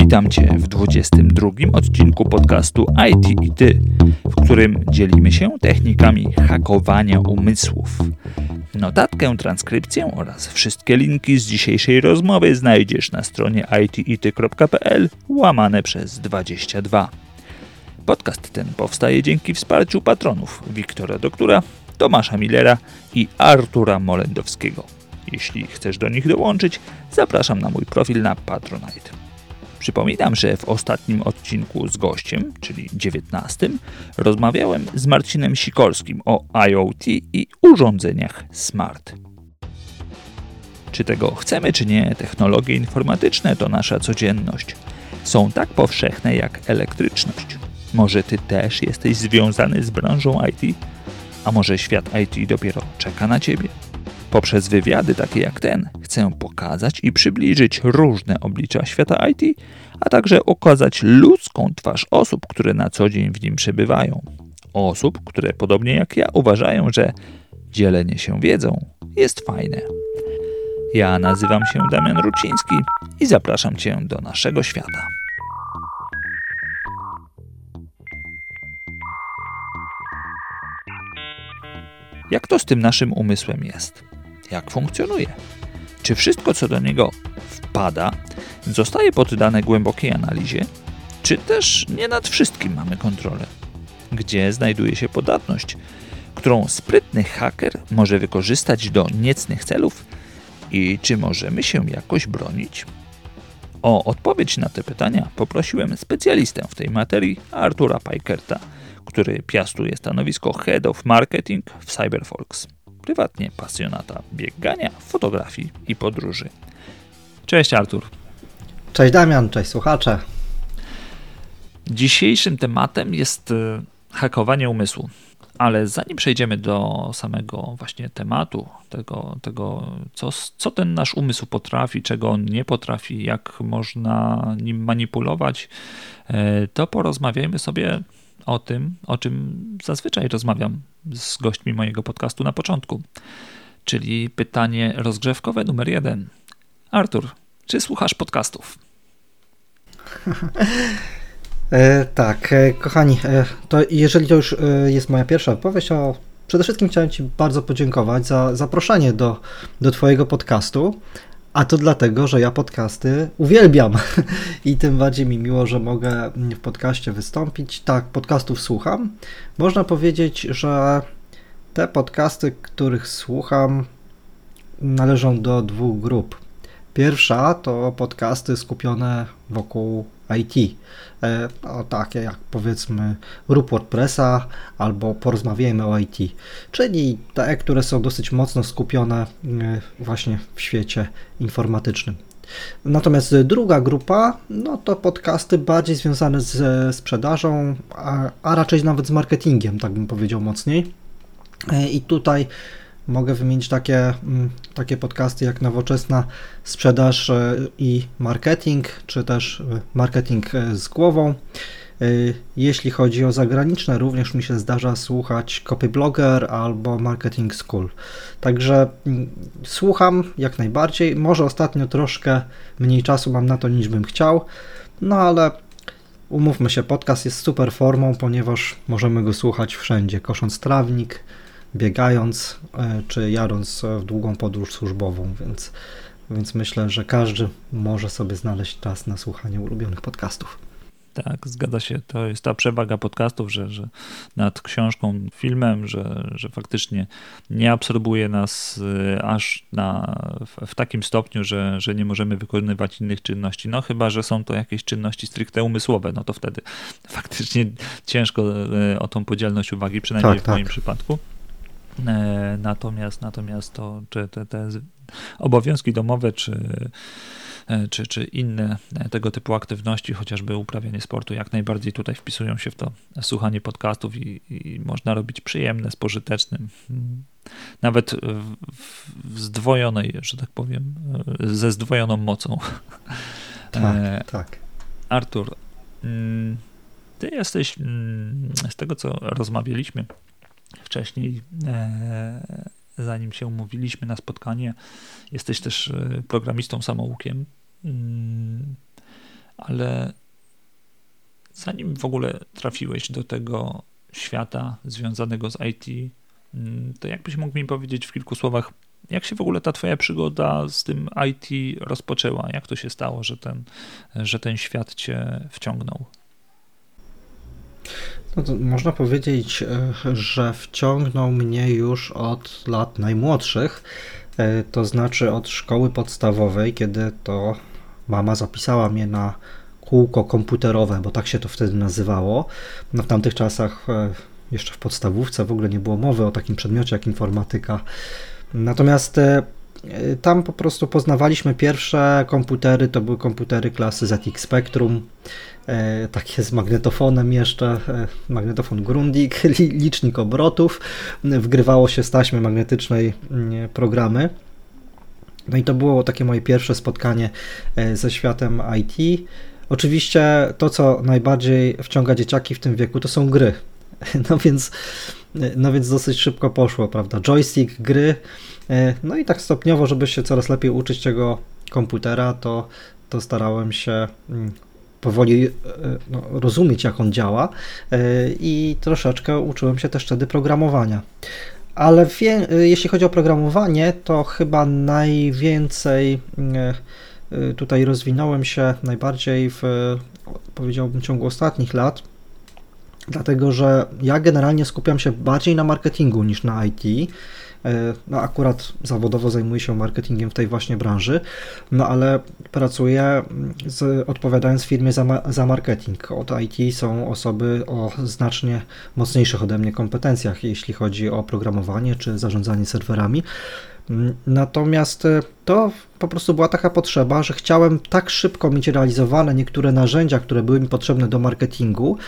Witam Cię w 22 odcinku podcastu IT i Ty, w którym dzielimy się technikami hakowania umysłów. Notatkę, transkrypcję oraz wszystkie linki z dzisiejszej rozmowy znajdziesz na stronie itity.pl łamane przez 22. Podcast ten powstaje dzięki wsparciu patronów Wiktora Doktora, Tomasza Millera i Artura Molendowskiego. Jeśli chcesz do nich dołączyć, zapraszam na mój profil na Patronite. Przypominam, że w ostatnim odcinku z gościem, czyli 19, rozmawiałem z Marcinem Sikorskim o IoT i urządzeniach smart. Czy tego chcemy, czy nie, technologie informatyczne to nasza codzienność. Są tak powszechne jak elektryczność. Może ty też jesteś związany z branżą IT? A może świat IT dopiero czeka na ciebie? Poprzez wywiady takie jak ten chcę pokazać i przybliżyć różne oblicza świata IT, a także okazać ludzką twarz osób, które na co dzień w nim przebywają. Osób, które podobnie jak ja uważają, że dzielenie się wiedzą jest fajne. Ja nazywam się Damian Ruciński i zapraszam Cię do naszego świata. Jak to z tym naszym umysłem jest? Jak funkcjonuje? Czy wszystko, co do niego wpada, zostaje poddane głębokiej analizie? Czy też nie nad wszystkim mamy kontrolę? Gdzie znajduje się podatność, którą sprytny haker może wykorzystać do niecnych celów? I czy możemy się jakoś bronić? O odpowiedź na te pytania poprosiłem specjalistę w tej materii, Artura Pajkerta, który piastuje stanowisko Head of Marketing w Cyberfolks. Prywatnie pasjonata biegania, fotografii i podróży. Cześć Artur. Cześć Damian, cześć słuchacze. Dzisiejszym tematem jest e, hakowanie umysłu. Ale zanim przejdziemy do samego właśnie tematu, tego, tego co, co ten nasz umysł potrafi, czego on nie potrafi, jak można nim manipulować, e, to porozmawiajmy sobie o tym, o czym zazwyczaj rozmawiam z gośćmi mojego podcastu na początku, czyli pytanie rozgrzewkowe numer jeden. Artur, czy słuchasz podcastów? E, tak, e, kochani, e, to jeżeli to już e, jest moja pierwsza odpowiedź, to przede wszystkim chciałem Ci bardzo podziękować za zaproszenie do, do Twojego podcastu. A to dlatego, że ja podcasty uwielbiam i tym bardziej mi miło, że mogę w podcaście wystąpić. Tak, podcastów słucham. Można powiedzieć, że te podcasty, których słucham, należą do dwóch grup. Pierwsza to podcasty skupione wokół IT. E, no, takie jak powiedzmy Rup WordPressa albo Porozmawiajmy o IT, czyli te, które są dosyć mocno skupione e, właśnie w świecie informatycznym. Natomiast druga grupa, no to podcasty bardziej związane z sprzedażą, a, a raczej nawet z marketingiem, tak bym powiedział mocniej. E, I tutaj mogę wymienić takie, mm, takie podcasty jak Nowoczesna Sprzedaż e, i Marketing, czy też e, Marketing e, z głową. Jeśli chodzi o zagraniczne, również mi się zdarza słuchać Copyblogger albo Marketing School. Także mm, słucham jak najbardziej. Może ostatnio troszkę mniej czasu mam na to niż bym chciał, no ale umówmy się, podcast jest super formą, ponieważ możemy go słuchać wszędzie, kosząc trawnik, biegając e, czy jadąc w długą podróż służbową, więc, więc myślę, że każdy może sobie znaleźć czas na słuchanie ulubionych podcastów. Tak, zgadza się. To jest ta przewaga podcastów, że, że nad książką, filmem, że, że faktycznie nie absorbuje nas e, aż na, w, w, takim stopniu, że, że nie możemy wykonywać innych czynności. No chyba, że są to jakieś czynności stricte umysłowe, no to wtedy faktycznie ciężko e, o tą podzielność uwagi, przynajmniej tak, w moim tak. przypadku. E, natomiast, natomiast to, czy te, te obowiązki domowe, czy, e, czy, czy inne tego typu aktywności, chociażby uprawianie sportu, jak najbardziej tutaj wpisują się w to słuchanie podcastów i, i można robić przyjemne, spożytecznym. Nawet w, w zdwojonej, że tak powiem, e, ze zdwojoną mocą. Tak, tak. Artur, mm, ty jesteś, mm, z tego co rozmawialiśmy, wcześniej, e, zanim się umówiliśmy na spotkanie. Jesteś też e, programistą samoukiem, mm, ale zanim w ogóle trafiłeś do tego świata związanego z IT, mm, to jakbyś mógł mi powiedzieć w kilku słowach, jak się w ogóle ta twoja przygoda z tym IT rozpoczęła? Jak to się stało, że ten, że ten świat cię wciągnął? No można powiedzieć, e, że wciągnął mnie już od lat najmłodszych, e, to znaczy od szkoły podstawowej, kiedy to mama zapisała mnie na kółko komputerowe, bo tak się to wtedy nazywało. No w tamtych czasach, e, jeszcze w podstawówce, w ogóle nie było mowy o takim przedmiocie jak informatyka. Natomiast tam po prostu poznawaliśmy pierwsze komputery, to były komputery klasy ZX Spectrum, E, takie z magnetofonem jeszcze, e, magnetofon Grundig, licznik obrotów, wgrywało się z taśmy magnetycznej mm, programy. No i to było takie moje pierwsze spotkanie e, ze światem IT. Oczywiście to, co najbardziej wciąga dzieciaki w tym wieku, to są gry. No więc, no więc dosyć szybko poszło, prawda? Joystick, gry. No i tak stopniowo, żeby się coraz lepiej uczyć tego komputera, to, to starałem się mm, powoli e, no, rozumieć, jak on działa e, i troszeczkę uczyłem się też wtedy programowania. Ale wie, e, jeśli chodzi o programowanie, to chyba najwięcej tutaj rozwinąłem się najbardziej w, powiedziałbym, ciągu ostatnich lat, dlatego że ja generalnie skupiam się bardziej na marketingu niż na IT. E, no akurat zawodowo zajmuję się marketingiem w tej właśnie branży, no ale pracuję z, odpowiadając firmie za, za marketing. Od IT są osoby o znacznie mocniejszych ode mnie kompetencjach, jeśli chodzi o programowanie czy zarządzanie serwerami. Natomiast e, to po prostu była taka potrzeba, że chciałem tak szybko mieć realizowane niektóre narzędzia, które były mi potrzebne do marketingu,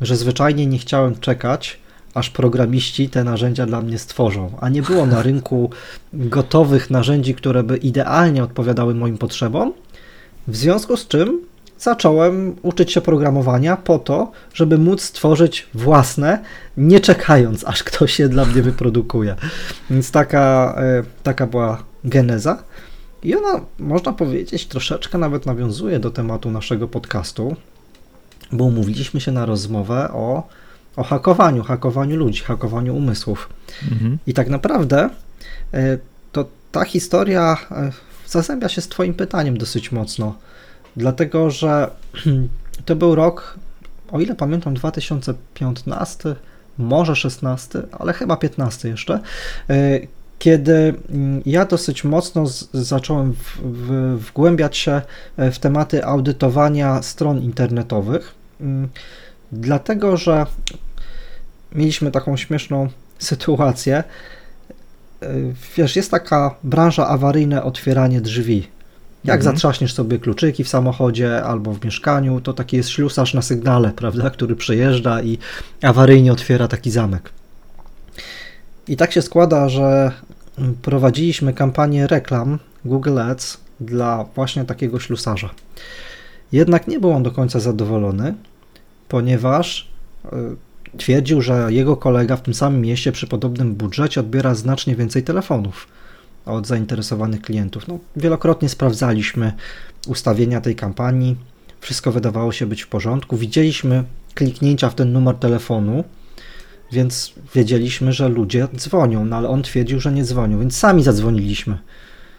że zwyczajnie nie chciałem czekać aż programiści te narzędzia dla mnie stworzą. A nie było na rynku gotowych narzędzi, które by idealnie odpowiadały moim potrzebom. W związku z czym zacząłem uczyć się programowania po to, żeby móc stworzyć własne, nie czekając, aż ktoś je dla mnie wyprodukuje. Więc taka, e, taka była geneza. I ona, można powiedzieć, troszeczkę nawet nawiązuje do tematu naszego podcastu, bo umówiliśmy się na rozmowę o o hakowaniu, hakowaniu ludzi, hakowaniu umysłów. Mhm. I tak naprawdę e, to ta historia e, zazębia się z Twoim pytaniem dosyć mocno, dlatego że to był rok, o ile pamiętam, 2015, może 16, ale chyba 15 jeszcze, e, kiedy mm, ja dosyć mocno z, zacząłem w, w, wgłębiać się w tematy audytowania stron internetowych, dlatego że mieliśmy taką śmieszną sytuację. E, wiesz, jest taka branża awaryjne otwieranie drzwi. Jak mhm. zatrzaśniesz sobie kluczyki w samochodzie albo w mieszkaniu, to taki jest ślusarz na sygnale, prawda, który przejeżdża i awaryjnie otwiera taki zamek. I tak się składa, że prowadziliśmy kampanię reklam Google Ads dla właśnie takiego ślusarza. Jednak nie był on do końca zadowolony, ponieważ e, Twierdził, że jego kolega w tym samym mieście przy podobnym budżecie odbiera znacznie więcej telefonów od zainteresowanych klientów. No, wielokrotnie sprawdzaliśmy ustawienia tej kampanii, wszystko wydawało się być w porządku. Widzieliśmy kliknięcia w ten numer telefonu, więc wiedzieliśmy, że ludzie dzwonią, no ale on twierdził, że nie dzwonią, więc sami zadzwoniliśmy.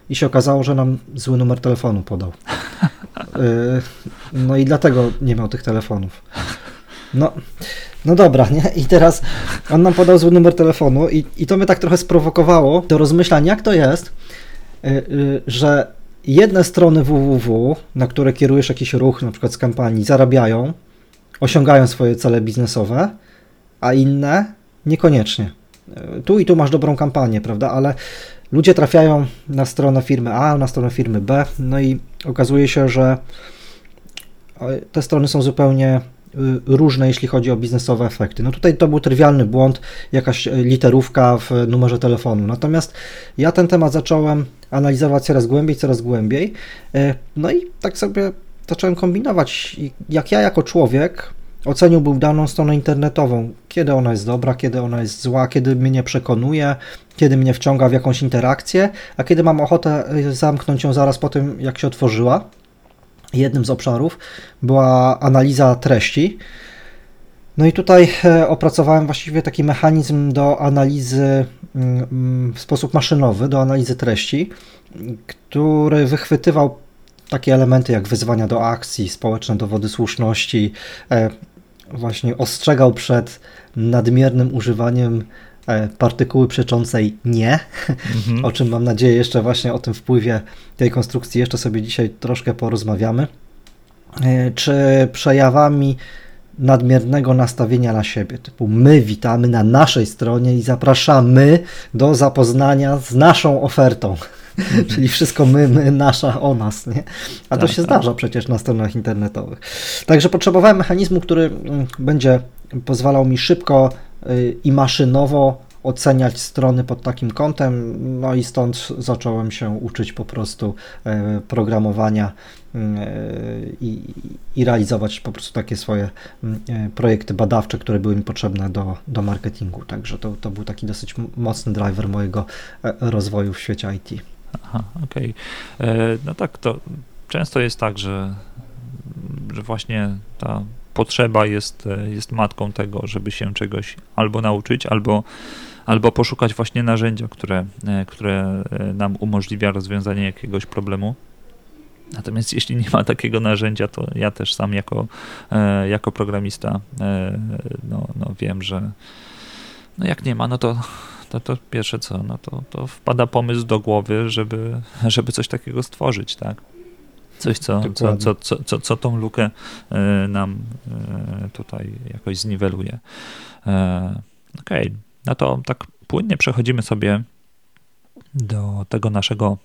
I się okazało, że nam zły numer telefonu podał. Y, no i dlatego nie miał tych telefonów. No, no dobra, nie? I teraz on nam podał zły numer telefonu i, i to mnie tak trochę sprowokowało do rozmyślań, jak to jest, yy, yy, że jedne strony www, na które kierujesz jakiś ruch, na przykład z kampanii, zarabiają, osiągają swoje cele biznesowe, a inne niekoniecznie. Tu i tu masz dobrą kampanię, prawda? Ale ludzie trafiają na stronę firmy A, na stronę firmy B, no i okazuje się, że te strony są zupełnie Y, różne, jeśli chodzi o biznesowe efekty. No tutaj to był trywialny błąd, jakaś y, literówka w numerze telefonu. Natomiast ja ten temat zacząłem analizować coraz głębiej, coraz głębiej. No i tak sobie zacząłem kombinować, jak ja jako człowiek oceniłbym daną stronę internetową, kiedy ona jest dobra, kiedy ona jest zła, kiedy mnie przekonuje, kiedy mnie wciąga w jakąś interakcję, a kiedy mam ochotę zamknąć ją zaraz po tym, jak się otworzyła. jednym z obszarów była analiza treści. No i tutaj e, opracowałem właściwie taki mechanizm do analizy mm, mm, w sposób maszynowy, do analizy treści, który wychwytywał takie elementy jak wyzwania do akcji, społeczne dowody słuszności, e, właśnie ostrzegał przed nadmiernym używaniem e, partykuły przeczącej nie, mhm. o czym mam nadzieję jeszcze właśnie o tym wpływie tej konstrukcji jeszcze sobie dzisiaj troszkę porozmawiamy, e, czy przejawami nadmiernego nastawienia na siebie, typu my witamy na naszej stronie i zapraszamy do zapoznania z naszą ofertą. Czyli wszystko my, my, nasza, o nas, nie? A to tak, się tak. zdarza przecież na stronach internetowych. Także potrzebowałem mechanizmu, który mm, będzie pozwalał mi szybko y, i maszynowo oceniać strony pod takim kątem, no i stąd zacząłem się uczyć po prostu e, programowania e, i, i realizować po prostu takie swoje mm, e, projekty badawcze, które były mi potrzebne do, do marketingu. Także to, to był taki dosyć mocny driver mojego rozwoju w świecie IT. Aha, okej. Okay. No tak, to często jest tak, że, że właśnie ta potrzeba jest, jest matką tego, żeby się czegoś albo nauczyć, albo, albo poszukać właśnie narzędzia, które, które nam umożliwia rozwiązanie jakiegoś problemu. Natomiast jeśli nie ma takiego narzędzia, to ja też sam jako, jako programista no, no wiem, że no jak nie ma, no to to, to pierwsze co, no to, to wpada pomysł do głowy, żeby, żeby coś takiego stworzyć, tak? Coś, co, co, co, co, co, co tą lukę e, nam e, tutaj jakoś zniweluje. E, okej, okay. no to tak płynnie przechodzimy sobie do tego naszego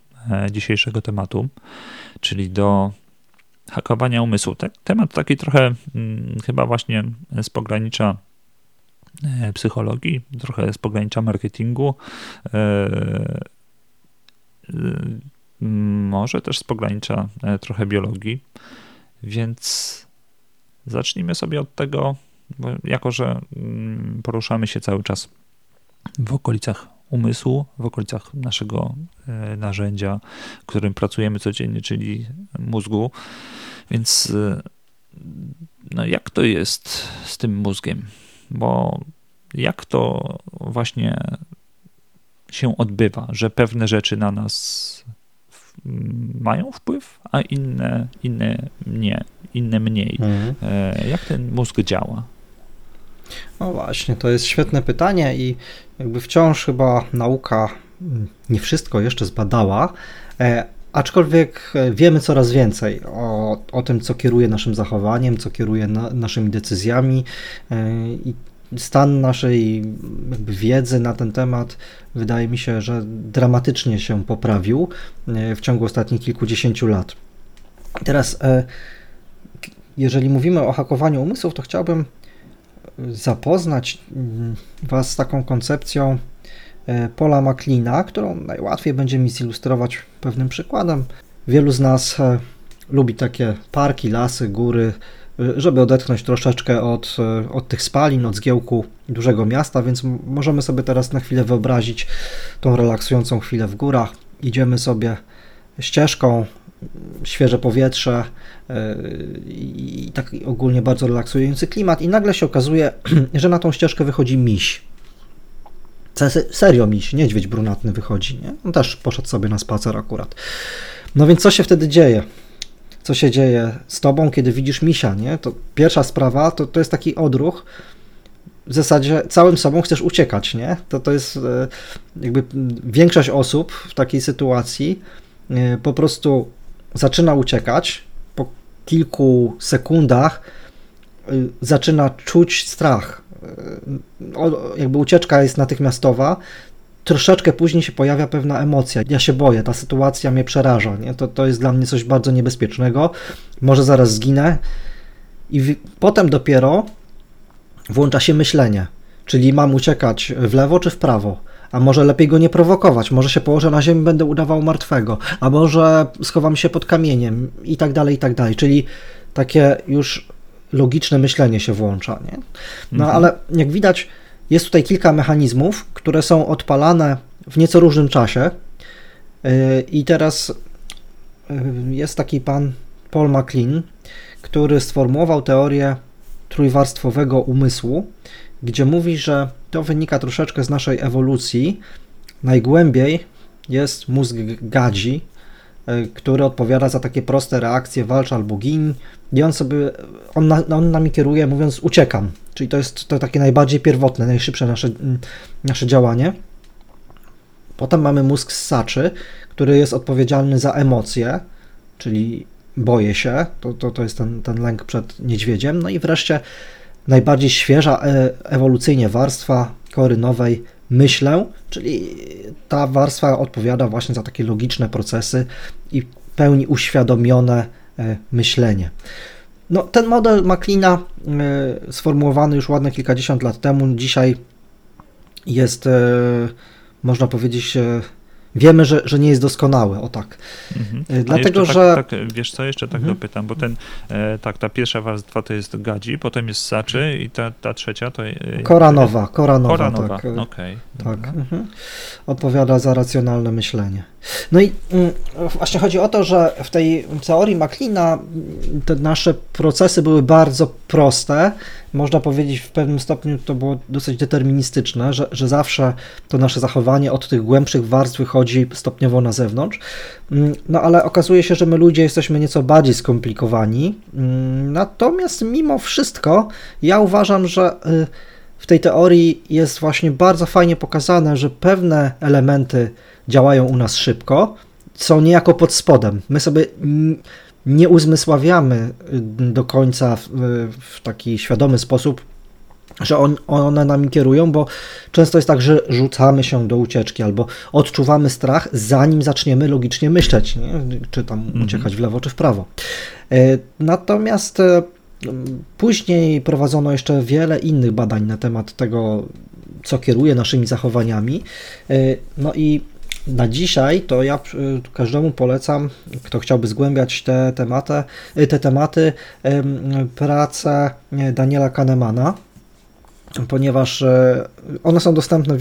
dzisiejszego tematu, czyli do hakowania umysłu. Temat taki trochę hmm, chyba właśnie z pogranicza psychologii, trochę z pogranicza marketingu, e, e, może też z pogranicza trochę biologii, więc zacznijmy sobie od tego, jako że mm, poruszamy się cały czas w okolicach umysłu, w okolicach naszego narzędzia, którym pracujemy codziennie, czyli mózgu. Więc no jak to jest z tym mózgiem? Bo jak to właśnie się odbywa, że pewne rzeczy na nas mają wpływ, a inne, inne nie, inne mniej. Mhm. E, jak ten mózg działa? No właśnie, to jest świetne pytanie i jakby wciąż chyba nauka nie wszystko jeszcze zbadała, e, aczkolwiek wiemy coraz więcej o, o tym, co kieruje naszym zachowaniem, co kieruje na, naszymi decyzjami e, i stan naszej wiedzy na ten temat wydaje mi się, że dramatycznie się poprawił e, w ciągu ostatnich kilkudziesięciu lat. Teraz, e, jeżeli mówimy o hakowaniu umysłów, to chciałbym zapoznać mm, Was z taką koncepcją e, Paula McLeana, którą najłatwiej będzie mi zilustrować pewnym przykładem. Wielu z nas lubi takie parki, lasy, góry, żeby odetchnąć troszeczkę od, od tych spalin, od zgiełku dużego miasta, więc możemy sobie teraz na chwilę wyobrazić tą relaksującą chwilę w górach. Idziemy sobie ścieżką, świeże powietrze i tak ogólnie bardzo relaksujący klimat i nagle się okazuje, że na tą ścieżkę wychodzi miś. Serio miś, niedźwiedź brunatny wychodzi, nie? On też poszedł sobie na spacer akurat. No więc co się wtedy dzieje? co się dzieje z tobą, kiedy widzisz misia, nie? To pierwsza sprawa to, to jest taki odruch, w zasadzie całym sobą chcesz uciekać, nie? To, to jest e, jakby większość osób w takiej sytuacji e, po prostu zaczyna uciekać, po kilku sekundach e, zaczyna czuć strach. Jakby ucieczka jest natychmiastowa, troszeczkę później się pojawia pewna emocja. Ja się boję, ta sytuacja mnie przeraża. Nie? To, to jest dla mnie coś bardzo niebezpiecznego. Może zaraz zginę. I w, potem dopiero włącza się myślenie. Czyli mam uciekać w lewo czy w prawo. A może lepiej go nie prowokować, może się położę na ziemi, będę udawał martwego, a może schowam się pod kamieniem i tak dalej, i tak dalej. Czyli takie już logiczne myślenie się włącza. Nie? No mhm. ale jak widać, jest tutaj kilka mechanizmów, które są odpalane w nieco różnym czasie. Y, I teraz y, jest taki pan Paul MacLean, który sformułował teorię trójwarstwowego umysłu, gdzie mówi, że to wynika troszeczkę z naszej ewolucji. Najgłębiej jest mózg gadzi, który odpowiada za takie proste reakcje walcz albo gin i on sobie, on, na, on nami kieruje mówiąc uciekam, czyli to jest to takie najbardziej pierwotne, najszybsze nasze, nasze działanie. Potem mamy mózg ssaczy, który jest odpowiedzialny za emocje, czyli boję się, to, to, to jest ten, ten lęk przed niedźwiedziem. No i wreszcie najbardziej świeża e, ewolucyjnie warstwa kory nowej myślę, czyli ta warstwa odpowiada właśnie za takie logiczne procesy i pełni uświadomione e, myślenie. No, ten model McLeana e, sformułowany już ładne kilkadziesiąt lat temu, dzisiaj jest, można powiedzieć, wiemy, że, że nie jest doskonały, o tak. Mhm. Dlatego, tak, że... Tak, wiesz co, jeszcze tak mhm. dopytam, bo ten, e, tak, ta pierwsza warstwa to jest gadzi, potem jest saczy i ta, ta trzecia to... E, koranowa, koranowa, koranowa. tak. Okay. Tak, mhm. odpowiada za racjonalne myślenie. No i mm, właśnie chodzi o to, że w tej teorii McLeana te nasze procesy były bardzo proste. Można powiedzieć, w pewnym stopniu to było dosyć deterministyczne, że, że zawsze to nasze zachowanie od tych głębszych warstw wychodzi stopniowo na zewnątrz. Mm, no ale okazuje się, że my ludzie jesteśmy nieco bardziej skomplikowani. Mm, natomiast mimo wszystko ja uważam, że y, w tej teorii jest właśnie bardzo fajnie pokazane, że pewne elementy działają u nas szybko, są niejako pod spodem. My sobie nie uzmysławiamy y, do końca w, w taki świadomy sposób, że on, one nami kierują, bo często jest tak, że rzucamy się do ucieczki albo odczuwamy strach, zanim zaczniemy logicznie myśleć, nie? czy tam mhm. uciekać w lewo, czy w prawo. E, natomiast później prowadzono jeszcze wiele innych badań na temat tego, co kieruje naszymi zachowaniami. No i na dzisiaj to ja każdemu polecam, kto chciałby zgłębiać te tematy, te tematy pracę Daniela Kahnemana, ponieważ one są dostępne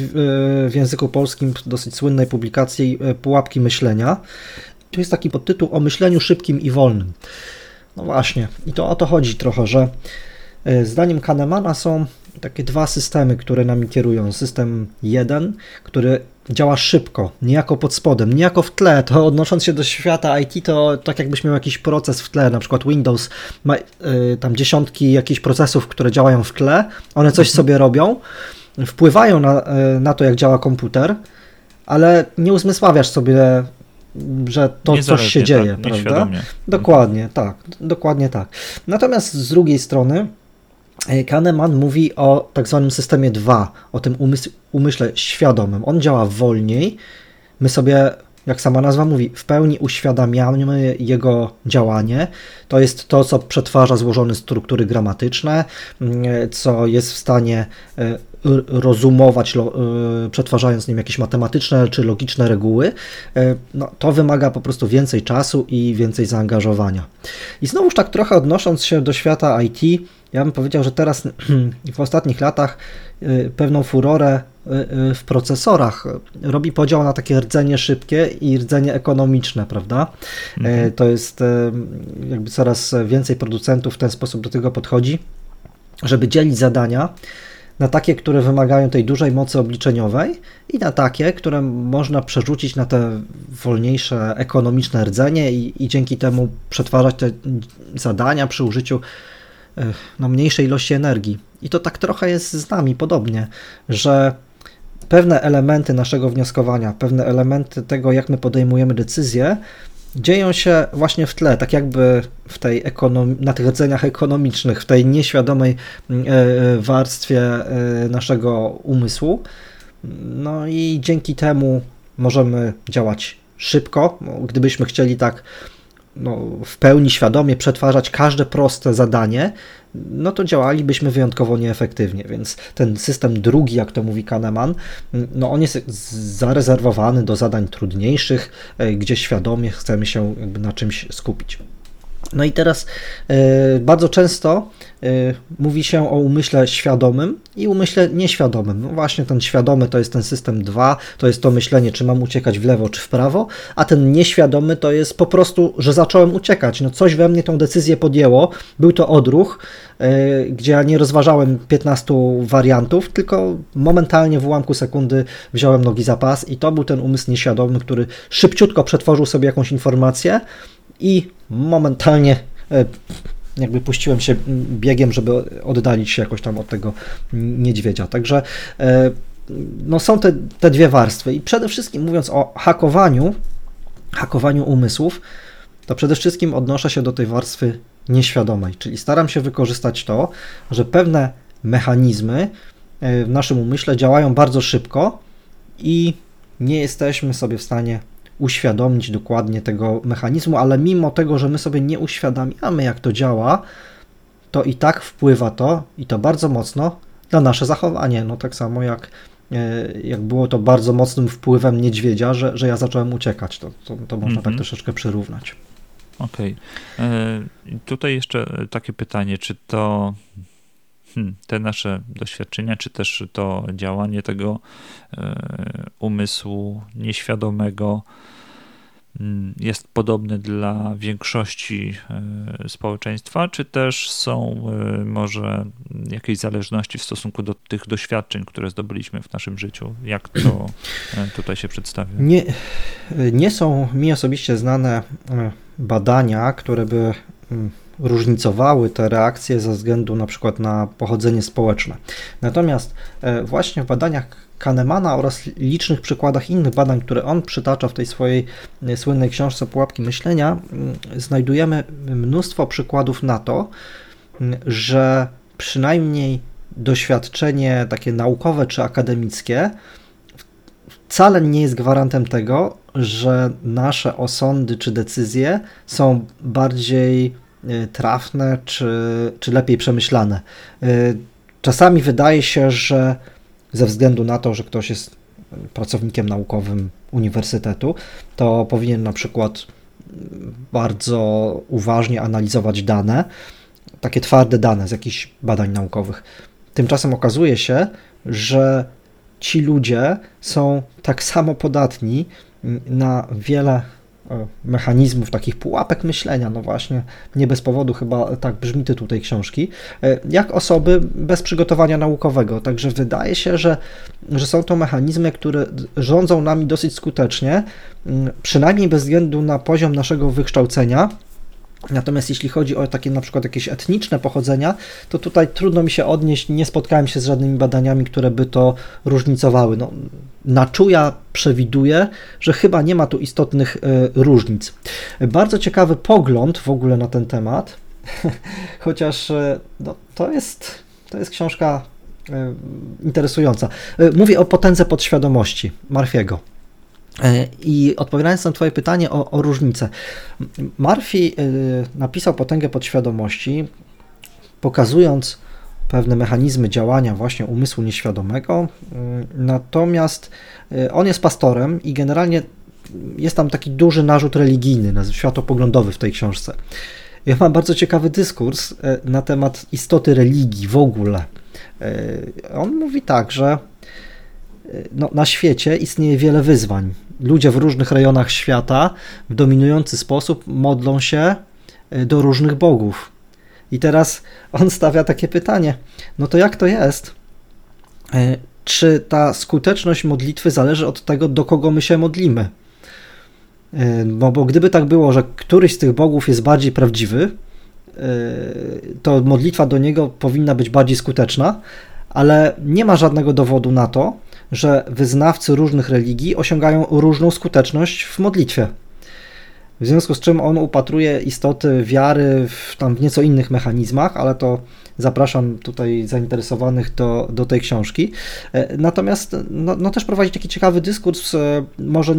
w języku polskim w dosyć słynnej publikacji Pułapki myślenia. Tu jest taki podtytuł o myśleniu szybkim i wolnym. No właśnie, i to o to chodzi trochę, że zdaniem Kahnemana są takie dwa systemy, które nami kierują. System jeden, który działa szybko, niejako pod spodem, niejako w tle. To odnosząc się do świata IT, to tak jakbyś miał jakiś proces w tle, na przykład Windows ma y, tam dziesiątki jakichś procesów, które działają w tle, one coś mhm. sobie robią, wpływają na, y, na to, jak działa komputer, ale nie uzmysławiasz sobie że to coś się dzieje, tak, prawda? Dokładnie, tak, dokładnie tak. Natomiast z drugiej strony Kahneman mówi o tak zwanym systemie 2, o tym umysł, umyśle świadomym. On działa wolniej. My sobie, jak sama nazwa mówi, w pełni uświadamiamy jego działanie. To jest to, co przetwarza złożone struktury gramatyczne, mm, co jest w stanie e, rozumować, e, przetwarzając nim jakieś matematyczne czy logiczne reguły, no, to wymaga po prostu więcej czasu i więcej zaangażowania. I znowuż tak trochę odnosząc się do świata IT, ja bym powiedział, że teraz w ostatnich latach y, pewną furorę y, y, w procesorach robi podział na takie rdzenie szybkie i rdzenie ekonomiczne, prawda? Mhm. To jest jakby coraz więcej producentów w ten sposób do tego podchodzi, żeby dzielić zadania na takie, które wymagają tej dużej mocy obliczeniowej i na takie, które można przerzucić na te wolniejsze ekonomiczne rdzenie i, i dzięki temu przetwarzać te zadania przy użyciu no, mniejszej ilości energii. I to tak trochę jest z nami podobnie, że pewne elementy naszego wnioskowania, pewne elementy tego, jak my podejmujemy decyzje, dzieją się właśnie w tle, tak jakby w tej ekonom- na tych rdzeniach ekonomicznych, w tej nieświadomej mm, e, e, warstwie e, naszego umysłu. No i dzięki temu możemy działać szybko. Gdybyśmy chcieli tak no, w pełni świadomie przetwarzać każde proste zadanie, no to działalibyśmy wyjątkowo nieefektywnie. Więc ten system drugi, jak to mówi Kahneman, no on jest zarezerwowany do zadań trudniejszych, e, gdzie świadomie chcemy się na czymś skupić. No i teraz y, bardzo często y, mówi się o umyśle świadomym i umyśle nieświadomym. No właśnie ten świadomy to jest ten system 2, to jest to myślenie, czy mam uciekać w lewo, czy w prawo, a ten nieświadomy to jest po prostu, że zacząłem uciekać. No coś we mnie tą decyzję podjęło, był to odruch, y, gdzie ja nie rozważałem 15 wariantów, tylko momentalnie w ułamku sekundy wziąłem nogi za pas i to był ten umysł nieświadomy, który szybciutko przetworzył sobie jakąś informację, i momentalnie e, jakby puściłem się biegiem, żeby oddalić się jakoś tam od tego niedźwiedzia. Także e, no są te, te dwie warstwy i przede wszystkim mówiąc o hakowaniu, hakowaniu umysłów, to przede wszystkim odnoszę się do tej warstwy nieświadomej, czyli staram się wykorzystać to, że pewne mechanizmy e, w naszym umyśle działają bardzo szybko i nie jesteśmy sobie w stanie uświadomić dokładnie tego mechanizmu, ale mimo tego, że my sobie nie uświadamiamy, jak to działa, to i tak wpływa to i to bardzo mocno na nasze zachowanie. No tak samo jak, e, jak było to bardzo mocnym wpływem niedźwiedzia, że, że ja zacząłem uciekać. To, to, to można tak mhm. troszeczkę przyrównać. Okej. Okay. E, tutaj jeszcze takie pytanie, czy to hmm, te nasze doświadczenia, czy też to działanie tego e, umysłu nieświadomego mm, jest podobne dla większości e, społeczeństwa, czy też są e, może jakieś zależności w stosunku do tych doświadczeń, które zdobyliśmy w naszym życiu? Jak to tutaj się przedstawia? Nie, nie są mi osobiście znane badania, które by mm, różnicowały te reakcje ze względu na przykład na pochodzenie społeczne. Natomiast e, właśnie w badaniach Kahnemana oraz licznych przykładach innych badań, które on przytacza w tej swojej e, słynnej książce Pułapki Myślenia, znajdujemy mnóstwo przykładów na to, że przynajmniej doświadczenie takie naukowe czy akademickie wcale nie jest gwarantem tego, że nasze osądy czy decyzje są bardziej trafne czy, czy lepiej przemyślane. Y, czasami wydaje się, że ze względu na to, że ktoś jest pracownikiem naukowym uniwersytetu, to powinien na przykład bardzo uważnie analizować dane, takie twarde dane z jakichś badań naukowych. Tymczasem okazuje się, że ci ludzie są tak samo podatni na wiele mechanizmów, takich pułapek myślenia, no właśnie, nie bez powodu chyba tak brzmi tytuł tej książki, e, jak osoby bez przygotowania naukowego. Także wydaje się, że, że są to mechanizmy, które rządzą nami dosyć skutecznie, przynajmniej bez względu na poziom naszego wykształcenia, Natomiast jeśli chodzi o takie na przykład jakieś etniczne pochodzenia, to tutaj trudno mi się odnieść, nie spotkałem się z żadnymi badaniami, które by to różnicowały. No, Czuja przewiduje, że chyba nie ma tu istotnych y, różnic. Bardzo ciekawy pogląd w ogóle na ten temat, chociaż y, no, to, jest, to jest książka y, interesująca. Mówię o potędze podświadomości Marfiego. E, I odpowiadając na Twoje pytanie o, o różnicę, Murphy e, napisał potęgę podświadomości, pokazując pewne mechanizmy działania właśnie umysłu nieświadomego, mm, natomiast e, on jest pastorem i generalnie jest tam taki duży narzut religijny, światopoglądowy w tej książce. Ja mam bardzo ciekawy dyskurs na temat istoty religii w ogóle. On mówi tak, że no, na świecie istnieje wiele wyzwań. Ludzie w różnych rejonach świata w dominujący sposób modlą się e, do różnych bogów. I teraz on stawia takie pytanie: no to jak to jest? E, czy ta skuteczność modlitwy zależy od tego, do kogo my się modlimy? No bo gdyby tak było, że któryś z tych bogów jest bardziej prawdziwy, to modlitwa do niego powinna być bardziej skuteczna, ale nie ma żadnego dowodu na to, że wyznawcy różnych religii osiągają różną skuteczność w modlitwie. W związku z czym on upatruje istoty wiary w tam w nieco innych mechanizmach, ale to zapraszam tutaj zainteresowanych do, do tej książki. E, natomiast no, no też prowadzi taki ciekawy dyskurs, e, może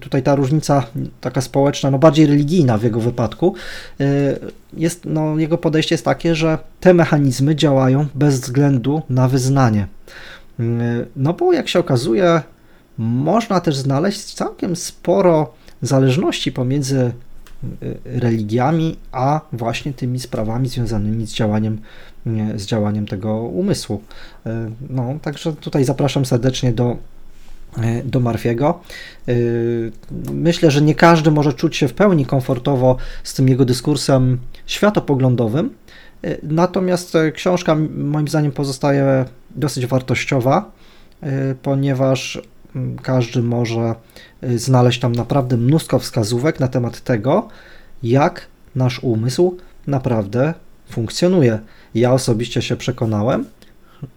tutaj ta różnica taka społeczna, no bardziej religijna w jego wypadku, e, jest, no, jego podejście jest takie, że te mechanizmy działają bez względu na wyznanie. No bo jak się okazuje, można też znaleźć całkiem sporo zależności pomiędzy religiami, a właśnie tymi sprawami związanymi z działaniem, z działaniem tego umysłu. No, także tutaj zapraszam serdecznie do do Marfiego. Myślę, że nie każdy może czuć się w pełni komfortowo z tym jego dyskursem światopoglądowym, natomiast książka moim zdaniem pozostaje dosyć wartościowa, ponieważ każdy może y, znaleźć tam naprawdę mnóstwo wskazówek na temat tego, jak nasz umysł naprawdę funkcjonuje. Ja osobiście się przekonałem,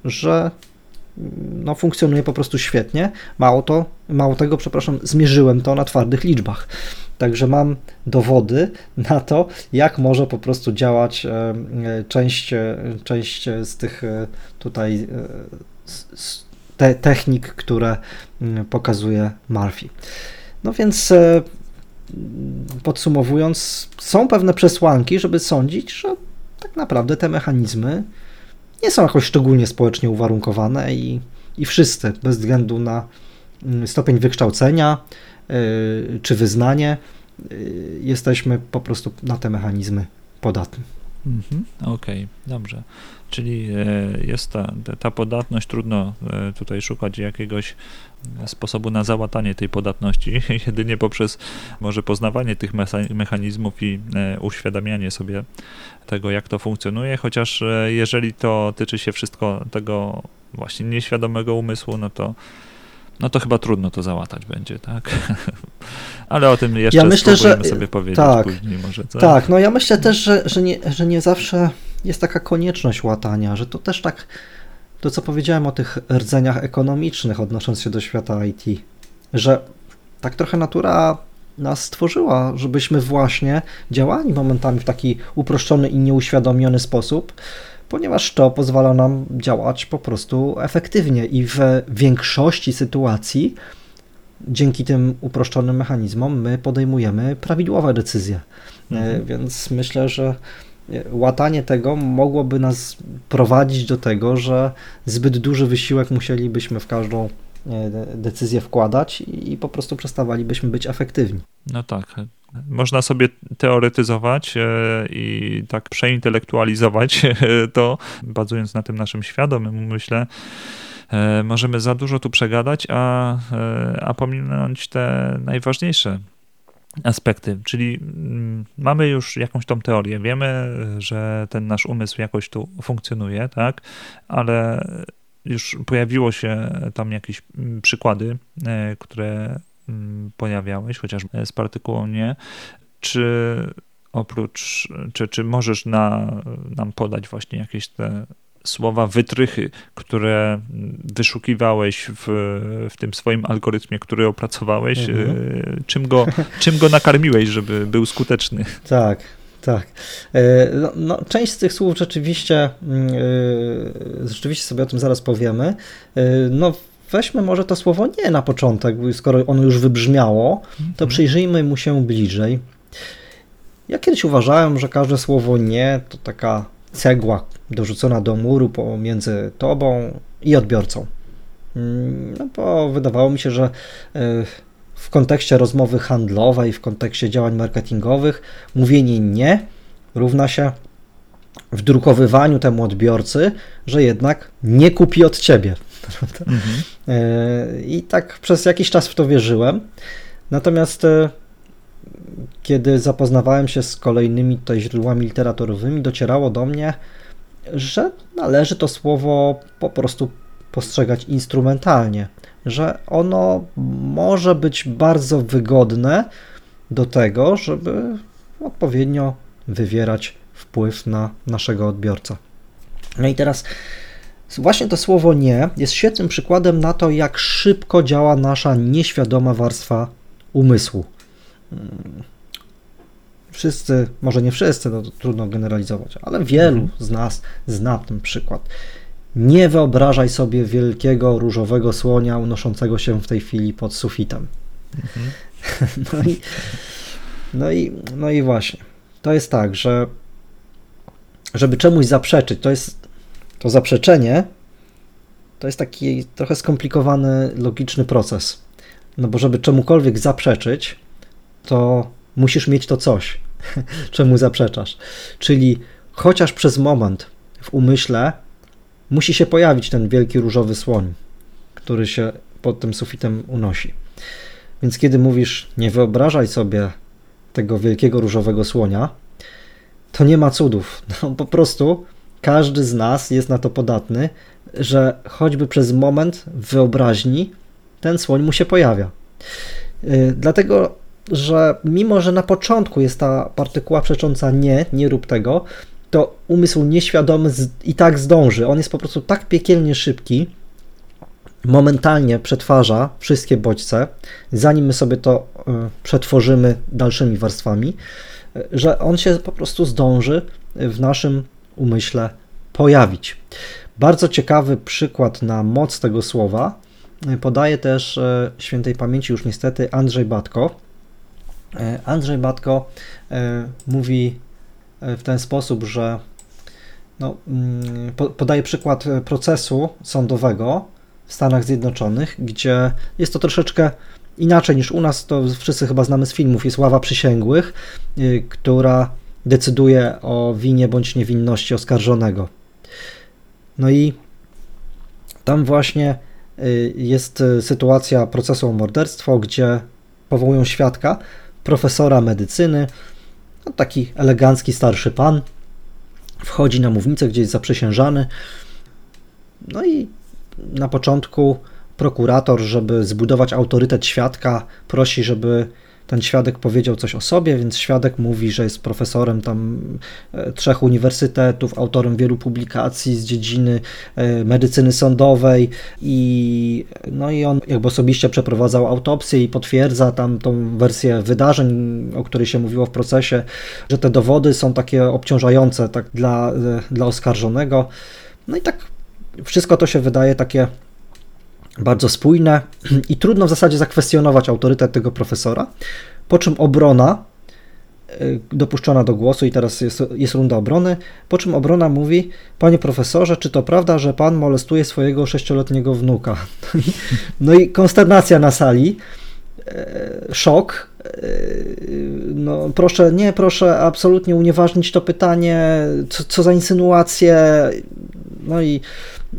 że no, funkcjonuje po prostu świetnie. Mało, to, mało tego, przepraszam, zmierzyłem to na twardych liczbach. Także mam dowody na to, jak może po prostu działać e, e, część, e, część z tych tutaj te, technik, które mm, pokazuje Murphy. No więc podsumowując, są pewne przesłanki, żeby sądzić, że tak naprawdę te mechanizmy nie są jakoś szczególnie społecznie uwarunkowane i, i wszyscy, bez względu na mm, stopień wykształcenia czy wyznanie, e, jesteśmy po prostu na te mechanizmy podatni. Mhm, Okej, okay, dobrze. Czyli e, jest ta, ta podatność, trudno e, tutaj szukać jakiegoś sposobu na załatanie tej podatności, jedynie poprzez może poznawanie tych mechanizmów i e, uświadamianie sobie tego, jak to funkcjonuje, chociaż jeżeli to tyczy się wszystko tego właśnie nieświadomego umysłu, no to no to chyba trudno to załatać będzie, tak? Ale o tym jeszcze ja myślę, że sobie powiedzieć tak, później może. Co? Tak, no ja myślę też, że, że, nie, że nie zawsze jest taka konieczność łatania, że to też tak, to co powiedziałem o tych rdzeniach ekonomicznych odnosząc się do świata IT, że tak trochę natura nas stworzyła, żebyśmy właśnie działali momentami w taki uproszczony i nieuświadomiony sposób, ponieważ to pozwala nam działać po prostu efektywnie i w większości sytuacji dzięki tym uproszczonym mechanizmom my podejmujemy prawidłowe decyzje. E, mhm. Więc myślę, że łatanie tego mogłoby nas prowadzić do tego, że zbyt duży wysiłek musielibyśmy w każdą e, decyzję wkładać i po prostu przestawalibyśmy być efektywni. No tak, można sobie teoretyzować e, i tak przeintelektualizować to, bazując na tym naszym świadomym umyśle, e, możemy za dużo tu przegadać, a, e, a pominąć te najważniejsze aspekty, czyli mm, mamy już jakąś tą teorię, wiemy, że ten nasz umysł jakoś tu funkcjonuje, tak, ale już pojawiło się tam jakieś mm, przykłady, które pojawiałeś, chociaż z partykułą nie. Czy oprócz, czy, czy możesz na, nam podać właśnie jakieś te słowa, wytrychy, które wyszukiwałeś w, w tym swoim algorytmie, który opracowałeś? Mhm. E, czym, go, czym go nakarmiłeś, żeby był skuteczny? Tak. Tak. E, no, no, część z tych słów rzeczywiście, yy, rzeczywiście sobie o tym zaraz powiemy. Yy, no, weźmy może to słowo nie na początek, skoro ono już wybrzmiało, to mhm. przyjrzyjmy mu się bliżej. Ja kiedyś uważałem, że każde słowo nie to taka cegła dorzucona do muru pomiędzy tobą i odbiorcą. Mm, no bo wydawało mi się, że e, w kontekście rozmowy handlowej, w kontekście działań marketingowych, mówienie nie równa się wdrukowywaniu temu odbiorcy, że jednak nie kupi od ciebie. Mhm. E, I tak przez jakiś czas w to wierzyłem. Natomiast e, kiedy zapoznawałem się z kolejnymi tutaj źródłami literaturowymi, docierało do mnie, że należy to słowo po prostu postrzegać instrumentalnie, że ono może być bardzo wygodne do tego, żeby odpowiednio wywierać wpływ na naszego odbiorcę. No i teraz Właśnie to słowo nie jest świetnym przykładem na to, jak szybko działa nasza nieświadoma warstwa umysłu. Hmm. Wszyscy, może nie wszyscy, no to trudno generalizować, ale wielu mhm. z nas zna ten przykład. Nie wyobrażaj sobie wielkiego różowego słonia unoszącego się w tej chwili pod sufitem. Mhm. No, i, no, i, no i właśnie. To jest tak, że żeby czemuś zaprzeczyć, to jest to zaprzeczenie to jest taki trochę skomplikowany, logiczny proces. No bo żeby czemukolwiek zaprzeczyć, to musisz mieć to coś, czemu zaprzeczasz. Czyli chociaż przez moment w umyśle musi się pojawić ten wielki różowy słoń, który się pod tym sufitem unosi. Więc kiedy mówisz, nie wyobrażaj sobie tego wielkiego różowego słonia, to nie ma cudów. No, po prostu każdy z nas jest na to podatny, że choćby przez moment w wyobraźni ten słoń mu się pojawia. Yy, dlatego, że mimo, że na początku jest ta partykuła przecząca nie, nie rób tego, to umysł nieświadomy i tak zdąży. On jest po prostu tak piekielnie szybki, momentalnie przetwarza wszystkie bodźce, zanim my sobie to y, przetworzymy dalszymi warstwami, y, że on się po prostu zdąży w naszym umyśle pojawić. Bardzo ciekawy przykład na moc tego słowa y, podaje też świętej pamięci już niestety Andrzej Batko. Andrzej Batko mówi w ten sposób, że no, mm, podaje przykład procesu sądowego, w Stanach Zjednoczonych, gdzie jest to troszeczkę inaczej niż u nas, to wszyscy chyba znamy z filmów, jest ława przysięgłych, która decyduje o winie bądź niewinności oskarżonego. No i tam właśnie y, jest y, sytuacja procesu o morderstwo, gdzie powołują świadka, profesora medycyny, no taki elegancki starszy pan, wchodzi na mównicę, gdzie jest zaprzysiężany, no i na początku prokurator, żeby zbudować autorytet świadka, prosi, żeby ten świadek powiedział coś o sobie, więc świadek mówi, że jest profesorem tam e, trzech uniwersytetów, autorem wielu publikacji z dziedziny e, medycyny sądowej i no i on jakby osobiście przeprowadzał autopsję i potwierdza tam tą wersję wydarzeń, o której się mówiło w procesie, że te dowody są takie obciążające tak dla, e, dla oskarżonego. No i tak wszystko to się wydaje takie bardzo spójne i trudno w zasadzie zakwestionować autorytet tego profesora, po czym obrona y, dopuszczona do głosu i teraz jest, jest runda obrony, po czym obrona mówi, panie profesorze, czy to prawda, że pan molestuje swojego sześcioletniego wnuka? No i konsternacja na sali, e, szok, e, no proszę, nie, proszę absolutnie unieważnić to pytanie, co, co za insynuacje, no i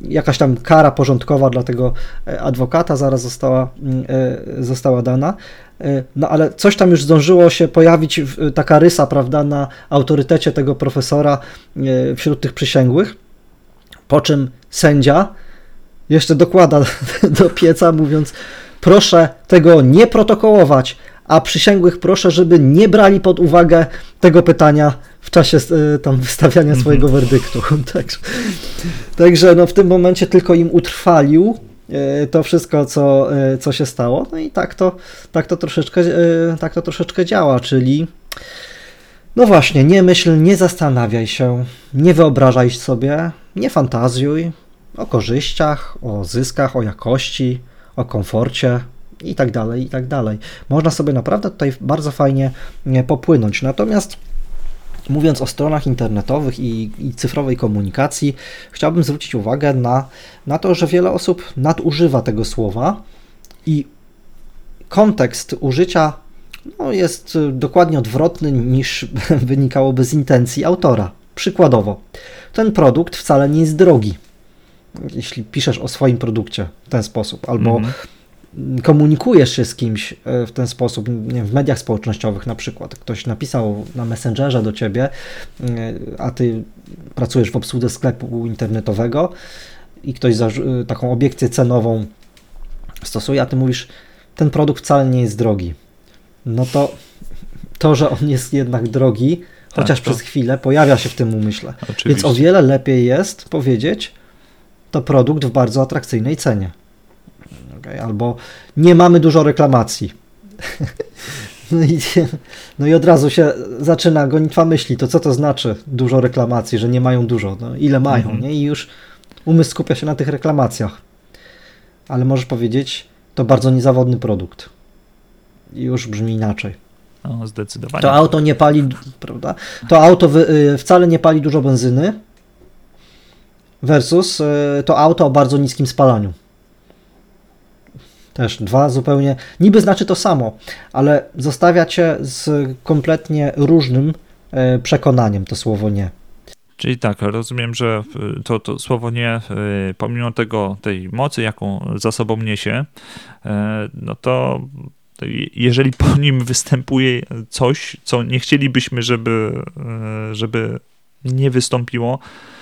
jakaś tam kara porządkowa dla tego e, adwokata zaraz została, mm, e, została dana. E, no ale coś tam już zdążyło się pojawić, taka rysa, prawda, na autorytecie tego profesora wśród tych przysięgłych, po czym sędzia jeszcze dokłada do pieca, mówiąc: Proszę tego nie protokołować, a przysięgłych proszę, żeby nie brali pod uwagę tego pytania w czasie e, tam wystawiania mhm. swojego werdyktu. Także, także no w tym momencie tylko im utrwalił e, to wszystko, co, e, co się stało. No i tak to, tak to, troszeczkę, tak to troszeczkę działa, czyli no właśnie, nie myśl, nie zastanawiaj się, nie wyobrażaj sobie, nie fantazjuj o korzyściach, o zyskach, o jakości, o komforcie, i tak dalej, i tak dalej. Można sobie naprawdę tutaj bardzo fajnie popłynąć. Natomiast mówiąc o stronach internetowych i, i, cyfrowej komunikacji, chciałbym zwrócić uwagę na, na to, że wiele osób nadużywa tego słowa i kontekst użycia no, jest dokładnie odwrotny niż wynikałoby z intencji autora. Przykładowo, ten produkt wcale nie jest drogi. Jeśli piszesz o swoim produkcie w ten sposób, albo mm -hmm komunikujesz się z kimś e, w ten sposób, nie wiem, w mediach społecznościowych na przykład, ktoś napisał na Messengerze do ciebie, e, a ty pracujesz w obsłudze sklepu internetowego i ktoś e, taką obiekcję cenową stosuje, a ty mówisz, ten produkt wcale nie jest drogi. No to to, że on jest jednak drogi, tak, chociaż to... przez chwilę pojawia się w tym umyśle. Oczywiście. Więc o wiele lepiej jest powiedzieć, to produkt w bardzo atrakcyjnej cenie okay? albo nie mamy dużo reklamacji. No i, no i od razu się zaczyna gonitwa myśli, to co to znaczy dużo reklamacji, że nie mają dużo, no ile mają, mhm. nie? I już umysł skupia się na tych reklamacjach. Ale możesz powiedzieć, to bardzo niezawodny produkt. I już brzmi inaczej. No, zdecydowanie. To auto nie pali, prawda? To auto y, wcale nie pali dużo benzyny versus y, to auto o bardzo niskim spalaniu Też dwa zupełnie, niby znaczy to samo, ale zostawia cię z kompletnie różnym e, przekonaniem to słowo nie. Czyli tak, rozumiem, że to, to słowo nie, pomimo tego, tej mocy, jaką za sobą niesie, no to jeżeli po nim występuje coś, co nie chcielibyśmy, żeby, żeby nie wystąpiło, E,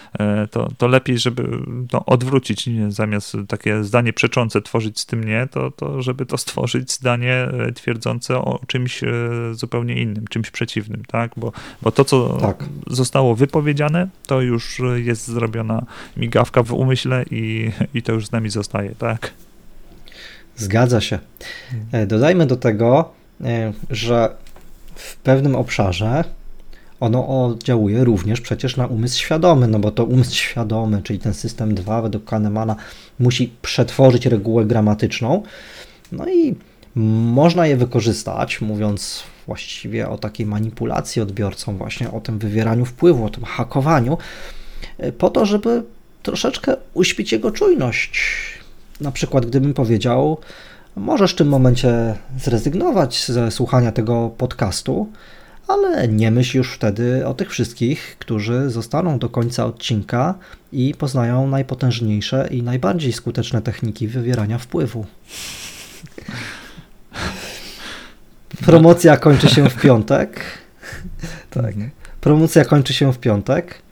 to, to lepiej, żeby no, odwrócić, nie, zamiast takie zdanie przeczące tworzyć z tym nie, to, to żeby to stworzyć zdanie e, twierdzące o czymś e, zupełnie innym, czymś przeciwnym, tak? Bo, bo to, co tak. zostało wypowiedziane, to już jest zrobiona migawka w umyśle i, i to już z nami zostaje, tak? Zgadza się. Dodajmy do tego, że w pewnym obszarze ono oddziałuje również przecież na umysł świadomy, no bo to umysł świadomy, czyli ten system 2 według Kahnemana musi przetworzyć regułę gramatyczną, no i można je wykorzystać, mówiąc właściwie o takiej manipulacji odbiorcą, właśnie o tym wywieraniu wpływu, o tym hakowaniu, po to, żeby troszeczkę uśpić jego czujność. Na przykład, gdybym powiedział, możesz w tym momencie zrezygnować ze słuchania tego podcastu, ale nie myśl już wtedy o tych wszystkich, którzy zostaną do końca odcinka i poznają najpotężniejsze i najbardziej skuteczne techniki wywierania wpływu. Promocja kończy się w piątek. Tak. Promocja kończy się w piątek,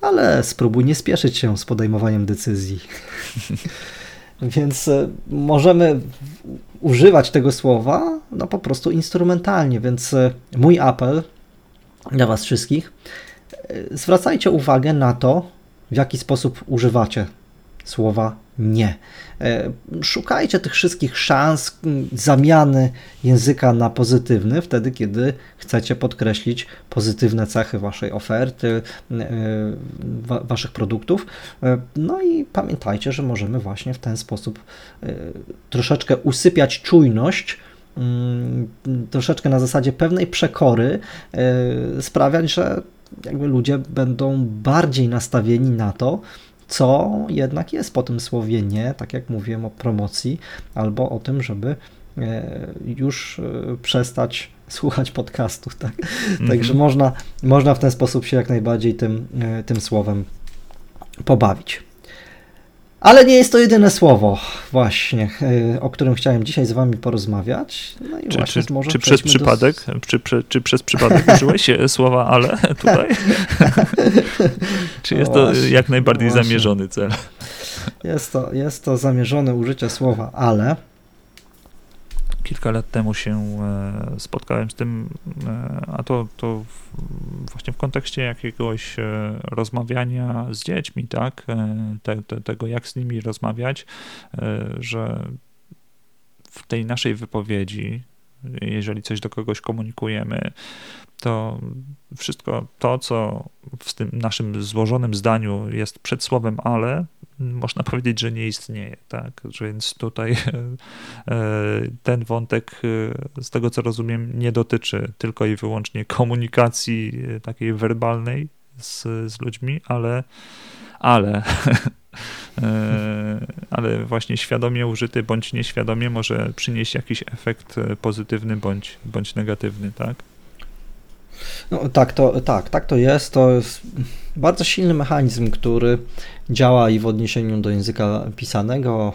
ale spróbuj nie spieszyć się z podejmowaniem decyzji. Więc e, możemy używać tego słowa no po prostu instrumentalnie, więc e, mój apel dla Was wszystkich, e, zwracajcie uwagę na to, w jaki sposób używacie słowa nie. E, szukajcie tych wszystkich szans zamiany języka na pozytywny, wtedy kiedy chcecie podkreślić pozytywne cechy waszej oferty, waszych produktów. No i pamiętajcie, że możemy właśnie w ten sposób troszeczkę usypiać czujność troszeczkę na zasadzie pewnej przekory sprawiać, że jakby ludzie będą bardziej nastawieni na to, co jednak jest po tym słowie nie, tak jak mówiłem o promocji, albo o tym, żeby e, już e, przestać słuchać podcastów, tak? Mm-hmm. Także można, można w ten sposób się jak najbardziej tym, e, tym słowem pobawić. Ale nie jest to jedyne słowo, właśnie, o którym chciałem dzisiaj z Wami porozmawiać. No czy, czy, czy przez przypadek, do... czy, czy, czy, przez przypadek użyłeś słowa ale tutaj? czy jest no właśnie, to jak najbardziej no zamierzony cel? Jest to, jest to zamierzone użycie słowa ale kilka lat temu się e, spotkałem z tym, e, a to, to właśnie w kontekście jakiegoś e, rozmawiania z dziećmi, tak, te, te, tego jak z nimi rozmawiać, że w tej naszej wypowiedzi, jeżeli coś do kogoś komunikujemy, to wszystko to, co w tym naszym złożonym zdaniu jest przed słowem ale, można powiedzieć, że nie istnieje, tak? Więc tutaj e, ten wątek, e, z tego co rozumiem, nie dotyczy tylko i wyłącznie komunikacji e, takiej werbalnej z, z ludźmi, ale, ale, ale właśnie świadomie użyty bądź nieświadomie może przynieść jakiś efekt pozytywny bądź, bądź negatywny, tak? No, tak, to, tak, tak to jest. To jest bardzo silny mechanizm, który działa i w odniesieniu do języka pisanego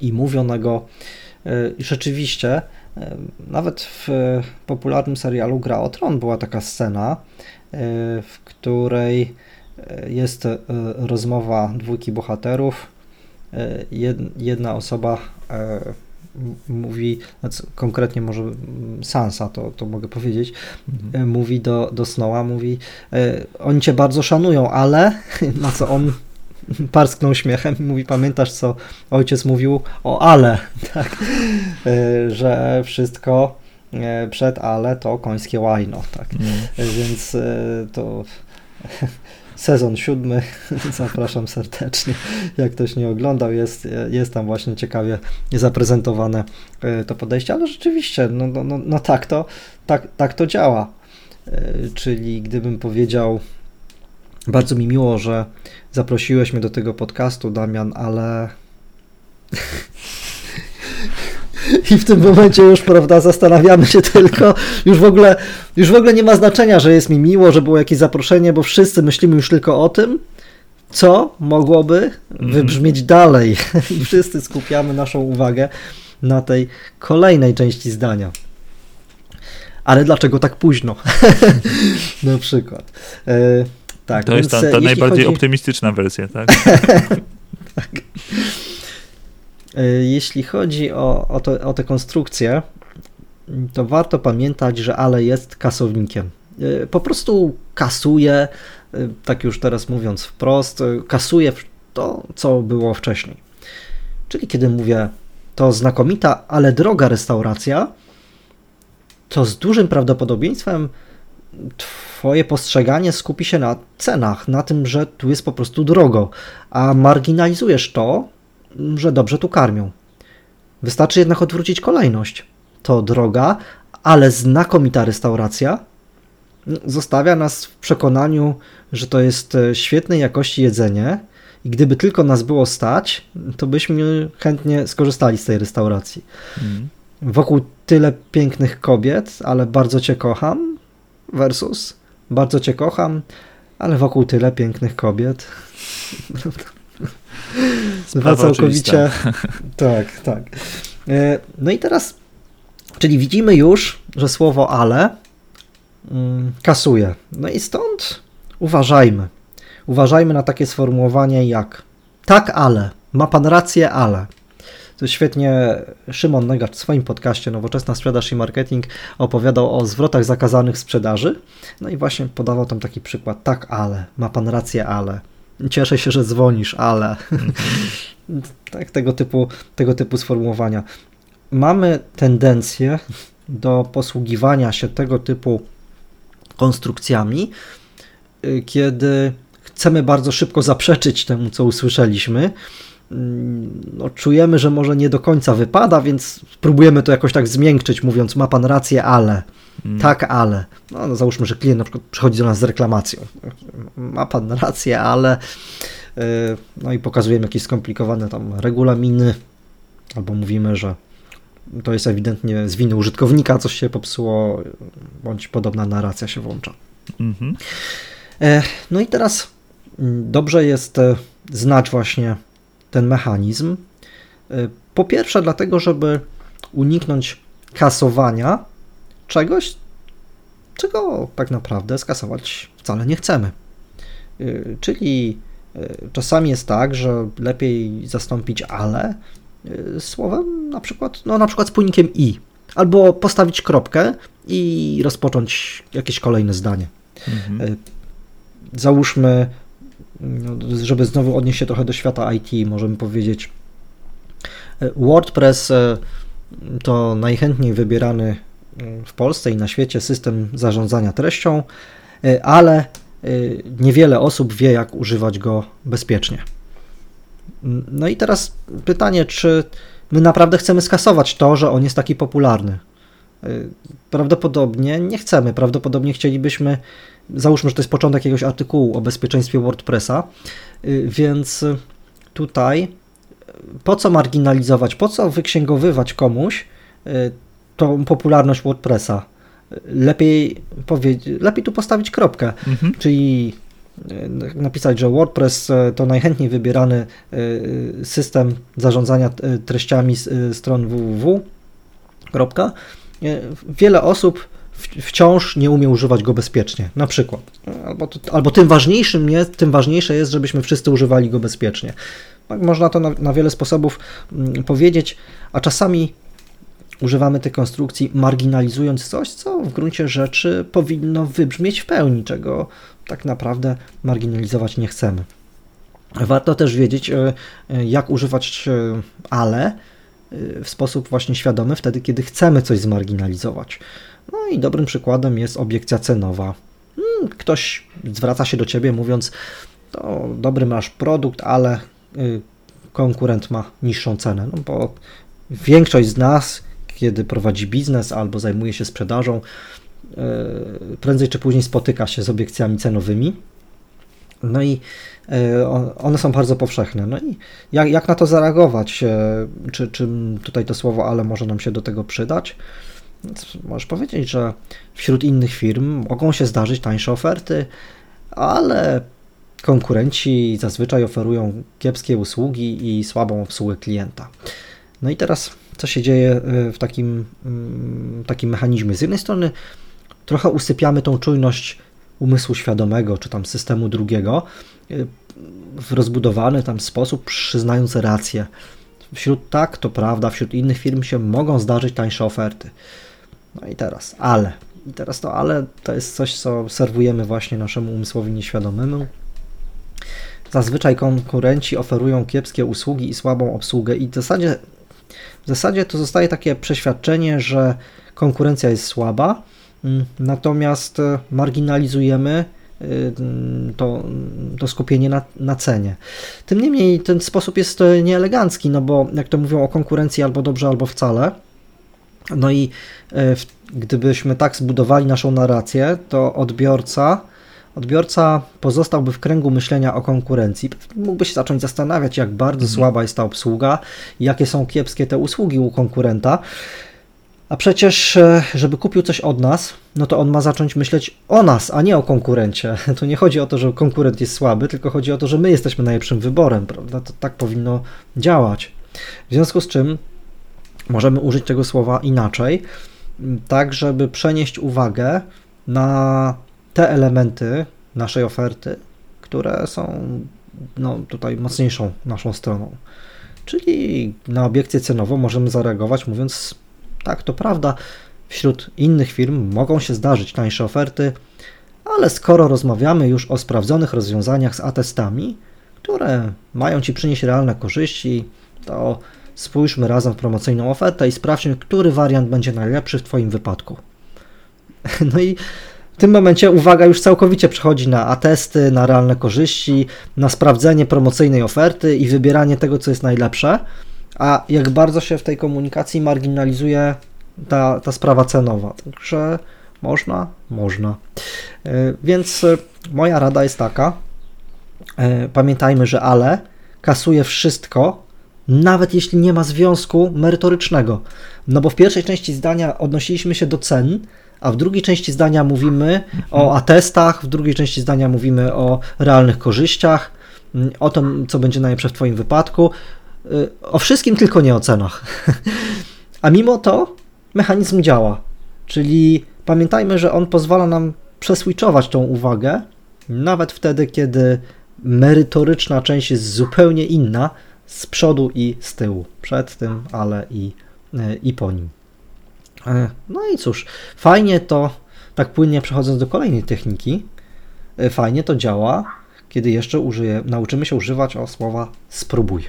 i mówionego. E, I rzeczywiście, e, nawet w popularnym serialu Gra o Tron była taka scena, e, w której jest rozmowa dwójki bohaterów. Jedna osoba mówi, znaczy konkretnie może Sansa, to, to mogę powiedzieć, mhm. E, mówi do, do Snowa, mówi, e, oni cię bardzo szanują, ale, na co on parsknął śmiechem i mówi, pamiętasz co ojciec mówił o ale, tak, e, że wszystko przed ale to końskie łajno, tak, mhm. więc to sezon siódmy. Zapraszam serdecznie. Jak ktoś nie oglądał, jest, jest tam właśnie ciekawie zaprezentowane e, to podejście, ale rzeczywiście, no, no, no, no tak, to, tak, tak to działa. E, czyli gdybym powiedział, bardzo mi miło, że zaprosiłeś mnie do tego podcastu, Damian, ale I w tym momencie już, prawda, zastanawiamy się tylko, już w ogóle, już w ogóle nie ma znaczenia, że jest mi miło, że było jakieś zaproszenie, bo wszyscy myślimy już tylko o tym, co mogłoby wybrzmieć dalej. I wszyscy skupiamy naszą uwagę na tej kolejnej części zdania. Ale dlaczego tak późno? na przykład. E, tak, to jest ta, ta najbardziej chodzi... optymistyczna wersja, tak? tak. E, jeśli chodzi o, o, to, o tę konstrukcję, to warto pamiętać, że ale jest kasownikiem. E, po prostu kasuje, e, tak już teraz mówiąc wprost, kasuje to, co było wcześniej. Czyli kiedy mówię, to znakomita, ale droga restauracja, to z dużym prawdopodobieństwem Twoje postrzeganie skupi się na cenach, na tym, że tu jest po prostu drogo, a marginalizujesz to, że dobrze tu karmią. Wystarczy jednak odwrócić kolejność. To droga, ale znakomita restauracja zostawia nas w przekonaniu, że to jest e, świetnej jakości jedzenie i gdyby tylko nas było stać, to byśmy chętnie skorzystali z tej restauracji. Mm. Wokół tyle pięknych kobiet, ale bardzo Cię kocham, versus bardzo Cię kocham, ale wokół tyle pięknych kobiet. Dwa całkowicie. Tak, tak. E, no i teraz, czyli widzimy już, że słowo ale mm, kasuje. No i stąd uważajmy. Uważajmy na takie sformułowanie jak tak, ale. Ma pan rację, ale. To świetnie Szymon Negacz w swoim podcaście Nowoczesna Sprzedaż i Marketing opowiadał o zwrotach zakazanych sprzedaży. No i właśnie podawał tam taki przykład. Tak, ale. Ma pan rację, ale. Cieszę się, że dzwonisz, ale. tak, tego typu, tego typu sformułowania. Mamy tendencję do posługiwania się tego typu konstrukcjami, y, kiedy chcemy bardzo szybko zaprzeczyć temu, co usłyszeliśmy. Mm, no, czujemy, że może nie do końca wypada, więc próbujemy to jakoś tak zmiękczyć, mówiąc: Ma pan rację, ale. Mm. Tak, ale. No, no, załóżmy, że klient na przykład przychodzi do nas z reklamacją. Ma pan rację, ale. Y, no i pokazujemy jakieś skomplikowane tam regulaminy, albo mówimy, że to jest ewidentnie z winy użytkownika, coś się popsuło, bądź podobna narracja się włącza. Mm -hmm. No i teraz mm, dobrze jest e, znać właśnie ten mechanizm. E, po pierwsze, dlatego, żeby uniknąć kasowania czegoś, czego tak naprawdę skasować wcale nie chcemy. E, czyli czasami jest tak, że lepiej zastąpić ale słowem na przykład, no na przykład spójnikiem i, albo postawić kropkę i rozpocząć jakieś kolejne zdanie. Mhm. Załóżmy, żeby znowu odnieść się trochę do świata IT, możemy powiedzieć, e, WordPress e, to najchętniej wybierany w Polsce i na świecie system zarządzania treścią, e, ale niewiele osób wie, jak używać go bezpiecznie. No i teraz pytanie, czy my naprawdę chcemy skasować to, że on jest taki popularny? Prawdopodobnie nie chcemy. Prawdopodobnie chcielibyśmy Załóżmy, że to jest początek jakiegoś artykułu o bezpieczeństwie WordPressa, y, więc tutaj po co marginalizować, po co wyksięgowywać komuś y, tą popularność WordPressa? Lepiej, powiedzieć, lepiej tu postawić kropkę, mhm. czyli y, napisać, że WordPress to najchętniej wybierany system zarządzania treściami stron www. Wiele osób wciąż nie umie używać go bezpiecznie, na przykład. Albo, albo tym, ważniejszym jest, tym ważniejsze jest, żebyśmy wszyscy używali go bezpiecznie. Tak, można to na, na wiele sposobów mm, powiedzieć, a czasami używamy tej konstrukcji marginalizując coś, co w gruncie rzeczy powinno wybrzmieć w pełni, czego tak naprawdę marginalizować nie chcemy. Warto też wiedzieć, e, e, jak używać e, ale w sposób właśnie świadomy, wtedy, kiedy chcemy coś zmarginalizować. No i dobrym przykładem jest obiekcja cenowa. Hmm, ktoś zwraca się do ciebie mówiąc, to dobry masz produkt, ale y, konkurent ma niższą cenę. No bo większość z nas, kiedy prowadzi biznes albo zajmuje się sprzedażą, y, prędzej czy później spotyka się z obiekcjami cenowymi. No i one są bardzo powszechne. No i jak, jak na to zareagować? Czy, czy tutaj to słowo ale może nam się do tego przydać? Możesz powiedzieć, że wśród innych firm mogą się zdarzyć tańsze oferty, ale konkurenci zazwyczaj oferują kiepskie usługi i słabą obsługę klienta. No i teraz co się dzieje e, w takim, mm, takim mechanizmie? Z jednej strony trochę usypiamy tą czujność umysłu świadomego, czy tam systemu drugiego e, w rozbudowany tam sposób, przyznając rację. Wśród tak, to prawda, wśród innych firm się mogą zdarzyć tańsze oferty. No i teraz, ale. I teraz to ale to jest coś, co serwujemy właśnie naszemu umysłowi nieświadomemu. Zazwyczaj konkurenci oferują kiepskie usługi i słabą obsługę, i w zasadzie, w zasadzie to zostaje takie przeświadczenie, że konkurencja jest słaba, mm, natomiast e, marginalizujemy to, to skupienie na, na cenie. Tym niemniej ten sposób jest e, nieelegancki, no bo jak to mówią o konkurencji albo dobrze, albo wcale. No i gdybyśmy tak zbudowali naszą narrację, to odbiorca odbiorca pozostałby w kręgu myślenia o konkurencji. Mógłby się zacząć zastanawiać, jak bardzo mhm. słaba jest ta obsługa, jakie są kiepskie te usługi u konkurenta. A przecież, e, żeby kupił coś od nas, no to on ma zacząć myśleć o nas, a nie o konkurencie. To nie chodzi o to, że konkurent jest słaby, tylko chodzi o to, że my jesteśmy najlepszym wyborem, prawda? To tak powinno działać. W związku z czym możemy użyć tego słowa inaczej, tak żeby przenieść uwagę na te elementy naszej oferty, które są no, tutaj mocniejszą naszą stroną. Czyli na obiekcję cenową możemy zareagować mówiąc, tak, to prawda, wśród innych firm mogą się zdarzyć tańsze oferty, ale skoro rozmawiamy już o sprawdzonych rozwiązaniach z atestami, które mają Ci przynieść realne korzyści, to spójrzmy razem w promocyjną ofertę i sprawdźmy, który wariant będzie najlepszy w Twoim wypadku. No i w tym momencie uwaga już całkowicie przechodzi na atesty, na realne korzyści, na sprawdzenie promocyjnej oferty i wybieranie tego, co jest najlepsze. A jak bardzo się w tej komunikacji marginalizuje ta, ta sprawa cenowa. Także można, można. E, więc e, moja rada jest taka. E, pamiętajmy, że ale kasuje wszystko, nawet jeśli nie ma związku merytorycznego. No bo w pierwszej części zdania odnosiliśmy się do cen, a w drugiej części zdania mówimy o atestach, w drugiej części zdania mówimy o realnych korzyściach, mm, o tym, co będzie najlepsze w Twoim wypadku, o wszystkim, tylko nie o cenach. A mimo to mechanizm działa, czyli pamiętajmy, że on pozwala nam przeswitchować tą uwagę, nawet wtedy, kiedy merytoryczna część jest zupełnie inna z przodu i z tyłu, przed tym, ale i, y, i po nim. E, no i cóż, fajnie to, tak płynnie przechodząc do kolejnej techniki, fajnie to działa, kiedy jeszcze użyję, nauczymy się używać o słowa spróbuj.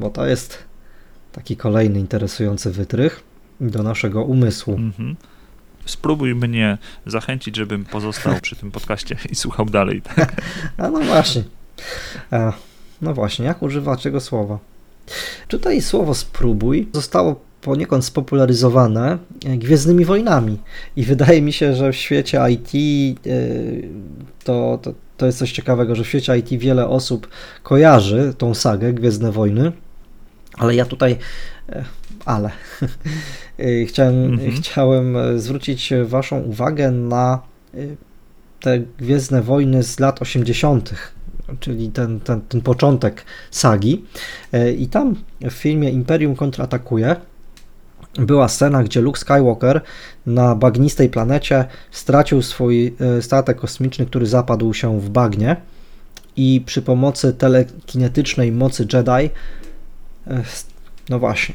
Bo to jest taki kolejny interesujący wytrych do naszego umysłu. Mhm. Spróbuj mnie zachęcić, żebym pozostał przy tym podcaście i słuchał dalej. Tak? A no właśnie. No właśnie, jak używać tego słowa? Tutaj słowo spróbuj zostało poniekąd spopularyzowane e, Gwiezdnymi Wojnami. I wydaje mi się, że w świecie IT e, to, to, to jest coś ciekawego, że w świecie IT wiele osób kojarzy tą sagę Gwiezdne Wojny, ale ja tutaj, e, ale chciałem, mhm. chciałem zwrócić Waszą uwagę na te Gwiezdne Wojny z lat 80., czyli ten, ten, ten początek sagi. I tam w filmie Imperium kontratakuje była scena, gdzie Luke Skywalker na bagnistej planecie stracił swój e, statek kosmiczny, który zapadł się w bagnie i przy pomocy telekinetycznej mocy Jedi e, no właśnie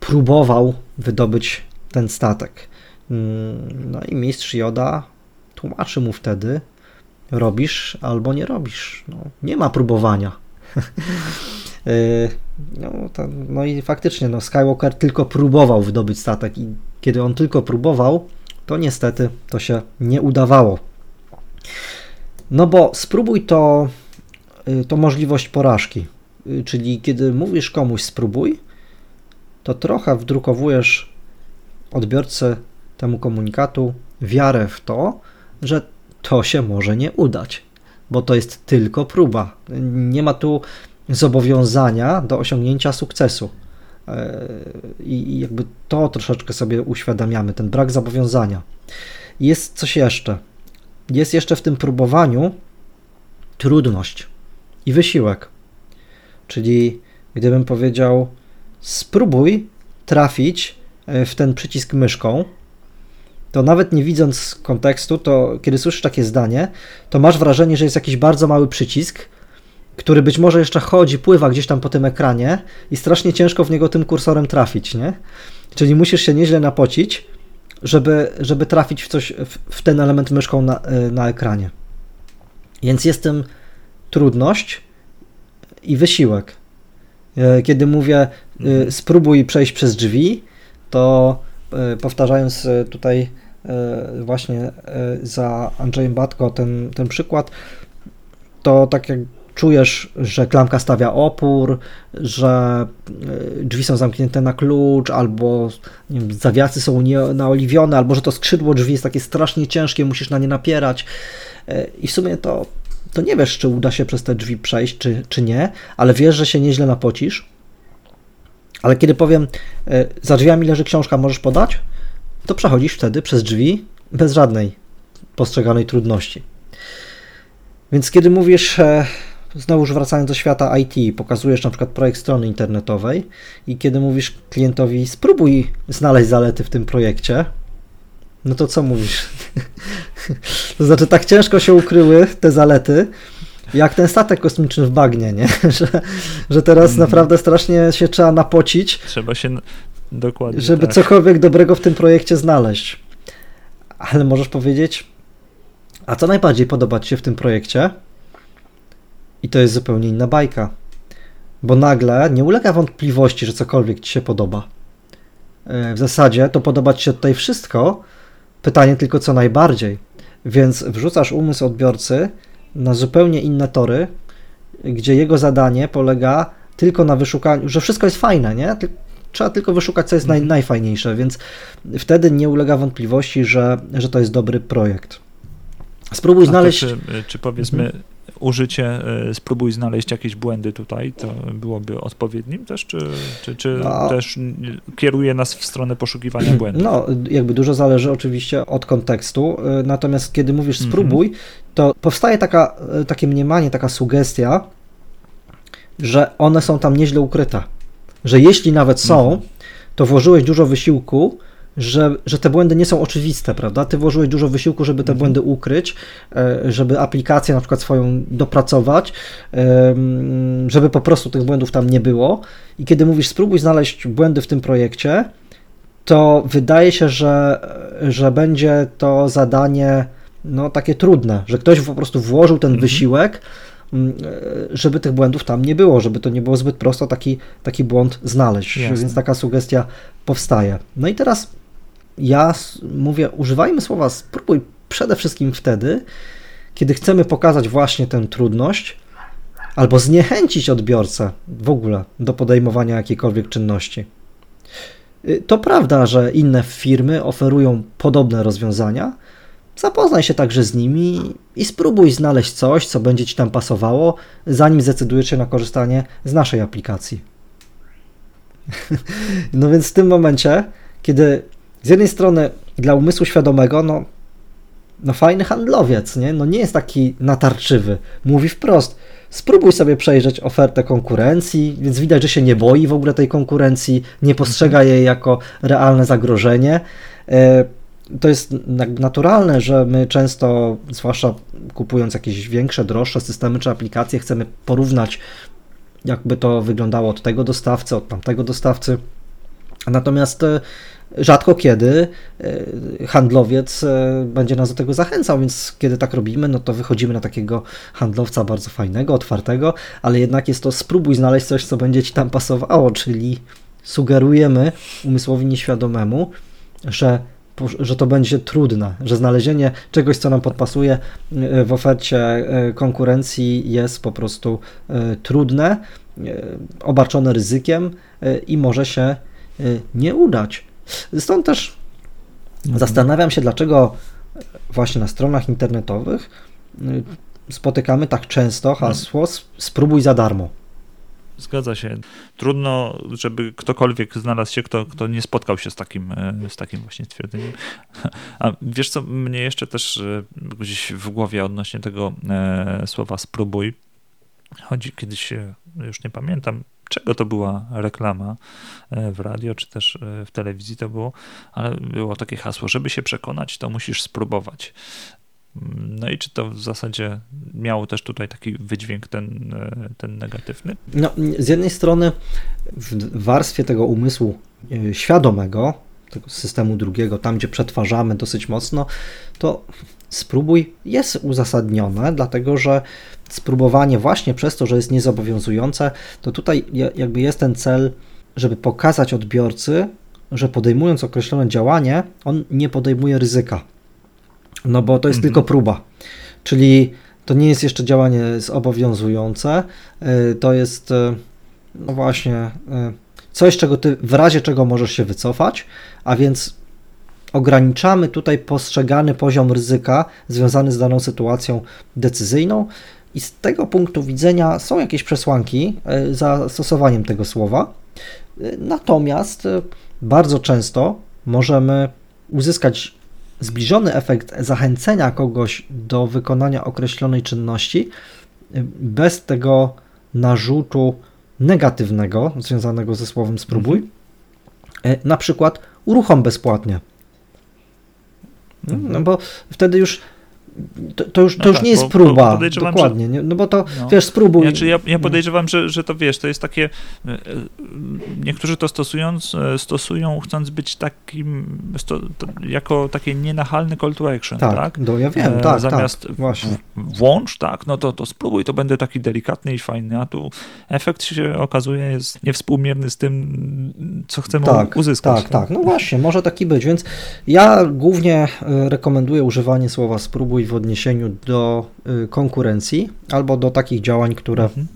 próbował wydobyć ten statek. Mm, no i mistrz Yoda tłumaczy mu wtedy robisz albo nie robisz. No, nie ma próbowania. No, to, no i faktycznie, no, Skywalker tylko próbował wydobyć statek i kiedy on tylko próbował, to niestety to się nie udawało. No bo spróbuj to, y, to możliwość porażki. Y, czyli kiedy mówisz komuś spróbuj, to trochę wdrukowujesz odbiorcę temu komunikatu wiarę w to, że to się może nie udać. bo to jest tylko próba. Nie ma tu zobowiązania do osiągnięcia sukcesu. E, I jakby to troszeczkę sobie uświadamiamy, ten brak zobowiązania. Jest coś jeszcze. Jest jeszcze w tym próbowaniu trudność i wysiłek. Czyli gdybym powiedział, spróbuj trafić e, w ten przycisk myszką, to nawet nie widząc kontekstu, to kiedy słyszysz takie zdanie, to masz wrażenie, że jest jakiś bardzo mały przycisk, który być może jeszcze chodzi, pływa gdzieś tam po tym ekranie i strasznie ciężko w niego tym kursorem trafić, nie? Czyli musisz się nieźle napocić, żeby, żeby trafić w coś, w, w ten element myszką na, y, na ekranie. Więc jest tym trudność i wysiłek. Y, kiedy mówię, y, mhm. spróbuj przejść przez drzwi, to powtarzając tutaj właśnie za Andrzejem Batko ten, ten przykład, to tak jak czujesz, że klamka stawia opór, że e, drzwi są zamknięte na klucz, albo nie wiem, zawiasy są naoliwione, albo że to skrzydło drzwi jest takie strasznie ciężkie, musisz na nie napierać. E, I w sumie to, to nie wiesz, czy uda się przez te drzwi przejść, czy, czy nie, ale wiesz, że się nieźle napocisz. Ale kiedy powiem, e, za drzwiami leży książka, możesz podać, to przechodzisz wtedy przez drzwi bez żadnej postrzeganej trudności. Więc kiedy mówisz, Znowuż wracając do świata IT, pokazujesz na przykład projekt strony internetowej i kiedy mówisz klientowi, spróbuj znaleźć zalety w tym projekcie, no to co mówisz? to znaczy, tak ciężko się ukryły te zalety, jak ten statek kosmiczny w bagnie, nie? że, że teraz mm. naprawdę strasznie się trzeba napocić. Trzeba się dokładnie. Żeby tak. cokolwiek dobrego w tym projekcie znaleźć. Ale możesz powiedzieć, a co najbardziej podoba Ci się w tym projekcie? I to jest zupełnie inna bajka. Bo nagle nie ulega wątpliwości, że cokolwiek ci się podoba. E, w zasadzie to podoba ci się tutaj wszystko. Pytanie tylko co najbardziej. Więc wrzucasz umysł odbiorcy na zupełnie inne tory, gdzie jego zadanie polega tylko na wyszukaniu, że wszystko jest fajne, nie? Trzeba tylko wyszukać, co jest naj, mhm. najfajniejsze, więc wtedy nie ulega wątpliwości, że, że to jest dobry projekt. Spróbuj znaleźć. Czy, czy powiedzmy, mhm użycie, e, spróbuj znaleźć jakieś błędy tutaj, to byłoby odpowiednim też, czy, czy, czy no. też kieruje nas w stronę poszukiwania błędów? No, jakby dużo zależy oczywiście od kontekstu, e, natomiast kiedy mówisz mhm. spróbuj, to powstaje taka, e, takie mniemanie, taka sugestia, że one są tam nieźle ukryte, że jeśli nawet są, mhm. to włożyłeś dużo wysiłku, że, że te błędy nie są oczywiste, prawda? Ty włożyłeś dużo wysiłku, żeby te mhm. błędy ukryć, e, żeby aplikację na przykład swoją dopracować, żeby po prostu tych błędów tam nie było. I kiedy mówisz, spróbuj znaleźć błędy w tym projekcie, to wydaje się, że, że będzie to zadanie no, takie trudne, że ktoś po prostu włożył ten mhm. wysiłek, e, żeby tych błędów tam nie było, żeby to nie było zbyt prosto taki, taki błąd znaleźć. Jasne. Więc taka sugestia powstaje. No i teraz ja mówię, używajmy słowa spróbuj przede wszystkim wtedy, kiedy chcemy pokazać właśnie tę trudność albo zniechęcić odbiorcę w ogóle do podejmowania jakiejkolwiek czynności. Y, to prawda, że inne firmy oferują podobne rozwiązania. Zapoznaj się także z nimi i spróbuj znaleźć coś, co będzie Ci tam pasowało, zanim zdecydujesz się na korzystanie z naszej aplikacji. no więc w tym momencie, kiedy z jednej strony dla umysłu świadomego, no, no fajny handlowiec, nie? No nie jest taki natarczywy. Mówi wprost, spróbuj sobie przejrzeć ofertę konkurencji, więc widać, że się nie boi w ogóle tej konkurencji, nie postrzega jej jako realne zagrożenie. E, to jest naturalne, że my często, zwłaszcza kupując jakieś większe, droższe systemy czy aplikacje, chcemy porównać, jakby to wyglądało od tego dostawcy, od tamtego dostawcy. Natomiast e, rzadko kiedy e, handlowiec e, będzie nas do tego zachęcał, więc kiedy tak robimy, no to wychodzimy na takiego handlowca bardzo fajnego, otwartego, ale jednak jest to spróbuj znaleźć coś, co będzie ci tam pasowało, czyli sugerujemy umysłowi nieświadomemu, że że to będzie trudne, że znalezienie czegoś, co nam podpasuje e, w ofercie konkurencji jest po prostu trudne, obarczone ryzykiem i może się nie udać. Stąd też zastanawiam się, dlaczego właśnie na stronach internetowych y, spotykamy tak często hasło spróbuj za darmo. Zgadza się. Trudno, żeby ktokolwiek znalazł się, kto, kto nie spotkał się z takim, e, z takim właśnie stwierdzeniem. A wiesz co, mnie jeszcze też e, gdzieś w głowie odnośnie tego słowa spróbuj. Chodzi kiedyś, już nie pamiętam, czego to była reklama w radio, czy też w telewizji to było, ale było takie hasło, żeby się przekonać, to musisz spróbować. No i czy to w zasadzie miało też tutaj taki wydźwięk ten, e, ten negatywny? No, z jednej strony w warstwie tego umysłu e, świadomego, tego systemu drugiego, tam gdzie przetwarzamy dosyć mocno, to spróbuj jest uzasadnione, dlatego że spróbowanie właśnie przez to, że jest niezobowiązujące, to tutaj jakby jest ten cel, żeby pokazać odbiorcy, że podejmując określone działanie, on nie podejmuje ryzyka no bo to jest mhm. tylko próba. Czyli to nie jest jeszcze działanie zobowiązujące, y, to jest y, no właśnie y, coś, czego ty w razie czego możesz się wycofać, a więc ograniczamy tutaj postrzegany poziom ryzyka związany z daną sytuacją decyzyjną i z tego punktu widzenia są jakieś przesłanki za stosowaniem tego słowa. Natomiast bardzo często możemy uzyskać zbliżony efekt zachęcenia kogoś do wykonania określonej czynności bez tego narzutu negatywnego związanego ze słowem spróbuj, mhm. Na przykład uruchom bezpłatnie. Mhm. No bo wtedy już to, to, już, to no już tak, nie jest bo, próba, bo dokładnie, że, nie? no bo to, no, wiesz, spróbuj. Znaczy ja, ja podejrzewam, że, że to, wiesz, to jest takie, e, e, niektórzy to stosując, e, stosują chcąc być takim, sto, jako takie nienachalny call to action, tak? tak? No ja wiem, tak, Zamiast tak, właśnie. włącz, tak, no to, to spróbuj, to będę taki delikatny i fajny, a tu efekt się okazuje jest niewspółmierny z tym, co chcemy tak, uzyskać. Tak, tak, no właśnie, może taki być, więc ja głównie rekomenduję używanie słowa spróbuj w odniesieniu do y, konkurencji albo do takich działań, które mhm.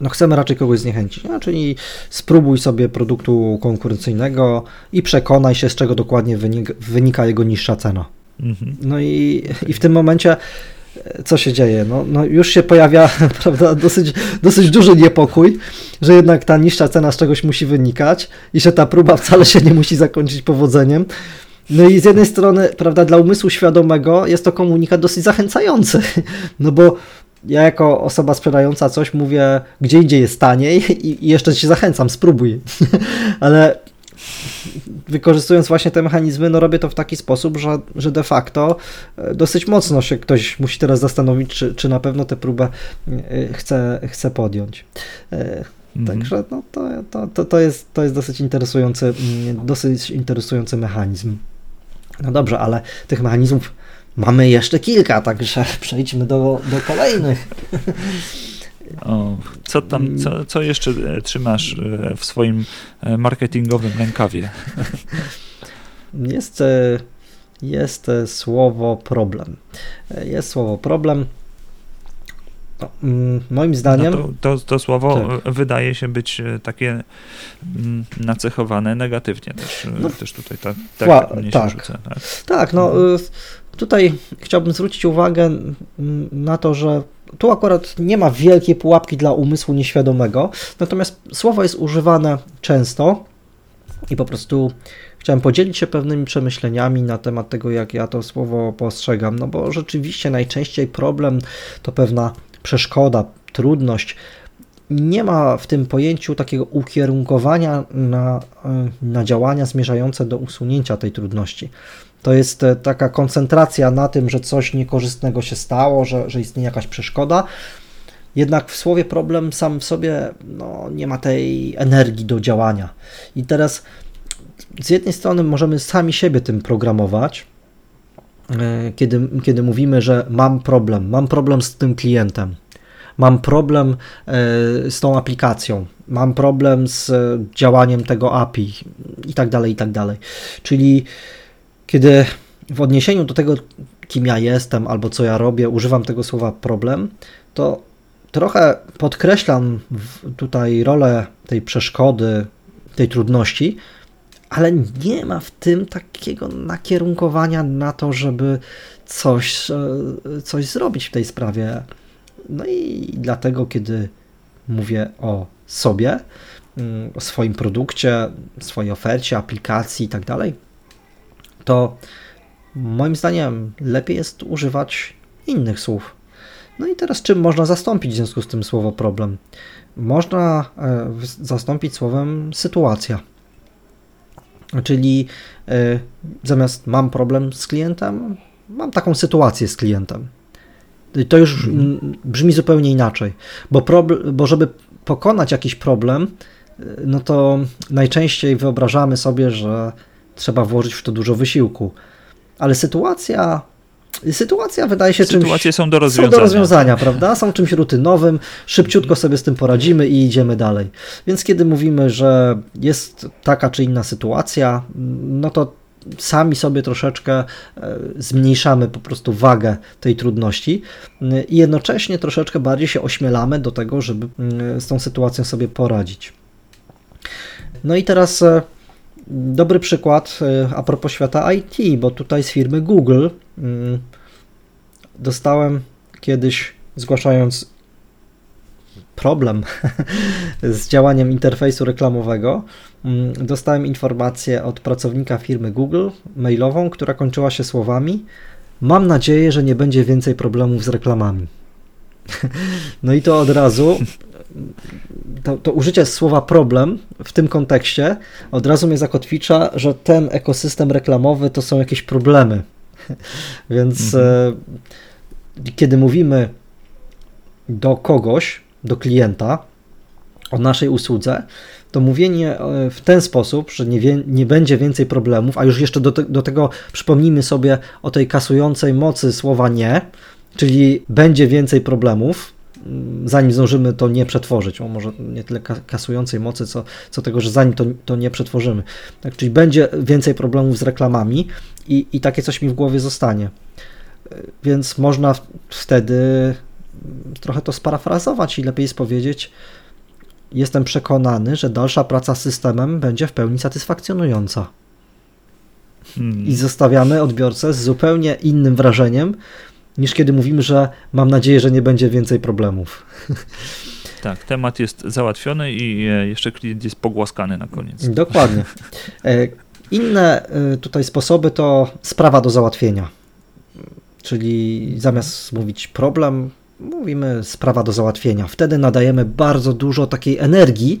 no, chcemy raczej kogoś zniechęcić. No, czyli spróbuj sobie produktu konkurencyjnego i przekonaj się, z czego dokładnie wynika, wynika jego niższa cena. Mhm. No i, i w tym momencie e, co się dzieje? No, no już się pojawia prawda, dosyć, dosyć duży niepokój, że jednak ta niższa cena z czegoś musi wynikać i że ta próba wcale się nie musi zakończyć powodzeniem. No i z jednej strony, prawda, dla umysłu świadomego jest to komunikat dosyć zachęcający, no bo ja jako osoba sprzedająca coś mówię, gdzie indziej jest taniej i, jeszcze cię zachęcam, spróbuj. Ale wykorzystując właśnie te mechanizmy, no robię to w taki sposób, że, że de facto e, dosyć mocno się ktoś musi teraz zastanowić, czy, czy na pewno tę próbę e, chce, chce podjąć. E, mhm. Także no, to, to, to, to, jest, to jest dosyć interesujący, mm, dosyć interesujący mechanizm. No dobrze, ale tych mechanizmów mamy jeszcze kilka, także przejdźmy do, do kolejnych. O, co tam, co, co jeszcze e, trzymasz e, w swoim e, marketingowym rękawie? Jest, jest słowo problem. Jest słowo problem. No, mm, moim zdaniem. No to, to, to, słowo tak. wydaje się być e, takie mm, nacechowane negatywnie też, e, no, też tutaj tak, tak, tak. Rzucę, tak. tak, no mhm. tutaj chciałbym zwrócić uwagę na to, że tu akurat nie ma wielkiej pułapki dla umysłu nieświadomego, natomiast słowo jest używane często i po prostu chciałem podzielić się pewnymi przemyśleniami na temat tego, jak ja to słowo postrzegam, no bo rzeczywiście najczęściej problem to pewna przeszkoda, trudność. Nie ma w tym pojęciu takiego ukierunkowania na, na działania zmierzające do usunięcia tej trudności. To jest e, taka koncentracja na tym, że coś niekorzystnego się stało, że, że istnieje jakaś przeszkoda. Jednak w słowie problem sam w sobie no, nie ma tej energii do działania. I teraz z jednej strony możemy sami siebie tym programować, kiedy, kiedy mówimy, że mam problem, mam problem z tym klientem, mam problem e, z tą aplikacją, mam problem z działaniem tego API i tak dalej, i tak dalej. Czyli kiedy w odniesieniu do tego, kim ja jestem albo co ja robię, używam tego słowa problem, to trochę podkreślam tutaj rolę tej przeszkody, tej trudności, ale nie ma w tym takiego nakierunkowania na to, żeby coś, e, coś zrobić w tej sprawie. No i dlatego, kiedy mówię o sobie, mm, o swoim produkcie, swojej ofercie, aplikacji i tak dalej, to moim zdaniem lepiej jest używać innych słów. No i teraz czym można zastąpić w związku z tym słowo problem? Można e, zastąpić słowem sytuacja. Czyli e, zamiast mam problem z klientem, mam taką sytuację z klientem. To już mhm. brzmi zupełnie inaczej, bo, problem, bo żeby pokonać jakiś problem, e, no to najczęściej wyobrażamy sobie, że trzeba włożyć w to dużo wysiłku. Ale sytuacja Sytuacja wydaje się Sytuacje czymś. są do rozwiązania. Są do rozwiązania, prawda? Są czymś rutynowym, szybciutko sobie z tym poradzimy i idziemy dalej. Więc kiedy mówimy, że jest taka czy inna sytuacja, no to sami sobie troszeczkę e, zmniejszamy po prostu wagę tej trudności i jednocześnie troszeczkę bardziej się ośmielamy do tego, żeby mm, z tą sytuacją sobie poradzić. No i teraz e, dobry przykład e, a propos świata IT, bo tutaj z firmy Google mm, dostałem kiedyś zgłaszając problem z działaniem interfejsu reklamowego, mm, dostałem informację od pracownika firmy Google mailową, która kończyła się słowami: Mam nadzieję, że nie będzie więcej problemów z reklamami. No i to od razu to, to, użycie słowa problem w tym kontekście od razu mnie zakotwicza, że ten ekosystem reklamowy to są jakieś problemy. Więc mhm. e, kiedy mówimy do kogoś, do klienta o naszej usłudze, to mówienie e, w ten sposób, że nie, wie, nie będzie więcej problemów, a już jeszcze do, te, do tego przypomnijmy sobie o tej kasującej mocy słowa nie, czyli będzie więcej problemów, zanim zdążymy to nie przetworzyć, o może nie tyle kasującej mocy, co, co tego, że zanim to, to nie przetworzymy. Tak, czyli będzie więcej problemów z reklamami i, i takie coś mi w głowie zostanie. Więc można wtedy trochę to sparafrazować i lepiej powiedzieć, jestem przekonany, że dalsza praca z systemem będzie w pełni satysfakcjonująca. Hmm. I zostawiamy odbiorcę z zupełnie innym wrażeniem, niż kiedy mówimy, że mam nadzieję, że nie będzie więcej problemów. Tak, temat jest załatwiony i e, jeszcze klient jest pogłaskany na koniec. Dokładnie. E, inne e, tutaj sposoby to sprawa do załatwienia. Czyli zamiast mówić problem, mówimy sprawa do załatwienia. Wtedy nadajemy bardzo dużo takiej energii,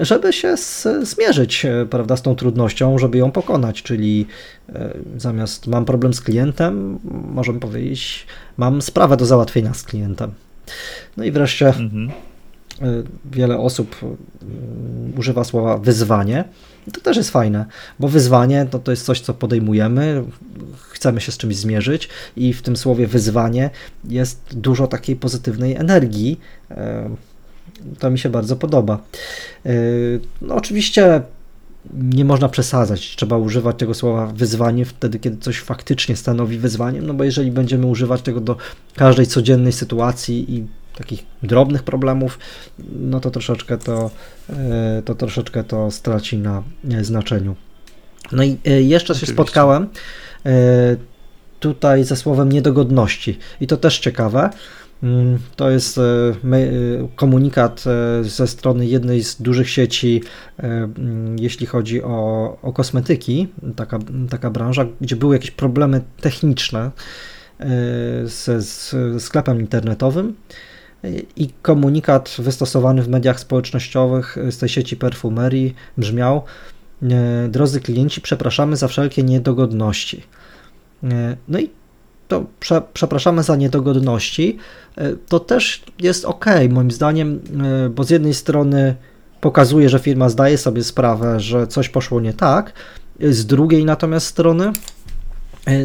żeby się zmierzyć e, prawda, z tą trudnością, żeby ją pokonać. Czyli e, zamiast mam problem z klientem, możemy powiedzieć, mam sprawę do załatwienia z klientem. No i wreszcie mhm. E, wiele osób używa słowa wyzwanie. To też jest fajne, bo wyzwanie to, to jest coś, co podejmujemy, chcemy się z czymś zmierzyć i w tym słowie wyzwanie jest dużo takiej pozytywnej energii. To mi się bardzo podoba. No, oczywiście nie można przesadzać. Trzeba używać tego słowa wyzwanie wtedy, kiedy coś faktycznie stanowi wyzwaniem, no bo jeżeli będziemy używać tego do każdej codziennej sytuacji i takich drobnych problemów, no to troszeczkę to, e, to troszeczkę to straci na e, znaczeniu. No i e, jeszcze Oczywiście. się spotkałem tutaj ze słowem niedogodności i to też ciekawe. Mm, to jest komunikat ze strony jednej z dużych sieci, mm, jeśli chodzi o, o kosmetyki, taka, taka branża, gdzie były jakieś problemy techniczne ze, z sklepem internetowym i komunikat wystosowany w mediach społecznościowych z tej sieci perfumerii brzmiał: e, Drodzy klienci, przepraszamy za wszelkie niedogodności. E, no i to prze, przepraszamy za niedogodności. E, to też jest ok, moim zdaniem, bo z jednej strony pokazuje, że firma zdaje sobie sprawę, że coś poszło nie tak, z drugiej natomiast strony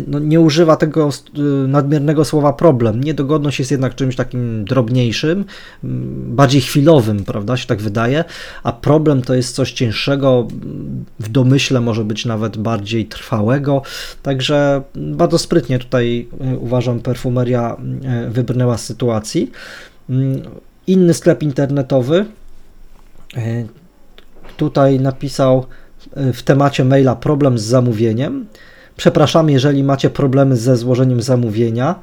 no, nie używa tego e, nadmiernego słowa problem. Niedogodność jest jednak czymś takim drobniejszym, bardziej chwilowym, prawda, się tak wydaje, a problem to jest coś cięższego, w domyśle może być nawet bardziej trwałego, także bardzo sprytnie tutaj e, uważam perfumeria wybrnęła z sytuacji. Inny sklep internetowy tutaj napisał w temacie maila problem z zamówieniem. Przepraszam, jeżeli macie problemy ze złożeniem zamówienia.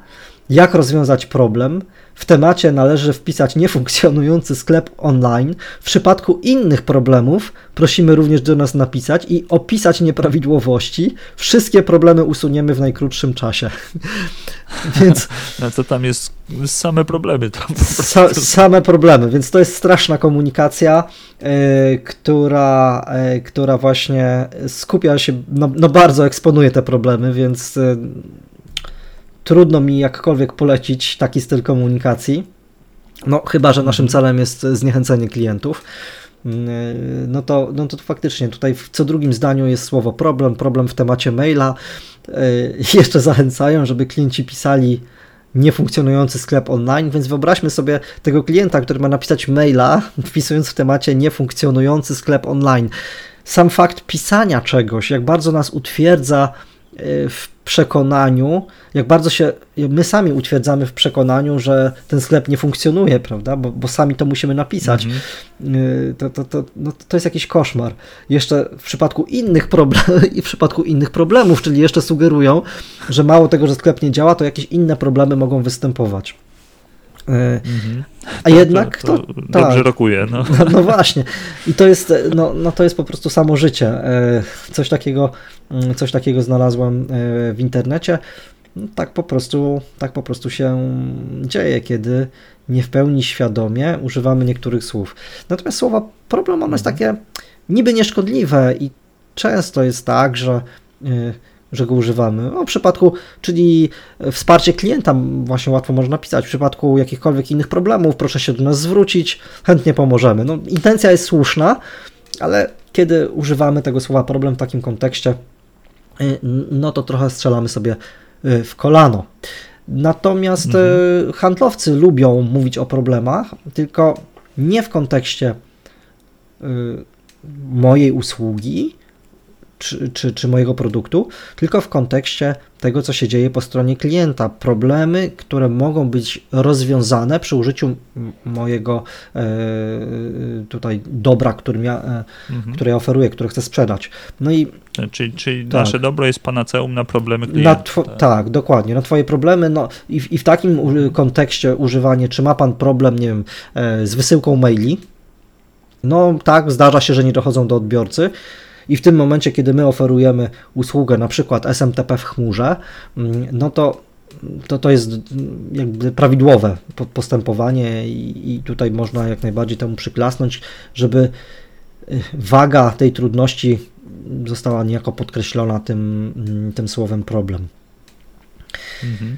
Jak rozwiązać problem? W temacie należy wpisać niefunkcjonujący sklep online. W przypadku innych problemów prosimy również do nas napisać i opisać nieprawidłowości. Wszystkie problemy usuniemy w najkrótszym czasie. Więc. No to tam jest same problemy. Tam sa, same problemy, więc to jest straszna komunikacja, yy, która, yy, która właśnie skupia się, no, no, bardzo eksponuje te problemy, więc. Yy, trudno mi jakkolwiek polecić taki styl komunikacji. No, chyba, że naszym celem jest zniechęcenie klientów. Mm, no to, no to faktycznie tutaj w co drugim zdaniu jest słowo problem, problem w temacie maila. E, jeszcze zachęcają, żeby klienci pisali niefunkcjonujący sklep online, więc wyobraźmy sobie tego klienta, który ma napisać maila, wpisując w temacie niefunkcjonujący sklep online. Sam fakt pisania czegoś, jak bardzo nas utwierdza e, w przekonaniu, jak bardzo się my sami utwierdzamy w przekonaniu, że ten sklep nie funkcjonuje, prawda? Bo, bo sami to musimy napisać. Mhm. To, to, to, no, to jest jakiś koszmar. Jeszcze w przypadku innych problemów i w przypadku innych problemów, czyli jeszcze sugerują, że mało tego, że sklep nie działa, to jakieś inne problemy mogą występować. Mhm. A to, jednak to, to, to dobrze tak. rokuje. No. No, no. właśnie. I to jest, no, no to jest po prostu samo życie. E, coś takiego, coś takiego znalazłem e, w internecie. No, tak po prostu, tak po prostu się dzieje, kiedy nie w pełni świadomie używamy niektórych słów. Natomiast słowa problem, ono jest mhm. takie niby nieszkodliwe i często jest tak, że e, że go używamy. No, w przypadku, czyli wsparcie klienta właśnie łatwo można napisać. W przypadku jakichkolwiek innych problemów proszę się do nas zwrócić, chętnie pomożemy. No, intencja jest słuszna, ale kiedy używamy tego słowa problem w takim kontekście, no to trochę strzelamy sobie y, w kolano. Natomiast y, mhm. handlowcy lubią mówić o problemach, tylko nie w kontekście mojej usługi, czy, czy, czy mojego produktu, tylko w kontekście tego, co się dzieje po stronie klienta. Problemy, które mogą być rozwiązane przy użyciu mojego e, tutaj dobra, który ja, e, mhm. które ja oferuję, które chcę sprzedać. No i Czyli, czyli tak. nasze dobro jest panaceum na problemy klienta. Na tak. tak. dokładnie. Na twoje problemy, no i w, i w takim kontekście używanie, czy ma pan problem, nie wiem, e, z wysyłką maili, no tak, zdarza się, że nie dochodzą do odbiorcy, i w tym momencie, kiedy my oferujemy usługę, na przykład SMTP w chmurze, mm, no to to, to jest jakby prawidłowe postępowanie i, i tutaj można jak najbardziej temu przyklasnąć, żeby y, waga tej trudności została niejako podkreślona tym, mm, tym słowem problem. Mhm.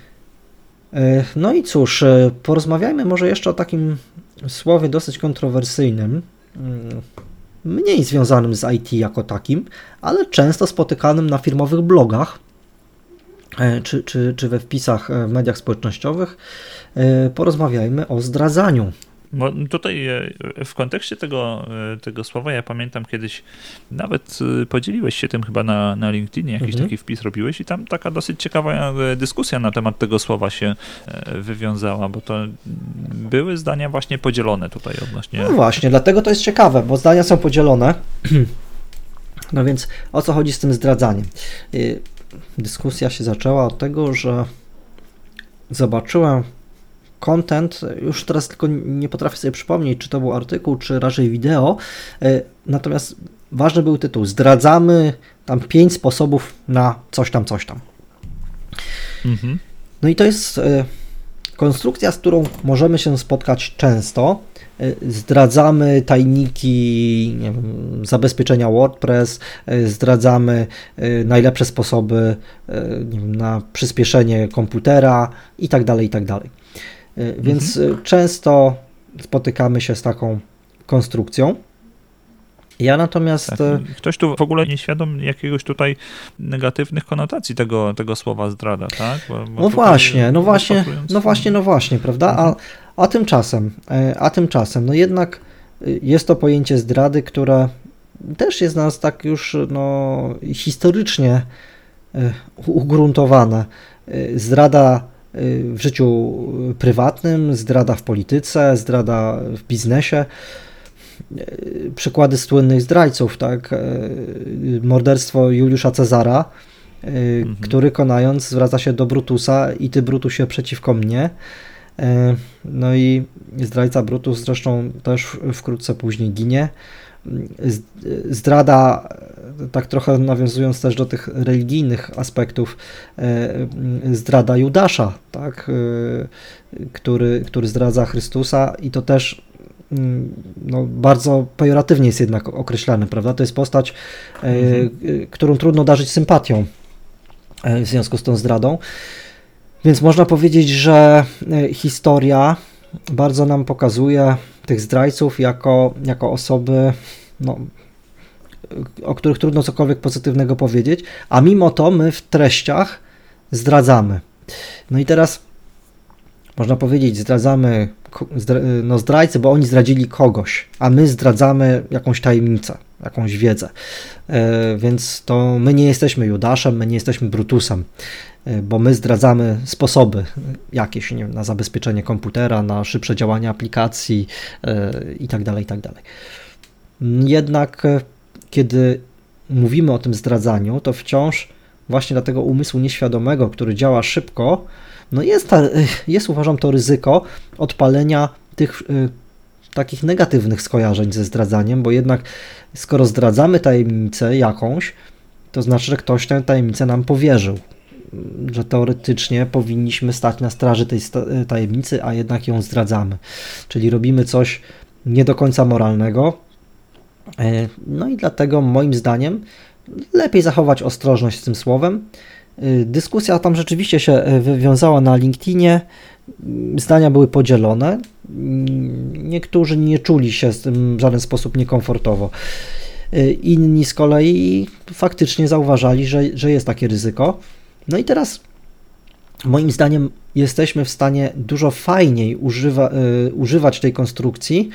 Y, no i cóż, y, porozmawiajmy może jeszcze o takim słowie dosyć kontrowersyjnym, mm, mniej związanym z IT jako takim, ale często spotykanym na firmowych blogach e, czy, czy, czy we wpisach e, w mediach społecznościowych. E, porozmawiajmy o zdradzaniu. Bo tutaj e, w kontekście tego, e, tego słowa ja pamiętam kiedyś, nawet e, podzieliłeś się tym chyba na, na LinkedInie, jakiś mhm. taki wpis robiłeś i tam taka dosyć ciekawa dyskusja na temat tego słowa się wywiązała, bo to były zdania właśnie podzielone tutaj odnośnie... No właśnie, dlatego to jest ciekawe, bo zdania są podzielone. No więc o co chodzi z tym zdradzaniem? Dyskusja się zaczęła od tego, że zobaczyłem content, już teraz tylko nie potrafię sobie przypomnieć, czy to był artykuł, czy raczej wideo, e, natomiast ważny był tytuł, zdradzamy tam pięć sposobów na coś tam, coś tam. Mhm. No i to jest e, konstrukcja, z którą możemy się spotkać często. E, zdradzamy tajniki wiem, zabezpieczenia WordPress, zdradzamy najlepsze sposoby wiem, na przyspieszenie komputera i tak więc mhm. E, często spotykamy się z taką konstrukcją. Ja natomiast. Tak. E, ktoś tu w ogóle nieświadom jakiegoś tutaj negatywnych konotacji tego, tego słowa zdrada, tak? Bo, bo no właśnie, no właśnie, no właśnie, no właśnie, prawda? A, mhm. a tymczasem, a tymczasem, no jednak jest to pojęcie zdrady, które też jest nas tak już no, historycznie ugruntowane. Zdrada w życiu prywatnym, zdrada w polityce, zdrada w biznesie. przykłady słynnych zdrajców, tak? Morderstwo Juliusza Cezara, mhm. który konając zwraca się do Brutusa i ty Brutusie przeciwko mnie. No i zdrajca Brutus zresztą też wkrótce później ginie. Zdrada, tak trochę nawiązując też do tych religijnych aspektów, zdrada Judasza, tak, który, który zdradza Chrystusa i to też mm, no, bardzo pejoratywnie jest jednak określany, prawda? To jest postać, mhm. którą trudno darzyć sympatią w związku z tą zdradą. Więc można powiedzieć, że e, historia bardzo nam pokazuje tych zdrajców jako, jako osoby, no, o których trudno cokolwiek pozytywnego powiedzieć, a mimo to my w treściach zdradzamy. No i teraz można powiedzieć, zdradzamy no zdrajcy, bo oni zdradzili kogoś, a my zdradzamy jakąś tajemnicę, jakąś wiedzę. E, więc to my nie jesteśmy Judaszem, my nie jesteśmy Brutusem. E, bo my zdradzamy sposoby jakieś nie wiem, na zabezpieczenie komputera, na szybsze działanie aplikacji itd., e, itd. Tak tak Jednak e, kiedy mówimy o tym zdradzaniu, to wciąż właśnie dla tego umysłu nieświadomego, który działa szybko, no jest, ta, jest uważam to ryzyko odpalenia tych takich negatywnych skojarzeń ze zdradzaniem, bo jednak skoro zdradzamy tajemnicę jakąś, to znaczy, że ktoś tę tajemnicę nam powierzył że teoretycznie powinniśmy stać na straży tej tajemnicy, a jednak ją zdradzamy. Czyli robimy coś nie do końca moralnego. E, no i dlatego moim zdaniem lepiej zachować ostrożność z tym słowem. E, dyskusja tam rzeczywiście się e, wywiązała na LinkedInie. Zdania były podzielone. Niektórzy nie czuli się z tym w żaden sposób niekomfortowo. Inni z kolei faktycznie zauważali, że, że jest takie ryzyko. No i teraz moim zdaniem jesteśmy w stanie dużo fajniej używa, y, używać tej konstrukcji,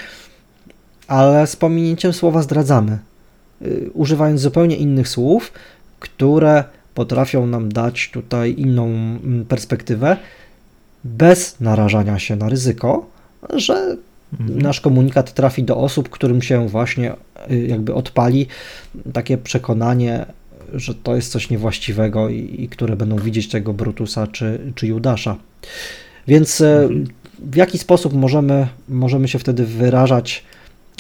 ale z pominięciem słowa zdradzamy, y, używając zupełnie innych słów, które potrafią nam dać tutaj inną mm, perspektywę, bez narażania się na ryzyko, że mhm. nasz komunikat trafi do osób, którym się właśnie y, jakby odpali takie przekonanie, że to jest coś niewłaściwego i, i które będą widzieć tego Brutusa czy, czy Judasza. Więc e, mhm. w jaki sposób możemy, możemy się wtedy wyrażać,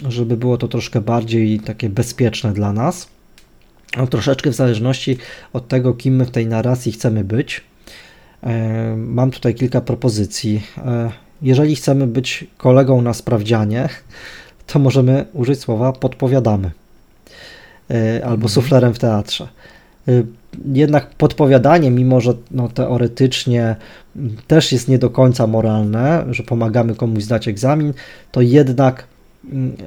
żeby było to troszkę bardziej takie bezpieczne dla nas? No, troszeczkę w zależności od tego, kim my w tej narracji chcemy być. E, mam tutaj kilka propozycji. E, jeżeli chcemy być kolegą na sprawdzianie, to możemy użyć słowa podpowiadamy. E, albo mhm. suflerem w teatrze. E, jednak podpowiadanie, mimo że no, teoretycznie też jest nie do końca moralne, że pomagamy komuś zdać egzamin, to jednak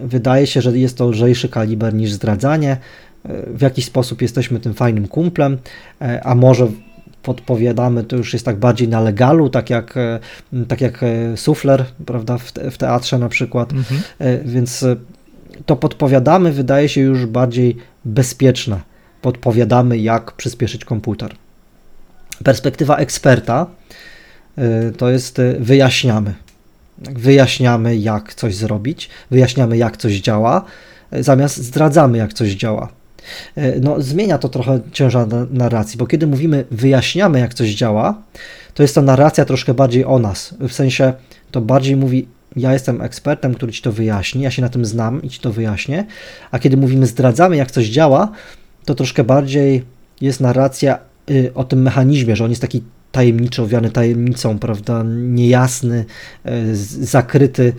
wydaje się, że jest to lżejszy kaliber niż zdradzanie. E, w jakiś sposób jesteśmy tym fajnym kumplem, a może podpowiadamy, to już jest tak bardziej na legalu, tak jak, tak jak sufler, prawda, w, w teatrze na przykład, mhm. więc to podpowiadamy wydaje się już bardziej bezpieczne. Podpowiadamy, jak przyspieszyć komputer. Perspektywa eksperta y, to jest y, wyjaśniamy. Wyjaśniamy, jak coś zrobić, wyjaśniamy, jak coś działa, y, zamiast zdradzamy, jak coś działa. No, zmienia to trochę ciężar narracji, bo kiedy mówimy wyjaśniamy, jak coś działa, to jest to narracja troszkę bardziej o nas. W sensie to bardziej mówi ja jestem ekspertem, który ci to wyjaśni, ja się na tym znam i ci to wyjaśnię. A kiedy mówimy zdradzamy, jak coś działa, to troszkę bardziej jest narracja y, o tym mechanizmie, że on jest taki tajemniczy, owiany tajemnicą, prawda, niejasny, y, zakryty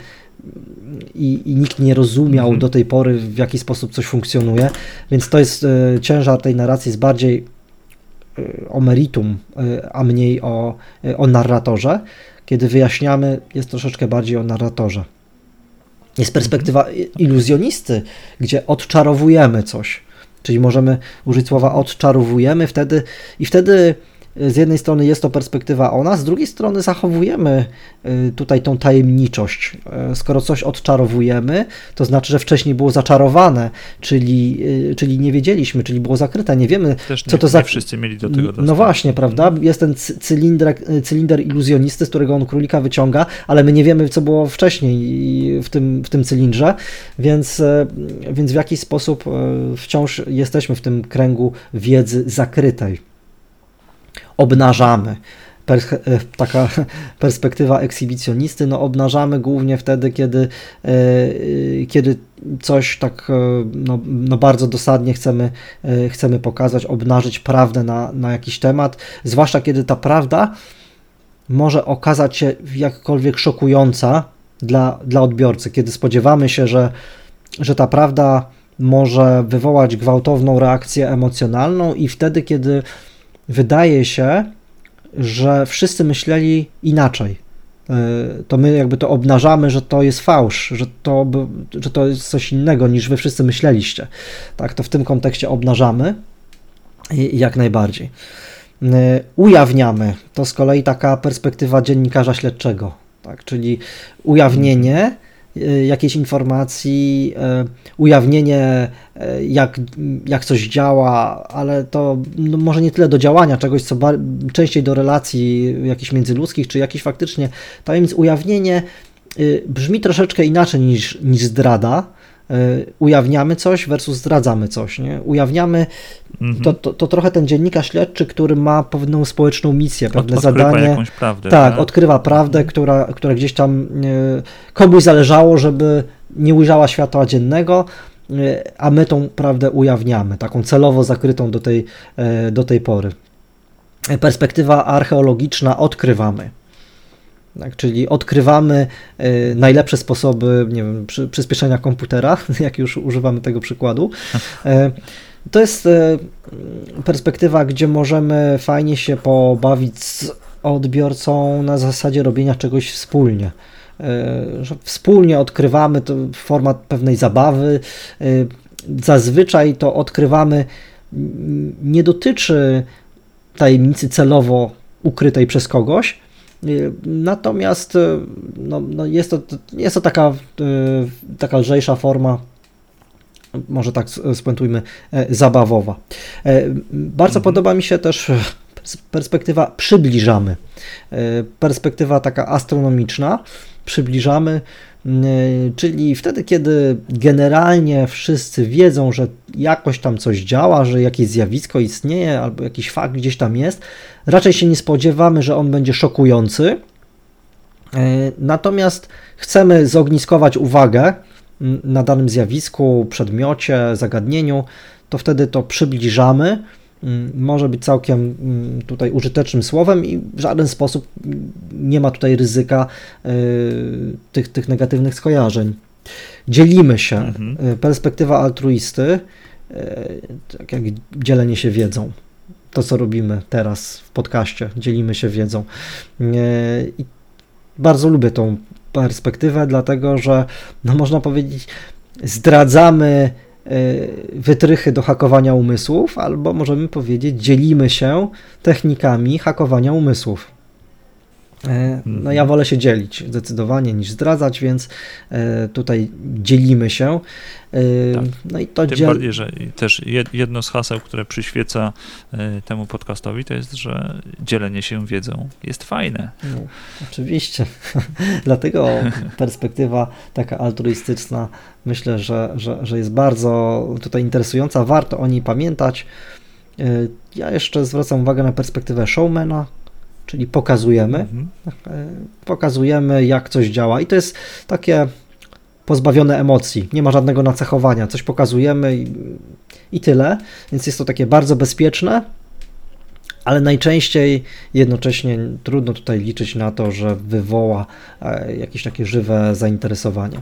i, i, nikt nie rozumiał mhm. do tej pory, w jaki sposób coś funkcjonuje. Więc to jest y, ciężar tej narracji jest bardziej o meritum, a mniej o, o narratorze. Kiedy wyjaśniamy, jest troszeczkę bardziej o narratorze. Jest perspektywa iluzjonisty, gdzie odczarowujemy coś. Czyli możemy użyć słowa odczarowujemy wtedy i wtedy z jednej strony jest to perspektywa o nas, z drugiej strony zachowujemy y, tutaj tą tajemniczość. Y, skoro coś odczarowujemy, to znaczy, że wcześniej było zaczarowane, czyli, y, czyli nie wiedzieliśmy, czyli było zakryte, nie wiemy, Też nie, co to za... nie wszyscy mieli do tego dostęp. No właśnie, prawda? Jest ten cylinder, cylinder iluzjonisty, z którego on królika wyciąga, ale my nie wiemy, co było wcześniej w tym, w tym cylindrze, więc, więc w jakiś sposób wciąż jesteśmy w tym kręgu wiedzy zakrytej obnażamy. E, taka perspektywa ekshibicjonisty, no obnażamy głównie wtedy, kiedy, e, kiedy coś tak e, no, no bardzo dosadnie chcemy, chcemy pokazać, obnażyć prawdę na, na jakiś temat, zwłaszcza kiedy ta prawda może okazać się jakkolwiek szokująca dla, dla odbiorcy, kiedy spodziewamy się, że, że ta prawda może wywołać gwałtowną reakcję emocjonalną i wtedy, kiedy wydaje się, że wszyscy myśleli inaczej. E, to my jakby to obnażamy, że to jest fałsz, że to, że to jest coś innego niż wy wszyscy myśleliście. Tak, to w tym kontekście obnażamy jak najbardziej. E, ujawniamy to z kolei taka perspektywa dziennikarza śledczego, tak, czyli ujawnienie jakiejś informacji, y, ujawnienie, y, jak, jak coś działa, ale to no może nie tyle do działania czegoś, co częściej do relacji jakichś międzyludzkich, czy jakieś faktycznie tajemnic. Ujawnienie brzmi troszeczkę inaczej niż, niż zdrada, ujawniamy coś versus zdradzamy coś. Nie? Ujawniamy mhm. to, to, to, trochę ten dziennikarz śledczy, który ma pewną społeczną misję, pewne Od, zadanie. jakąś prawdę. Tak, tak? odkrywa prawdę, mhm. która, która gdzieś tam e, komuś zależało, żeby nie ujrzała światła dziennego e, a my tą prawdę ujawniamy, taką celowo zakrytą do tej, do tej pory. Perspektywa archeologiczna odkrywamy. Tak, czyli odkrywamy y, najlepsze sposoby nie wiem, przy, przyspieszenia komputera, jak już używamy tego przykładu. Y, to jest y, perspektywa, gdzie możemy fajnie się pobawić z odbiorcą na zasadzie robienia czegoś wspólnie. Że wspólnie odkrywamy to format pewnej zabawy. Zazwyczaj to odkrywamy nie dotyczy tajemnicy celowo ukrytej przez kogoś, natomiast y, no, no jest, to, jest to taka, y, taka lżejsza forma, może tak spuentujmy, e, zabawowa. E, bardzo mhm. podoba mi się też perspektywa przybliżamy. E, perspektywa taka astronomiczna, przybliżamy, czyli wtedy, kiedy generalnie wszyscy wiedzą, że jakoś tam coś działa, że jakieś zjawisko istnieje albo jakiś fakt gdzieś tam jest, raczej się nie spodziewamy, że on będzie szokujący. Natomiast chcemy zogniskować uwagę na danym zjawisku, przedmiocie, zagadnieniu, to wtedy to przybliżamy może być całkiem tutaj użytecznym słowem i w żaden sposób nie ma tutaj ryzyka y, tych, tych negatywnych skojarzeń. Dzielimy się. Mhm. Y, perspektywa altruisty, tak jak dzielenie się wiedzą. To, co robimy teraz w podcaście, dzielimy się wiedzą. I bardzo lubię tą perspektywę, dlatego że, no można powiedzieć, zdradzamy Y, wytrychy do hakowania umysłów, albo możemy powiedzieć, dzielimy się technikami hakowania umysłów. E, no ja mhm. wolę się dzielić zdecydowanie niż zdradzać, więc e, tutaj dzielimy się. E, tak. No i to Tym dziel... bardziej, że też jedno z haseł, które przyświeca temu podcastowi, to jest, że dzielenie się wiedzą jest fajne. No, oczywiście. Dlatego perspektywa taka altruistyczna myślę, że, że, że jest bardzo tutaj interesująca. Warto o niej pamiętać. Ja jeszcze zwracam uwagę na perspektywę showmana, czyli pokazujemy, mhm. E, pokazujemy jak coś działa i to jest takie pozbawione emocji, nie ma żadnego nacechowania, coś pokazujemy i, i tyle, więc jest to takie bardzo bezpieczne, ale najczęściej jednocześnie trudno tutaj liczyć na to, że wywoła e, jakieś takie żywe zainteresowanie.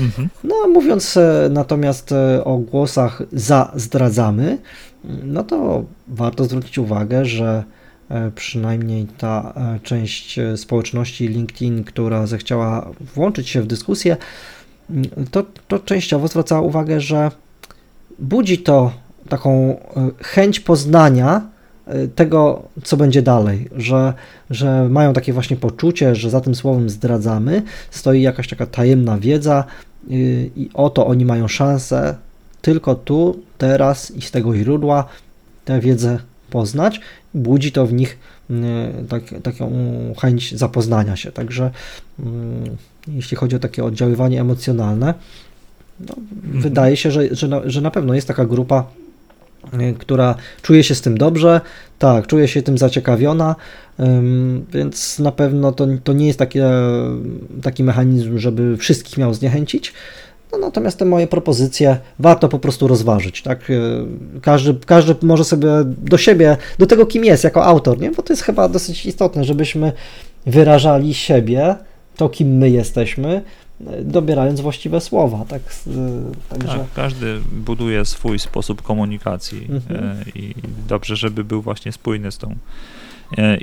Mhm. No, mówiąc e, natomiast o głosach za zdradzamy, no to warto zwrócić uwagę, że przynajmniej ta e, część e, społeczności LinkedIn, która zechciała włączyć się w dyskusję, to, to częściowo zwracała uwagę, że budzi to taką chęć poznania tego, co będzie dalej, że, że mają takie właśnie poczucie, że za tym słowem zdradzamy stoi jakaś taka tajemna wiedza i oto oni mają szansę tylko tu, teraz i z tego źródła tę wiedzę poznać. Budzi to w nich tak, taką chęć zapoznania się. Także mm, jeśli chodzi o takie oddziaływanie emocjonalne, no, mhm. wydaje się, że, że, na, że na pewno jest taka grupa, y, która czuje się z tym dobrze, tak, czuje się tym zaciekawiona, więc na pewno to, to nie jest takie, taki mechanizm, żeby wszystkich miał zniechęcić. No, natomiast te moje propozycje warto po prostu rozważyć. Tak? Y, każdy, każdy może sobie do siebie, do tego kim jest jako autor, nie? bo to jest chyba dosyć istotne, żebyśmy wyrażali siebie, to kim my jesteśmy, dobierając właściwe słowa. Tak, także... tak każdy buduje swój sposób komunikacji mhm. I dobrze, żeby był właśnie spójny z tą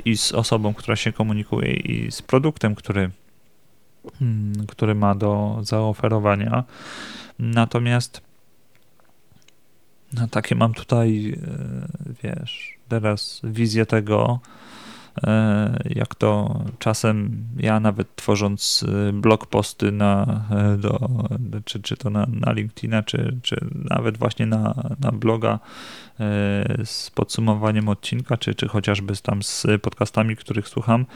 i z osobą, która się komunikuje i z produktem, który, który ma do zaoferowania. Natomiast no, takie mam tutaj, e, wiesz, teraz wizję tego, E, jak to czasem ja nawet tworząc e, blog posty na, do, czy, czy to na, na LinkedIna, czy, czy nawet właśnie na, na bloga z podsumowaniem odcinka, czy, czy chociażby tam z podcastami, których słucham,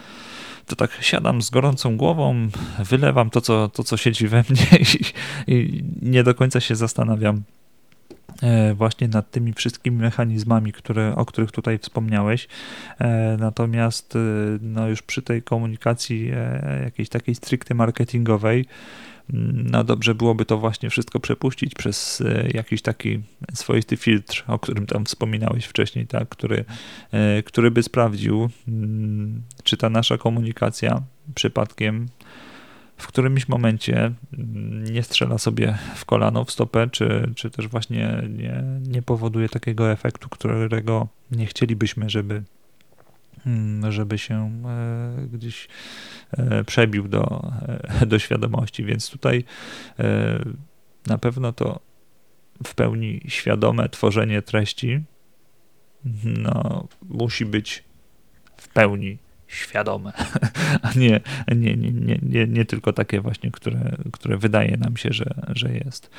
to tak siadam z gorącą głową, wylewam to, co, to, co siedzi we mnie i, i nie do końca się zastanawiam, E, właśnie nad tymi wszystkimi mechanizmami, które, o których tutaj wspomniałeś. E, natomiast e, no już przy tej komunikacji jakiejś takiej stricte marketingowej, no dobrze byłoby to właśnie wszystko przepuścić przez jakiś taki swoisty filtr, o którym tam wspominałeś wcześniej, tak, który, który by sprawdził, mm, czy ta nasza komunikacja przypadkiem w którymś momencie nie strzela sobie w kolano, w stopę, czy, czy też właśnie nie, nie powoduje takiego efektu, którego nie chcielibyśmy, żeby, mm, żeby się e, gdzieś e, przebił do, e, do świadomości. Więc tutaj na pewno to w pełni świadome tworzenie treści no, musi być w pełni świadome, a nie, nie, nie, nie, nie, nie tylko takie właśnie, które, które wydaje nam się, że, że jest.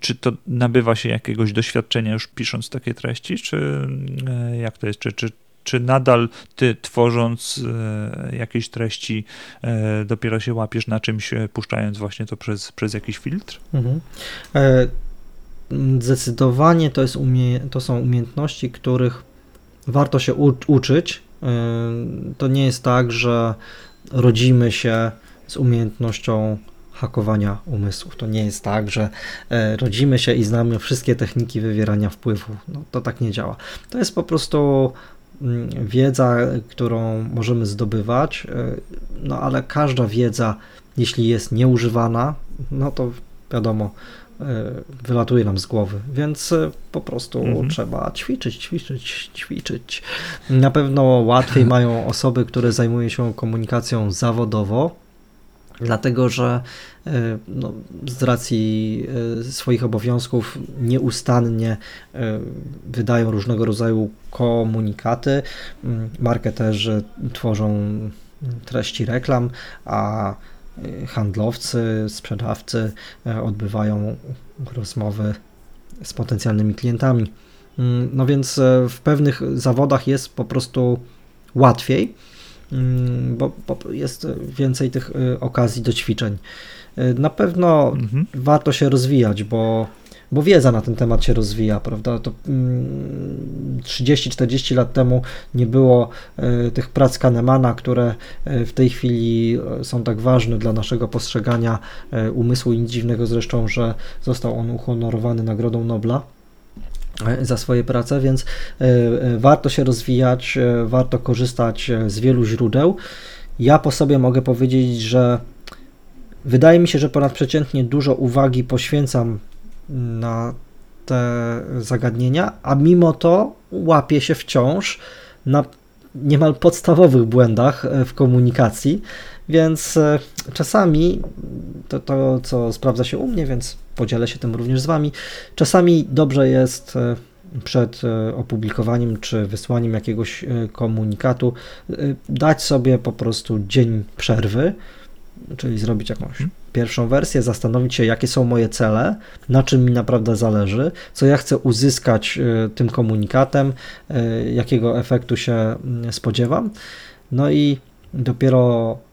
Czy to nabywa się jakiegoś doświadczenia już pisząc takie treści, czy jak to jest, czy, czy, czy nadal ty tworząc e, jakieś treści e, dopiero się łapiesz na czymś, puszczając właśnie to przez, przez jakiś filtr? Mhm. Zdecydowanie to, jest umie- to są umiejętności, których warto się uczyć, to nie jest tak, że rodzimy się z umiejętnością hakowania umysłów. To nie jest tak, że e, rodzimy się i znamy wszystkie techniki wywierania wpływu. No, to tak nie działa. To jest po prostu wiedza, którą możemy zdobywać, e, no ale każda wiedza, jeśli jest nieużywana, no to wiadomo, E, wylatuje nam z głowy, więc e, po prostu mhm. trzeba ćwiczyć, ćwiczyć, ćwiczyć. Na pewno łatwiej mają osoby, które zajmują się komunikacją zawodowo, dlatego że e, no, z racji swoich obowiązków nieustannie wydają różnego rodzaju komunikaty. Mm, marketerzy tworzą treści reklam, a handlowcy, sprzedawcy e, odbywają rozmowy z potencjalnymi klientami. Mm, no więc e, w pewnych zawodach jest po prostu łatwiej, mm, bo, jest więcej tych e, okazji do ćwiczeń. Na pewno mhm. warto się rozwijać, bo bo wiedza na ten temat się rozwija, prawda? To 30-40 mm, lat temu nie było e, tych prac Kahnemana, które w tej chwili są tak ważne dla naszego postrzegania umysłu i nic dziwnego zresztą, że został on uhonorowany Nagrodą Nobla za swoje prace, więc warto się rozwijać, warto korzystać z wielu źródeł. Ja po sobie mogę powiedzieć, że wydaje mi się, że ponadprzeciętnie dużo uwagi poświęcam na te zagadnienia, a mimo to łapie się wciąż na niemal podstawowych błędach e, w komunikacji, więc e, czasami to, to, co sprawdza się u mnie, więc podzielę się tym również z Wami, czasami dobrze jest e, przed opublikowaniem czy wysłaniem jakiegoś komunikatu dać sobie po prostu dzień przerwy, czyli zrobić jakąś mhm. pierwszą wersję, zastanowić się, jakie są moje cele, na czym mi naprawdę zależy, co ja chcę uzyskać tym komunikatem, jakiego efektu się mm, spodziewam. No i dopiero e,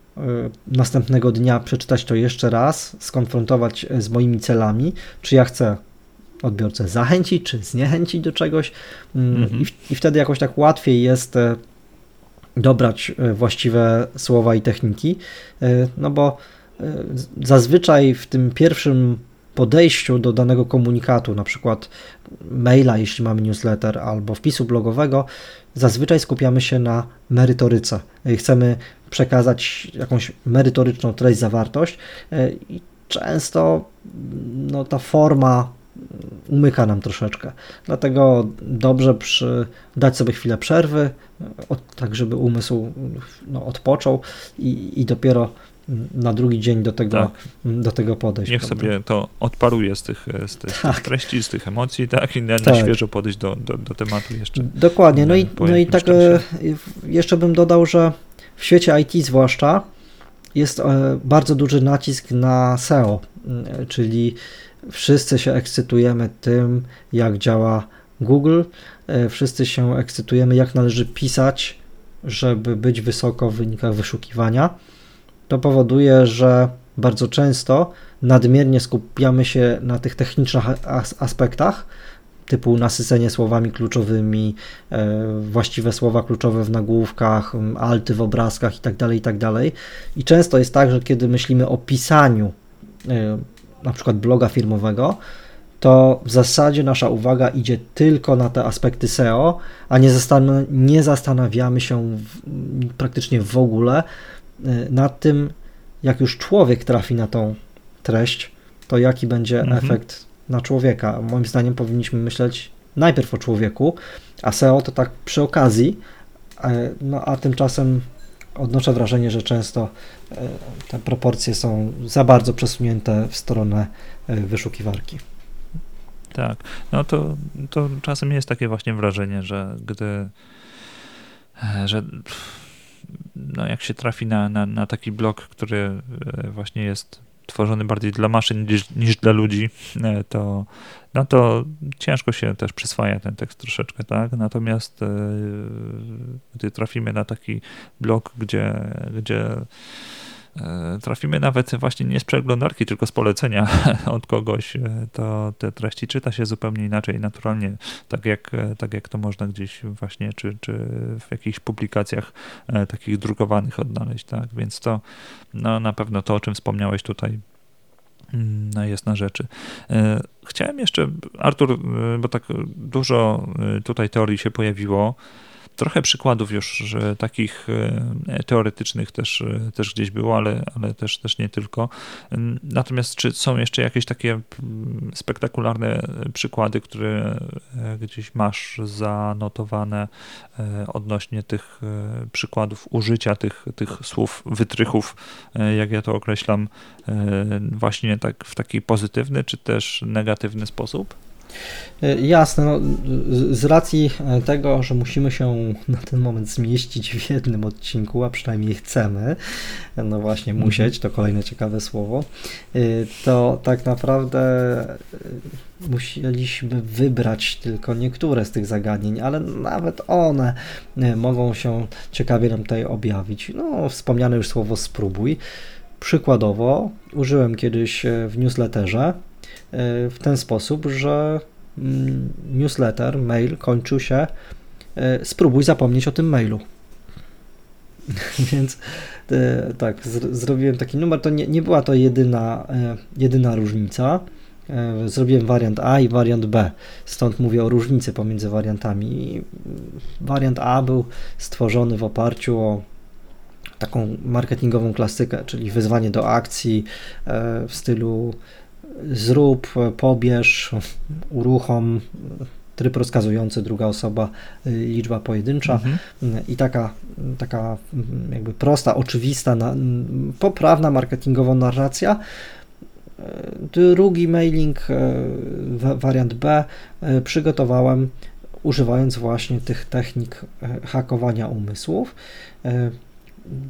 następnego dnia przeczytać to jeszcze raz, skonfrontować z moimi celami, czy ja chcę odbiorcę zachęcić, czy zniechęcić do czegoś? Mm, mhm. I, i wtedy jakoś tak łatwiej jest e, dobrać e, właściwe słowa i techniki, no bo zazwyczaj w tym pierwszym podejściu do danego komunikatu, na przykład maila, jeśli mamy newsletter, albo wpisu blogowego, zazwyczaj skupiamy się na merytoryce. Chcemy przekazać jakąś merytoryczną treść, zawartość i często no, ta forma umyka nam troszeczkę. Dlatego dobrze przy, dać sobie chwilę przerwy, od, tak żeby umysł no, odpoczął i, i dopiero na drugi dzień do tego, tak. do tego podejść. Niech prawda? sobie to odparuje z tych, z tych, tak. treści, z tych emocji, tak, i na, tak. świeżo podejść do, do, do, tematu jeszcze. Dokładnie, no i, no i tak e, jeszcze bym dodał, że w świecie IT zwłaszcza jest e, bardzo duży nacisk na SEO, e, czyli wszyscy się ekscytujemy tym, jak działa Google, wszyscy się ekscytujemy, jak należy pisać, żeby być wysoko w wynikach wyszukiwania to powoduje, że bardzo często nadmiernie skupiamy się na tych technicznych aspektach, typu nasycenie słowami kluczowymi, e, właściwe słowa kluczowe w nagłówkach, alty w obrazkach itd., tak itd. Tak I często jest tak, że kiedy myślimy o pisaniu e, na przykład bloga firmowego, to w zasadzie nasza uwaga idzie tylko na te aspekty SEO, a nie, zastan nie zastanawiamy się w, praktycznie w ogóle nad tym, jak już człowiek trafi na tą treść, to jaki będzie mhm. efekt na człowieka. Moim zdaniem powinniśmy myśleć najpierw o człowieku, a SEO to tak przy okazji, e, no a tymczasem odnoszę wrażenie, że często e, te proporcje są za bardzo przesunięte w stronę wyszukiwarki. Tak, no to, to czasem jest takie właśnie wrażenie, że gdy że no jak się trafi na, na, na taki blok, który e, właśnie jest tworzony bardziej dla maszyn niż, niż dla ludzi, e, to, no to ciężko się też przyswaja ten tekst troszeczkę, tak? Natomiast e, gdy trafimy na taki blok, gdzie, gdzie trafimy nawet właśnie nie z przeglądarki, tylko z polecenia od kogoś, e, to te treści czyta się zupełnie inaczej, naturalnie, tak jak, e, tak jak to można gdzieś właśnie, czy, czy w jakichś publikacjach takich drukowanych odnaleźć, tak, więc to no, na pewno to, o czym wspomniałeś tutaj, mm, no, jest na rzeczy. Chciałem jeszcze, Artur, bo tak dużo tutaj teorii się pojawiło, Trochę przykładów już takich e, teoretycznych też, e, też gdzieś było, ale, ale też, też nie tylko. Natomiast czy są jeszcze jakieś takie spektakularne przykłady, które e, gdzieś masz zanotowane odnośnie tych przykładów użycia tych, tych słów, wytrychów, jak ja to określam, właśnie tak w taki pozytywny czy też negatywny sposób? E, jasne, no, z racji e, tego, że musimy się na ten moment zmieścić w jednym odcinku, a przynajmniej chcemy, no właśnie mhm. musieć, to kolejne ciekawe słowo, e, to tak naprawdę musieliśmy wybrać tylko niektóre z tych zagadnień, ale nawet one mogą się ciekawie nam tutaj objawić. No, wspomniane już słowo spróbuj. Przykładowo użyłem kiedyś w newsletterze w ten sposób, że mm, newsletter, mail kończył się e, spróbuj zapomnieć o tym mailu. Więc e, tak, zrobiłem taki numer. To nie, nie była to jedyna, e, jedyna różnica. Zrobiłem wariant A i wariant B. Stąd mówię o różnicy pomiędzy wariantami. Wariant A był stworzony w oparciu o taką marketingową klasykę, czyli wyzwanie do akcji w stylu zrób, pobierz, uruchom, tryb rozkazujący, druga osoba, y, liczba pojedyncza mhm. i taka, taka jakby prosta, oczywista, poprawna marketingowa narracja Drugi mailing, wariant B, przygotowałem używając właśnie tych technik hakowania umysłów,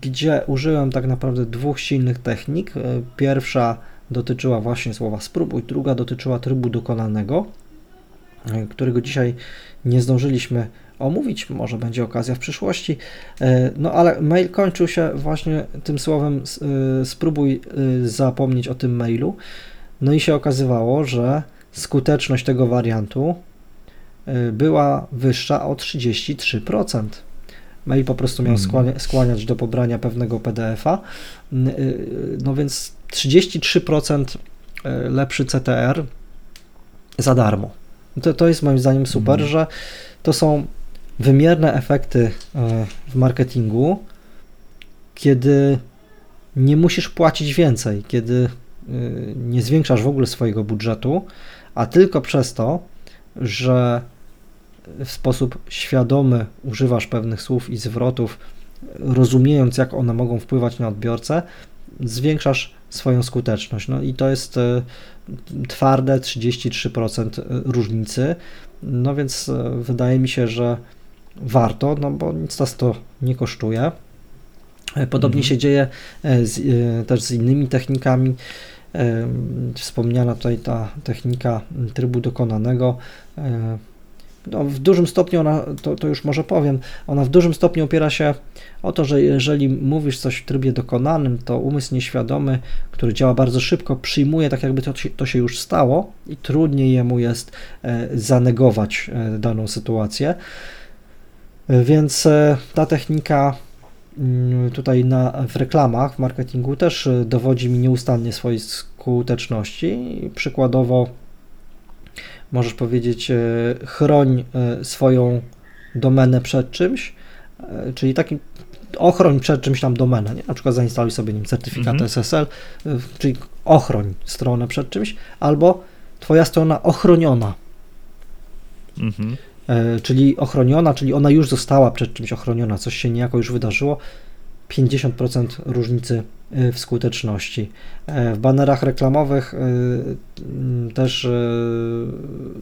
gdzie użyłem tak naprawdę dwóch silnych technik. Pierwsza dotyczyła właśnie słowa spróbuj, druga dotyczyła trybu dokonanego, którego dzisiaj nie zdążyliśmy omówić, może będzie okazja w przyszłości. E, no ale mail kończył się właśnie tym słowem e, spróbuj e, zapomnieć o tym mailu. No i się okazywało, że skuteczność tego wariantu była wyższa o 33%. Mail po prostu miał hmm. skłaniać do pobrania pewnego PDF-a. No więc 33% lepszy CTR za darmo. To, to jest moim zdaniem super, hmm. że to są wymierne efekty e, w marketingu, kiedy nie musisz płacić więcej, kiedy e, nie zwiększasz w ogóle swojego budżetu, a tylko przez to, że w sposób świadomy używasz pewnych słów i zwrotów, rozumiejąc, jak one mogą wpływać na odbiorcę, zwiększasz swoją skuteczność. No i to jest e, twarde 33% różnicy. No więc wydaje mi się, że warto, no bo nic nas to nie kosztuje. E, podobnie mhm. się dzieje e, z, e, też z innymi technikami. Wspomniana tutaj ta technika trybu dokonanego. No, w dużym stopniu ona, to, to, już może powiem, ona w dużym stopniu opiera się o to, że jeżeli mówisz coś w trybie dokonanym, to umysł nieświadomy, który działa bardzo szybko, przyjmuje tak, jakby to, to się już stało i trudniej jemu jest zanegować daną sytuację. Więc e, ta technika mm, tutaj na, w reklamach, w marketingu też e, dowodzi mi nieustannie swojej skuteczności. Przykładowo możesz powiedzieć, e, chroń swoją domenę przed czymś, czyli taki ochroń przed czymś tam domenę, nie? na przykład zainstaluj sobie nim certyfikat mhm. SSL, czyli ochroń stronę przed czymś, albo twoja strona ochroniona. Mhm. E, czyli ochroniona, czyli ona już została przed czymś ochroniona, coś się niejako już wydarzyło, 50% różnicy e, w skuteczności. E, w banerach reklamowych też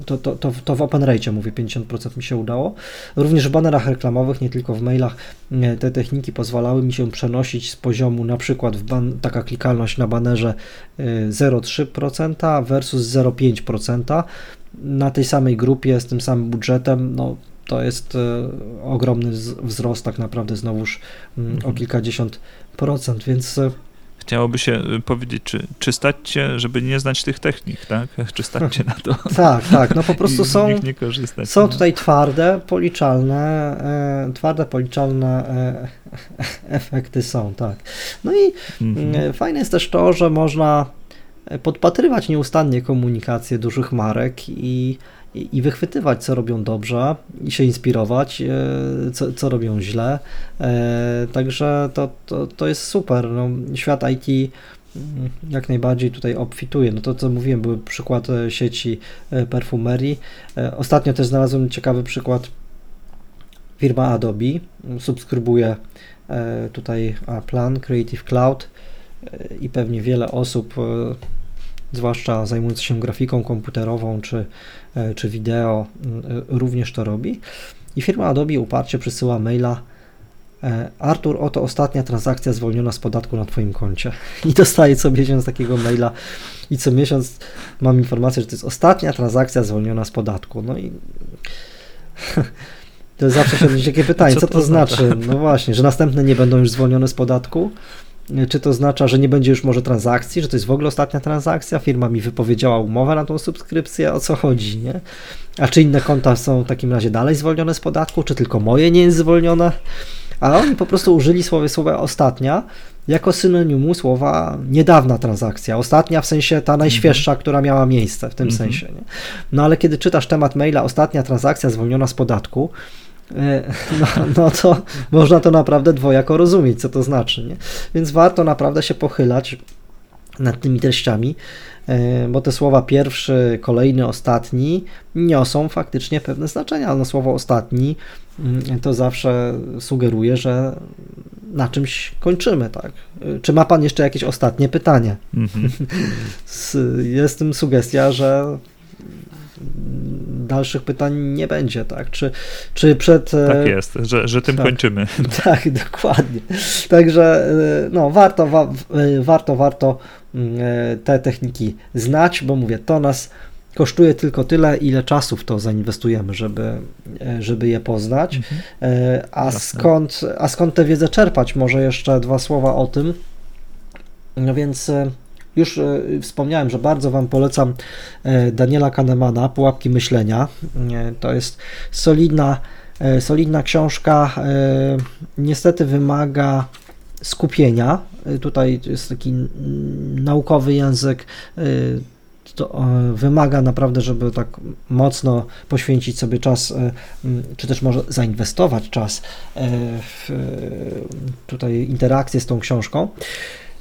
to, to, to, to w open rate mówię, 50% mi się udało. Również w banerach reklamowych, nie tylko w mailach, te techniki pozwalały mi się przenosić z poziomu na przykład w ban, taka klikalność na banerze 0,3% versus 0,5% na tej samej grupie, z tym samym budżetem, no to jest e, ogromny wzrost tak naprawdę znowuż mm, mhm. o kilkadziesiąt procent, więc e, chciałoby się e, powiedzieć, czy, czy stać cię, żeby nie znać tych technik, tak? Czy stać cię na to? tak, tak, no po prostu są, są no. tutaj twarde, policzalne, e, twarde, policzalne e, efekty są, tak. No i mhm. fajne jest też to, że można podpatrywać nieustannie komunikację dużych marek i, i, wychwytywać, co robią dobrze, i się inspirować, e, co, co robią źle. E, także to, to, to jest super. No, świat IT mm, jak najbardziej tutaj obfituje. No to, co mówiłem, był przykład e, sieci perfumerii. Ostatnio też znalazłem ciekawy przykład firma Adobe. Subskrybuje tutaj plan Creative Cloud i pewnie wiele osób zwłaszcza zajmując się grafiką komputerową czy, e, czy wideo, e, również to robi. I firma Adobe uparcie przysyła maila e, Artur, oto ostatnia transakcja zwolniona z podatku na Twoim koncie. I dostaję co miesiąc takiego maila i co miesiąc mam informację, że to jest ostatnia transakcja zwolniona z podatku. No i to zawsze się takie pytanie, co, co to znaczy? No właśnie, że następne nie będą już zwolnione z podatku. Czy to oznacza, że nie będzie już może transakcji, że to jest w ogóle ostatnia transakcja? Firma mi wypowiedziała umowę na tą subskrypcję, o co chodzi, nie? A czy inne konta są w takim razie dalej zwolnione z podatku, czy tylko moje nie jest zwolnione? A oni po prostu użyli słowa, słowa ostatnia jako synonimu słowa niedawna transakcja. Ostatnia w sensie ta najświeższa, mm -hmm. która miała miejsce w tym mm -hmm. sensie. Nie? No ale kiedy czytasz temat maila, ostatnia transakcja zwolniona z podatku, no, no to można to naprawdę dwojako rozumieć, co to znaczy. Nie? Więc warto naprawdę się pochylać nad tymi treściami. bo te słowa pierwszy, kolejny, ostatni niosą faktycznie pewne znaczenia, ale no słowo ostatni mm, to zawsze sugeruje, że na czymś kończymy, tak? Czy ma Pan jeszcze jakieś ostatnie pytanie? Mhm. Jest tym sugestia, że dalszych pytań nie będzie, tak? Czy, czy przed... E, tak jest, że, że tym tak, kończymy. Tak, dokładnie. Także e, no, warto, wa, e, warto, warto mm, te techniki znać, bo mówię, to nas kosztuje tylko tyle, ile czasu w to zainwestujemy, żeby, żeby je poznać. Mhm. A, skąd, a skąd tę wiedzę czerpać? Może jeszcze dwa słowa o tym. No więc już e, wspomniałem, że bardzo Wam polecam e, Daniela Kahnemana, Pułapki Myślenia. E, to jest solidna, solidna książka. Niestety wymaga skupienia. Tutaj jest taki naukowy język. To wymaga naprawdę, żeby tak mocno poświęcić sobie czas, czy też może zainwestować czas w tutaj interakcję z tą książką.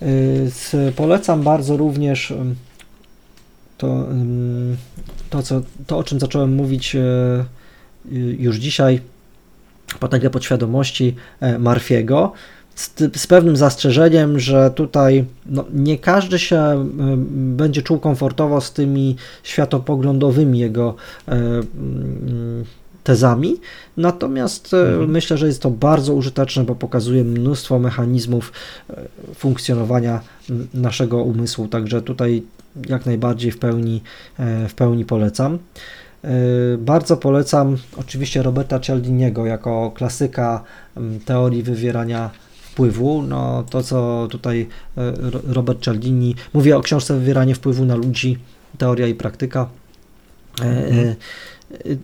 Y, polecam bardzo również to, to, co, to, o czym zacząłem mówić y, y, już dzisiaj, potęgę podświadomości e, Marfiego, z, z, pewnym zastrzeżeniem, że tutaj no, nie każdy się będzie czuł komfortowo z tymi światopoglądowymi jego e, tezami, natomiast e, mhm. myślę, że jest to bardzo użyteczne, bo pokazuje mnóstwo mechanizmów e, funkcjonowania naszego umysłu, także tutaj jak najbardziej w pełni, e, w pełni polecam. Bardzo polecam oczywiście Roberta Cialdiniego jako klasyka teorii wywierania wpływu. No, to, co tutaj Robert Cialdini mówi o książce Wywieranie wpływu na ludzi, teoria i praktyka. Mhm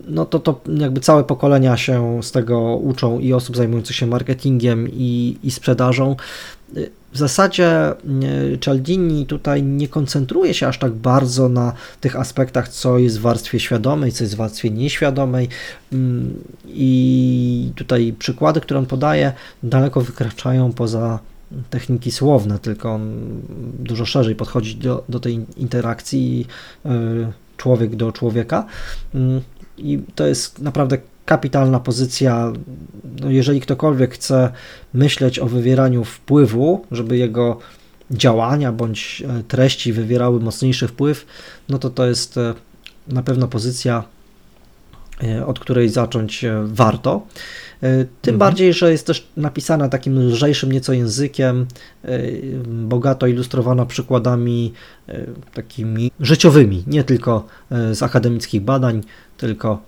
no to, to jakby całe pokolenia się z tego uczą i osób zajmujących się marketingiem i, i sprzedażą. W zasadzie e, Cialdini tutaj nie koncentruje się aż tak bardzo na tych aspektach, co jest w warstwie świadomej, co jest w warstwie nieświadomej mm, i tutaj przykłady, które on podaje, daleko wykraczają poza techniki słowne, tylko on dużo szerzej podchodzi do, do tej interakcji e, człowiek do człowieka. I to jest naprawdę kapitalna pozycja. No jeżeli ktokolwiek chce myśleć o wywieraniu wpływu, żeby jego działania bądź e, treści wywierały mocniejszy wpływ, no to to jest e, na pewno pozycja, e, od której zacząć warto. Tym mhm. bardziej, że jest też napisana takim lżejszym nieco językiem, bogato ilustrowana przykładami takimi życiowymi, nie tylko z akademickich badań, tylko,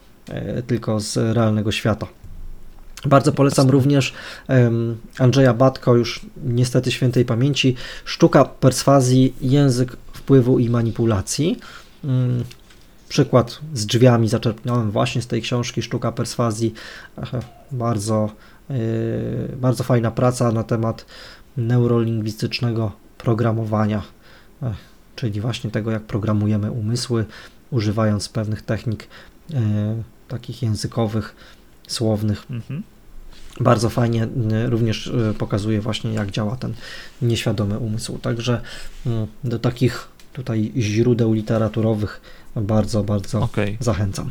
tylko z realnego świata. Bardzo polecam również Andrzeja Batko, już niestety świętej pamięci, Sztuka perswazji, język wpływu i manipulacji. Przykład z drzwiami zaczerpnąłem właśnie z tej książki Sztuka perswazji. Bardzo, yy, bardzo fajna praca na temat neurolingwistycznego programowania, czyli właśnie tego, jak programujemy umysły, używając pewnych technik yy, takich językowych, słownych. Mhm. Bardzo fajnie yy, również pokazuje właśnie, jak działa ten nieświadomy umysł. Także do takich tutaj źródeł literaturowych bardzo, bardzo okay. zachęcam.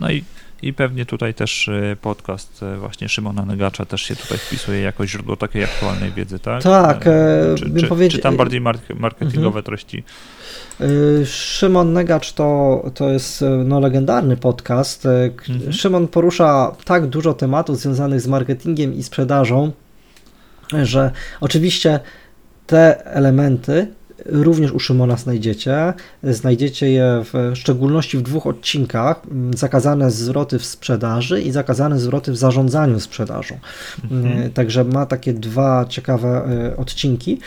No i, i pewnie tutaj też e, podcast e, właśnie Szymona Negacza też się tutaj wpisuje jako źródło takiej aktualnej wiedzy, tak? Tak. E, czy, czy, powiedzieć... czy tam bardziej marketingowe mhm. treści? Szymon Negacz to, to jest no, legendarny podcast. Mhm. Szymon porusza tak dużo tematów związanych z marketingiem i sprzedażą, że oczywiście te elementy również u Szymona znajdziecie. Znajdziecie je w szczególności w dwóch odcinkach: zakazane zwroty w sprzedaży i zakazane zwroty w zarządzaniu sprzedażą. Mhm. Także ma takie dwa ciekawe e, odcinki.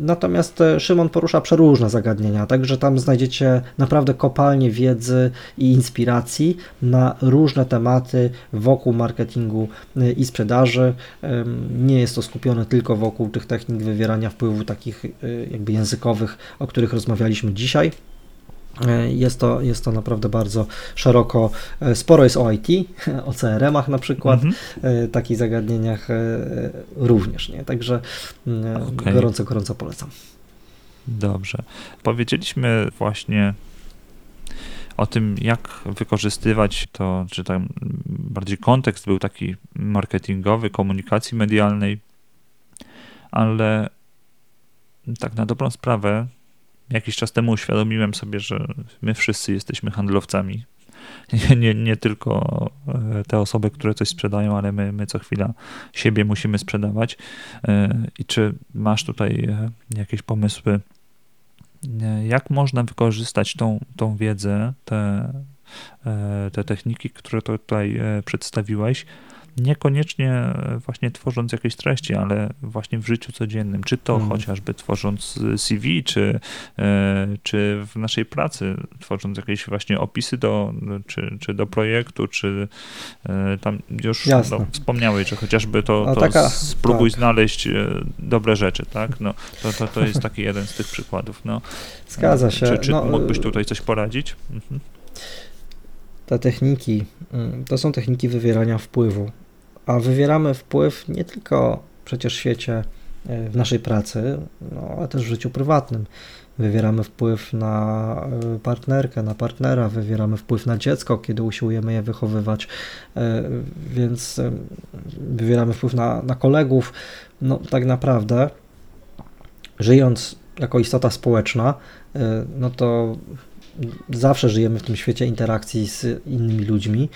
Natomiast e, Szymon porusza przeróżne zagadnienia, także tam znajdziecie naprawdę kopalnie wiedzy i inspiracji na różne tematy wokół marketingu e, i sprzedaży. Nie jest to skupione tylko wokół tych technik wywierania wpływu takich jakby językowych językowych, o których rozmawialiśmy dzisiaj. E, jest to, jest to naprawdę bardzo szeroko, e, sporo jest o IT, o CRM-ach na przykład, mm -hmm. takich zagadnieniach również, nie? Także okay. gorąco, gorąco polecam. Dobrze. Powiedzieliśmy właśnie o tym, jak wykorzystywać to, czy tam bardziej kontekst był taki marketingowy, komunikacji medialnej, ale tak na dobrą sprawę, jakiś czas temu uświadomiłem sobie, że my wszyscy jesteśmy handlowcami. Nie, nie, nie tylko e, te osoby, które coś sprzedają, ale my, my co chwila siebie musimy sprzedawać. E, I czy masz tutaj e, jakieś pomysły, jak można wykorzystać tą, tą wiedzę, te, te techniki, które tutaj przedstawiłeś, niekoniecznie e, właśnie tworząc jakieś treści, ale właśnie w życiu codziennym, czy to hmm. chociażby tworząc CV, czy, e, czy w naszej pracy, tworząc jakieś właśnie opisy do, czy, czy do projektu, czy e, tam już no, wspomniałeś, że chociażby to, to taka, spróbuj tak. znaleźć dobre rzeczy, tak? No, to, to, to jest taki jeden z tych przykładów. No. Zgadza się. Czy, czy no, mógłbyś tutaj coś poradzić? Mhm. Te techniki, mm, to są techniki wywierania wpływu a wywieramy wpływ nie tylko przecież w świecie, e, w naszej pracy, no, ale też w życiu prywatnym. Wywieramy wpływ na e, partnerkę, na partnera, wywieramy wpływ na dziecko, kiedy usiłujemy je wychowywać, e, więc wywieramy wpływ na, na kolegów. No, tak naprawdę, żyjąc jako istota społeczna, no to zawsze żyjemy w tym świecie interakcji z innymi ludźmi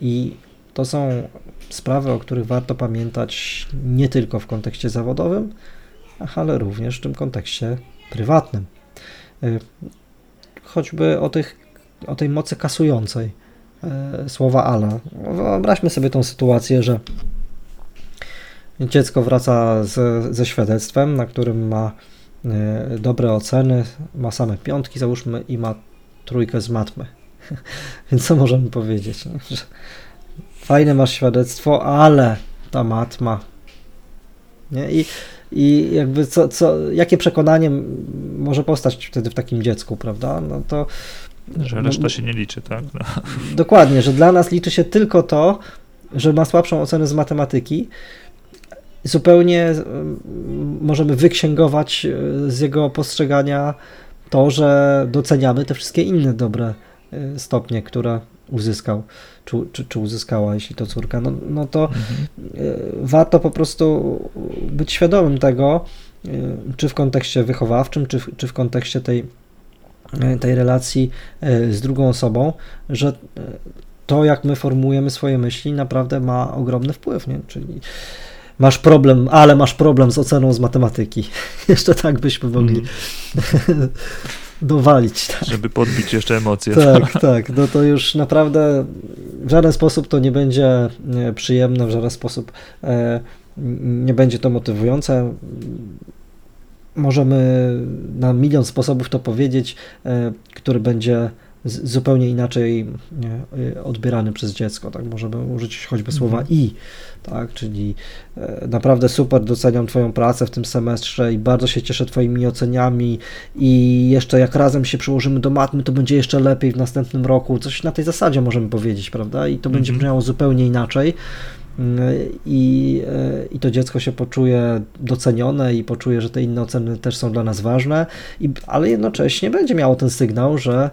i to są sprawy, o których warto pamiętać nie tylko w kontekście zawodowym, ale również w tym kontekście prywatnym. Y, choćby o, tych, o tej mocy kasującej y, słowa ala. Wyobraźmy sobie tą sytuację, że dziecko wraca z, ze świadectwem, na którym ma y, dobre oceny, ma same piątki, załóżmy, i ma trójkę z matmy. Więc co możemy powiedzieć? Że fajne masz świadectwo, ale ta matma. Nie? I, i jakby co, co, jakie przekonanie może powstać wtedy w takim dziecku, prawda? No to. Że reszta no, się nie liczy, tak? No. Dokładnie, że dla nas liczy się tylko to, że ma słabszą ocenę z matematyki. Zupełnie możemy wyksięgować e, z jego postrzegania to, że doceniamy te wszystkie inne dobre e, stopnie, które uzyskał czy, czy, czy uzyskała, jeśli to córka, no, no to mhm. E, warto po prostu być świadomym tego, e, czy w kontekście wychowawczym, czy w, czy w kontekście tej, e, tej relacji z drugą osobą, że to, jak my formujemy swoje myśli, naprawdę ma ogromny wpływ, nie? Czyli masz problem, ale masz problem z oceną z matematyki. Jeszcze tak byśmy mogli mm. dowalić. Tak. Żeby podbić jeszcze emocje. Tak, tak. No to już naprawdę w żaden sposób to nie będzie przyjemne, w żaden sposób e, nie będzie to motywujące. Możemy na milion sposobów to powiedzieć, e, który będzie zupełnie inaczej nie, y, odbierany przez dziecko. Tak? Możemy użyć choćby słowa mhm. i, tak? czyli e, naprawdę super doceniam Twoją pracę w tym semestrze i bardzo się cieszę Twoimi oceniami i jeszcze jak razem się przyłożymy do matmy, to będzie jeszcze lepiej w następnym roku. Coś na tej zasadzie możemy powiedzieć, prawda? I to będzie mhm. brzmiało zupełnie inaczej. I, e, i to dziecko się poczuje docenione i poczuje, że te inne oceny też są dla nas ważne, i, ale jednocześnie będzie miało ten sygnał, że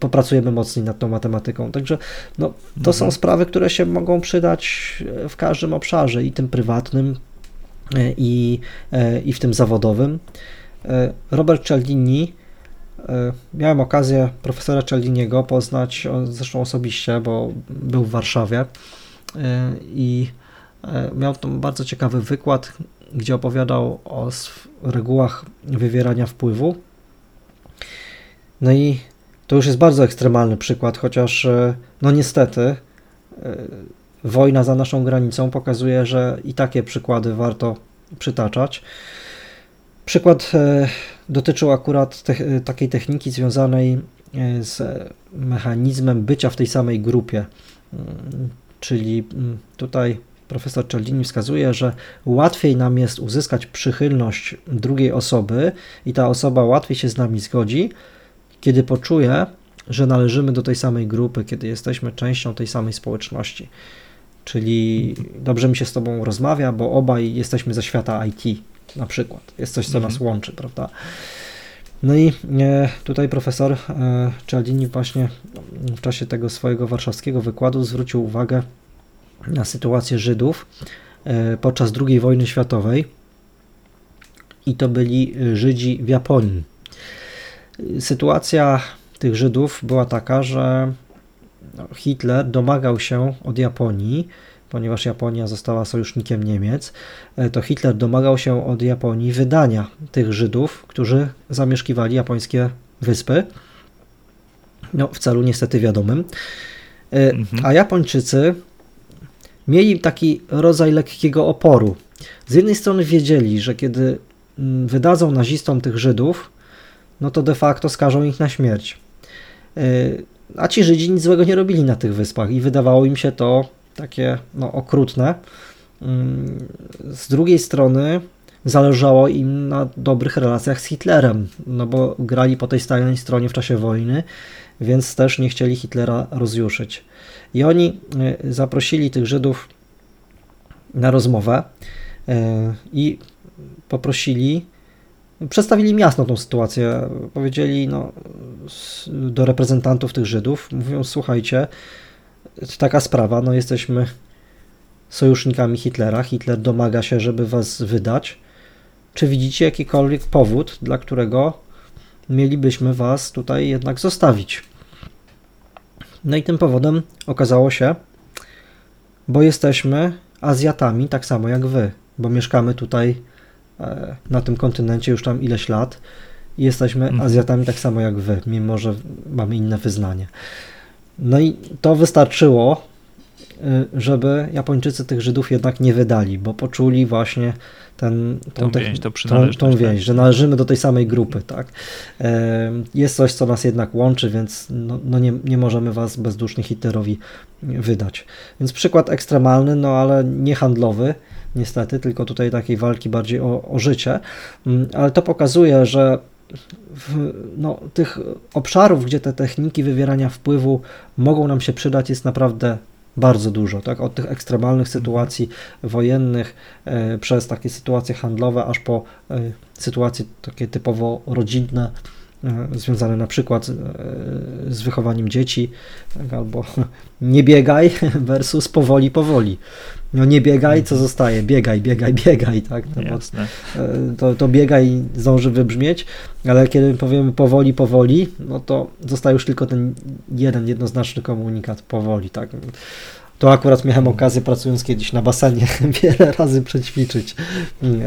popracujemy mocniej nad tą matematyką. Także no, to mhm. są sprawy, które się mogą przydać w każdym obszarze, i tym prywatnym, e, i, e, i w tym zawodowym. Robert Cialdini, miałem okazję profesora Cialdiniego poznać zresztą osobiście, bo był w Warszawie E, i e, miał tam bardzo ciekawy wykład, gdzie opowiadał o regułach wywierania wpływu. No i to już jest bardzo ekstremalny przykład, chociaż e, no niestety wojna za naszą granicą pokazuje, że i takie przykłady warto przytaczać. Przykład dotyczył akurat te takiej techniki związanej z mechanizmem bycia w tej samej grupie. Czyli mm, tutaj profesor Cialdini wskazuje, że łatwiej nam jest uzyskać przychylność drugiej osoby i ta osoba łatwiej się z nami zgodzi, kiedy poczuje, że należymy do tej samej grupy, kiedy jesteśmy częścią tej samej społeczności. Czyli dobrze mi się z Tobą rozmawia, bo obaj jesteśmy ze świata IT. na przykład. Jest coś, co mhm. nas łączy, prawda? No i e, tutaj profesor e, Cialdini właśnie w czasie tego swojego warszawskiego wykładu zwrócił uwagę na sytuację Żydów e, podczas II wojny światowej i to byli Żydzi w Japonii. Sytuacja tych Żydów była taka, że Hitler domagał się od Japonii, ponieważ Japonia została sojusznikiem Niemiec, e, to Hitler domagał się od Japonii wydania tych Żydów, którzy zamieszkiwali japońskie wyspy. No, w celu niestety wiadomym. E, mhm. A Japończycy mieli taki rodzaj lekkiego oporu. Z jednej strony wiedzieli, że kiedy mm, wydadzą nazistom tych Żydów, no to de facto skażą ich na śmierć. E, a ci Żydzi nic złego nie robili na tych wyspach i wydawało im się to takie no, okrutne. Mm, z drugiej strony zależało im na dobrych relacjach z Hitlerem, no bo grali po tej stajnej stronie w czasie wojny, więc też nie chcieli Hitlera rozjuszyć. I oni e, zaprosili tych Żydów na rozmowę e, i poprosili, przedstawili jasno tą sytuację. Powiedzieli no, do reprezentantów tych Żydów, mówią: Słuchajcie, taka sprawa, no jesteśmy sojusznikami Hitlera. Hitler domaga się, żeby was wydać. Czy widzicie jakikolwiek powód, dla którego mielibyśmy was tutaj jednak zostawić? No i tym powodem okazało się, bo jesteśmy Azjatami, tak samo jak wy, bo mieszkamy tutaj na tym kontynencie już tam ileś lat i jesteśmy mhm. Azjatami tak samo jak wy, mimo że mamy inne wyznanie. No i to wystarczyło, y, żeby Japończycy tych Żydów jednak nie wydali, bo poczuli właśnie ten, tą, tą, więź, tą, tą, tą więź, że należymy do tej samej grupy. Tak? Jest coś, co nas jednak łączy, więc no, no nie, nie możemy was bezdusznie Hitlerowi wydać. Więc przykład ekstremalny, no ale nie handlowy, niestety, tylko tutaj takiej walki bardziej o, o życie, mm, ale to pokazuje, że w, no, tych obszarów, gdzie te techniki wywierania wpływu mogą nam się przydać, jest naprawdę bardzo dużo, tak? Od tych ekstremalnych sytuacji wojennych, e, przez takie sytuacje handlowe, aż po e, sytuacje takie typowo rodzinne, związane na przykład z, e, z wychowaniem dzieci, tak? albo nie biegaj versus powoli, powoli. No nie biegaj, co zostaje? Biegaj, biegaj, biegaj, tak? No. E, to, to biegaj zdąży wybrzmieć, ale kiedy powiemy powoli, powoli, no to zostaje już tylko ten jeden jednoznaczny komunikat powoli, tak? To akurat miałem okazję, pracując kiedyś na basenie, wiele razy przećwiczyć,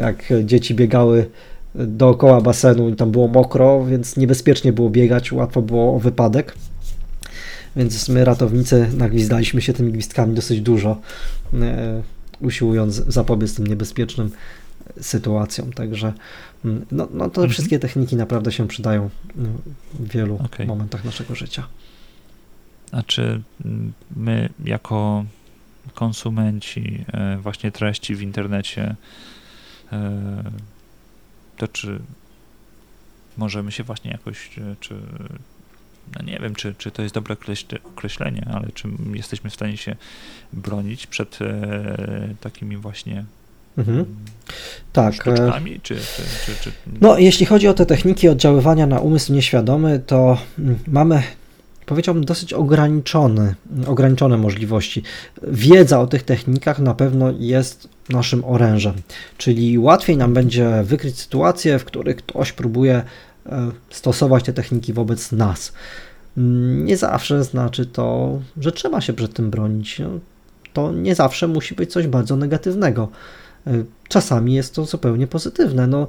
jak dzieci biegały dookoła basenu i tam było mokro, więc niebezpiecznie było biegać, łatwo było o wypadek. Więc my ratownicy nagwizdaliśmy się tymi gwizdkami dosyć dużo, e, usiłując zapobiec tym niebezpiecznym sytuacjom. Także mm, no, no to mhm. wszystkie techniki naprawdę się przydają w wielu okay. momentach naszego życia. A czy my jako konsumenci e, właśnie treści w internecie, e, to czy możemy się właśnie jakoś, czy no nie wiem, czy, czy to jest dobre określenie, ale czy jesteśmy w stanie się bronić przed e, takimi właśnie Mhm. Mm, tak. Sztuczkami, czy, czy, czy, No, jeśli chodzi o te techniki oddziaływania na umysł nieświadomy, to mm, mamy powiedziałbym, dosyć ograniczone, ograniczone możliwości. Wiedza o tych technikach na pewno jest naszym orężem, czyli łatwiej nam będzie wykryć sytuacje, w których ktoś próbuje E, stosować te techniki wobec nas. Mm, nie zawsze znaczy to, że trzeba się przed tym bronić. No, to nie zawsze musi być coś bardzo negatywnego. E, czasami jest to zupełnie pozytywne. No,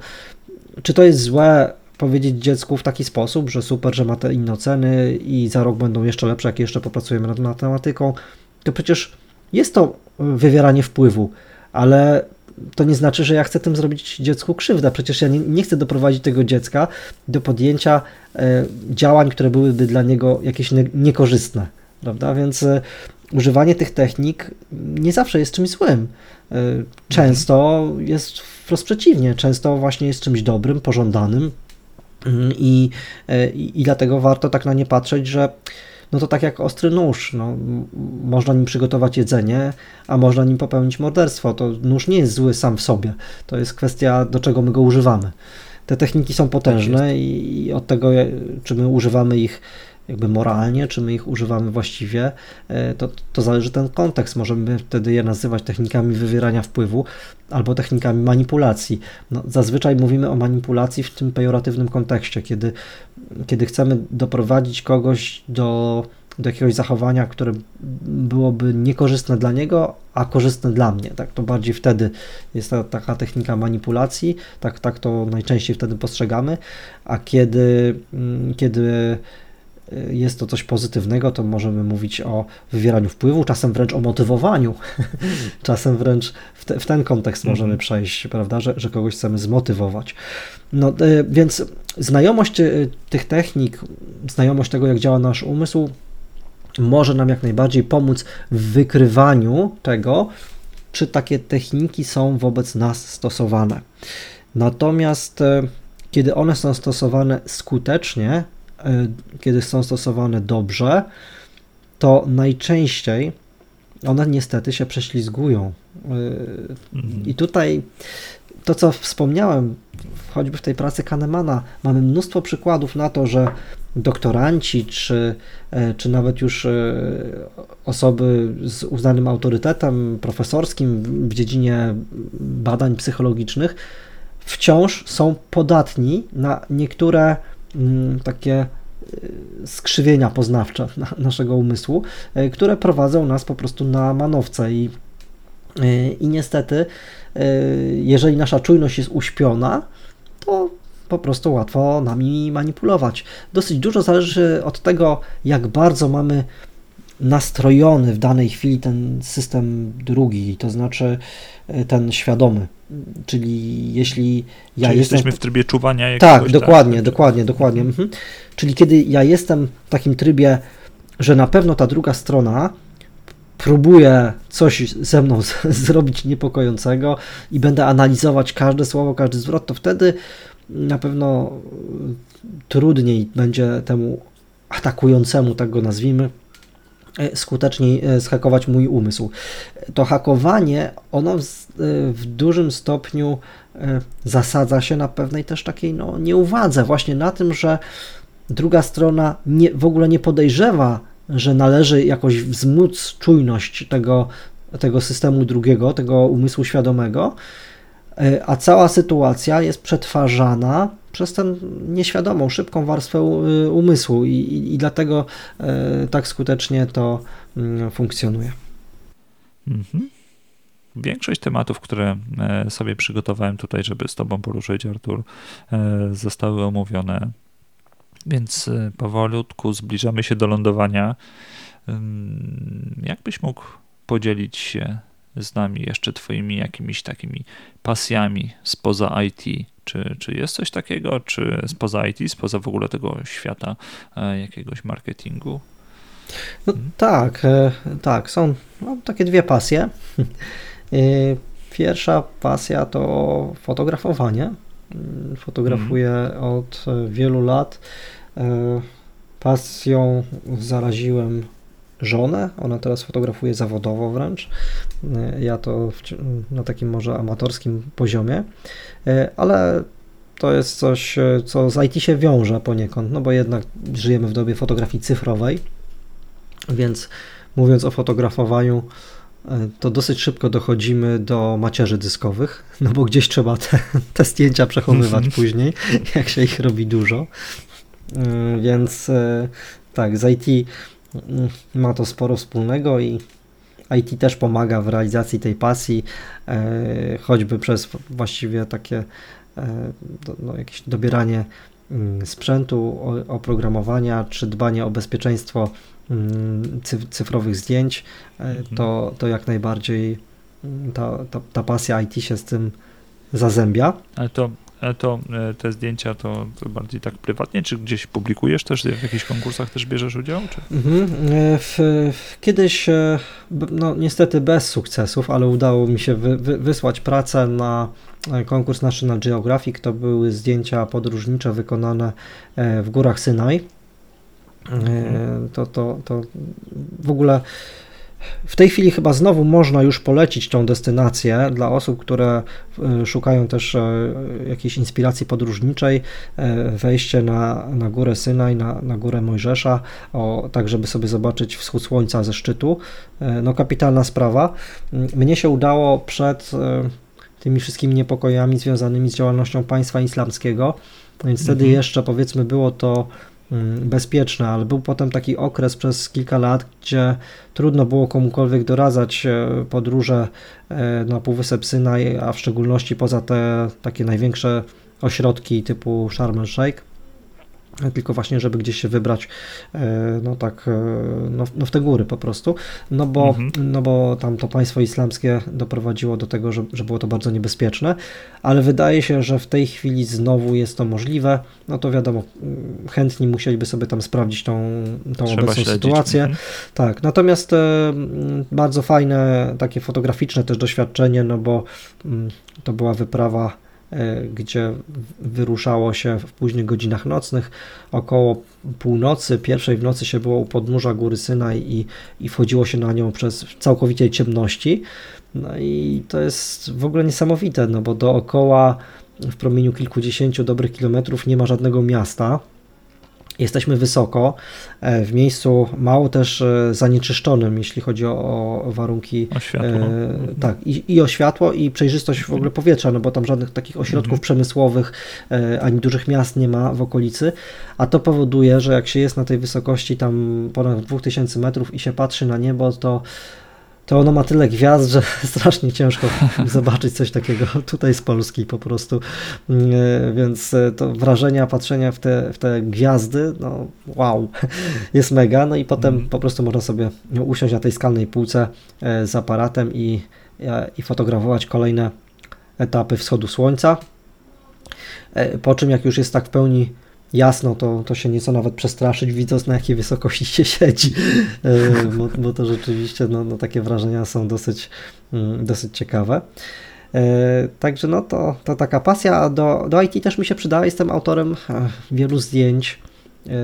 czy to jest złe powiedzieć dziecku w taki sposób, że super, że ma te inne oceny i za rok będą jeszcze lepsze, jak jeszcze popracujemy nad matematyką? To przecież jest to wywieranie wpływu, ale to nie znaczy, że ja chcę tym zrobić dziecku krzywdę. Przecież ja nie, nie chcę doprowadzić tego dziecka do podjęcia e, działań, które byłyby dla niego jakieś ne, niekorzystne. Prawda? Więc e, używanie tych technik nie zawsze jest czymś złym. E, często jest wprost przeciwnie. Często właśnie jest czymś dobrym, pożądanym. Mm, I, i, I dlatego warto tak na nie patrzeć, że no to tak jak ostry nóż, no, można nim przygotować jedzenie, a można nim popełnić morderstwo. To nóż nie jest zły sam w sobie, to jest kwestia do czego my go używamy. Te techniki są potężne tak i od tego, czy my używamy ich jakby moralnie, czy my ich używamy właściwie, e, to, to zależy ten kontekst. Możemy wtedy je nazywać technikami wywierania wpływu albo technikami manipulacji. No, zazwyczaj mówimy o manipulacji w tym pejoratywnym kontekście, kiedy, kiedy chcemy doprowadzić kogoś do, do jakiegoś zachowania, które byłoby niekorzystne dla niego, a korzystne dla mnie. Tak, to bardziej wtedy jest ta, taka technika manipulacji, tak, tak to najczęściej wtedy postrzegamy, a kiedy, mm, kiedy jest to coś pozytywnego, to możemy mówić o wywieraniu wpływu, czasem wręcz o motywowaniu, czasem wręcz w, te, w ten kontekst mm -hmm. możemy przejść, prawda, że, że kogoś chcemy zmotywować. No, e, więc znajomość e, tych technik, znajomość tego, jak działa nasz umysł, może nam jak najbardziej pomóc w wykrywaniu tego, czy takie techniki są wobec nas stosowane. Natomiast kiedy one są stosowane skutecznie, kiedy są stosowane dobrze, to najczęściej one niestety się prześlizgują. E, I tutaj to, co wspomniałem, choćby w tej pracy Kahnemana, mamy mnóstwo przykładów na to, że doktoranci, czy, e, czy nawet już osoby z uznanym autorytetem profesorskim w dziedzinie badań psychologicznych wciąż są podatni na niektóre takie y, skrzywienia poznawcze naszego umysłu, y, które prowadzą nas po prostu na manowce i, y, i niestety, jeżeli nasza czujność jest uśpiona, to po prostu łatwo nami manipulować. Dosyć dużo zależy od tego, jak bardzo mamy nastrojony w danej chwili ten system drugi, to znaczy ten świadomy. Czyli jeśli ja Czyli jestem... jesteśmy w trybie czuwania jakiegoś... Tak, dokładnie, tak? dokładnie, dokładnie. Mhm. Czyli kiedy ja jestem w takim trybie, że na pewno ta druga strona próbuje coś ze mną zrobić niepokojącego i będę analizować każde słowo, każdy zwrot, to wtedy na pewno trudniej będzie temu atakującemu, tak go nazwijmy, E, skuteczniej e, zhakować mój umysł. To hakowanie, ono w, e, w, dużym stopniu zasadza się na pewnej też takiej no, nieuwadze, właśnie na tym, że druga strona nie, w ogóle nie podejrzewa, że należy jakoś wzmóc czujność tego, tego systemu drugiego, tego umysłu świadomego, a cała sytuacja jest przetwarzana przez tę nieświadomą, szybką warstwę y, umysłu i, i, i dlatego y, tak skutecznie to mm, funkcjonuje. Mhm. Większość tematów, które e, sobie przygotowałem tutaj, żeby z Tobą poruszyć, Artur, e, zostały omówione. Więc e, powolutku zbliżamy się do lądowania. Jakbyś mógł podzielić się z nami jeszcze Twoimi jakimiś takimi pasjami spoza IT? Czy, czy jest coś takiego, czy spoza IT, spoza w ogóle tego świata e, jakiegoś marketingu? No, hmm. Tak, e, tak, są no, takie dwie pasje. E, pierwsza pasja to fotografowanie. Mm, fotografuję hmm. od wielu lat. Pasją zaraziłem żonę. Ona teraz fotografuje zawodowo wręcz. Ja to na takim może amatorskim poziomie, e, ale to jest coś, e, co z IT się wiąże poniekąd, no bo jednak żyjemy w dobie fotografii cyfrowej, więc mówiąc o fotografowaniu, e, to dosyć szybko dochodzimy do macierzy dyskowych, no bo gdzieś trzeba te, te zdjęcia przechowywać później, jak się ich robi dużo. Więc tak, z IT ma to sporo wspólnego i IT też pomaga w realizacji tej pasji, e, choćby przez właściwie takie e, no, jakieś dobieranie mm, sprzętu, oprogramowania, czy dbanie o bezpieczeństwo mm, cyfrowych zdjęć, e, mhm. to, to jak najbardziej ta, ta, ta pasja IT się z tym zazębia. Ale to to e, te zdjęcia to, to, bardziej tak prywatnie, czy gdzieś publikujesz też, w jakichś konkursach też bierzesz udział? Czy? Mhm. E, w, kiedyś, no niestety bez sukcesów, ale udało mi się wy, wy, wysłać pracę na konkurs National Geographic. To były zdjęcia podróżnicze wykonane w górach Synaj. To, to, to w ogóle w tej chwili chyba znowu można już polecić tą destynację dla osób, które e, szukają też e, jakiejś inspiracji podróżniczej, e, wejście na, na górę Synaj, na, na górę Mojżesza, o, tak żeby sobie zobaczyć wschód słońca ze szczytu. No kapitalna sprawa. Mnie się udało przed tymi wszystkimi niepokojami związanymi z działalnością państwa islamskiego, więc wtedy mhm. jeszcze powiedzmy było to Mm, bezpieczne, ale był potem taki okres przez kilka lat, gdzie trudno było komukolwiek doradzać e, podróże e, na Półwysep Synaj, a w szczególności poza te takie największe ośrodki typu Sharm el Sheikh tylko właśnie, żeby gdzieś się wybrać, e, no tak, e, no, no w te góry po prostu, no bo, mhm. no bo tam to państwo islamskie doprowadziło do tego, że, że było to bardzo niebezpieczne, ale wydaje się, że w tej chwili znowu jest to możliwe, no to wiadomo, chętni musieliby sobie tam sprawdzić tą, tą obecną śledzić. sytuację. Mhm. Tak, natomiast e, bardzo fajne, takie fotograficzne też doświadczenie, no bo mm, to była wyprawa E, gdzie wyruszało się w późnych godzinach nocnych. Około północy, pierwszej w nocy się było u podnóża góry Synaj i, i wchodziło się na nią przez całkowitej ciemności. No i to jest w ogóle niesamowite, no bo dookoła w promieniu kilkudziesięciu dobrych kilometrów nie ma żadnego miasta. Jesteśmy wysoko, e, w miejscu mało też e, zanieczyszczonym, jeśli chodzi o, warunki. O światło. E, tak, i, i, o światło, i przejrzystość w ogóle powietrza, no bo tam żadnych takich ośrodków mhm. przemysłowych e, ani dużych miast nie ma w okolicy, a to powoduje, że jak się jest na tej wysokości tam ponad 2000 metrów i się patrzy na niebo, to to ono ma tyle gwiazd, że strasznie ciężko zobaczyć coś takiego tutaj z Polski po prostu. Mm, e, więc e, to wrażenia, patrzenia w te, w te gwiazdy, no wow, jest mega. No i potem mm. po prostu można sobie usiąść na tej skalnej półce e, z aparatem i, i fotografować kolejne etapy wschodu słońca. Po czym jak już jest tak w pełni jasno, to, to się nieco nawet przestraszyć, widząc na jakiej wysokości się siedzi, e, bo, bo to rzeczywiście no, no, takie wrażenia są dosyć, mm, dosyć ciekawe. E, także no to, to taka pasja, do, do IT też mi się przydała. Jestem autorem e, wielu zdjęć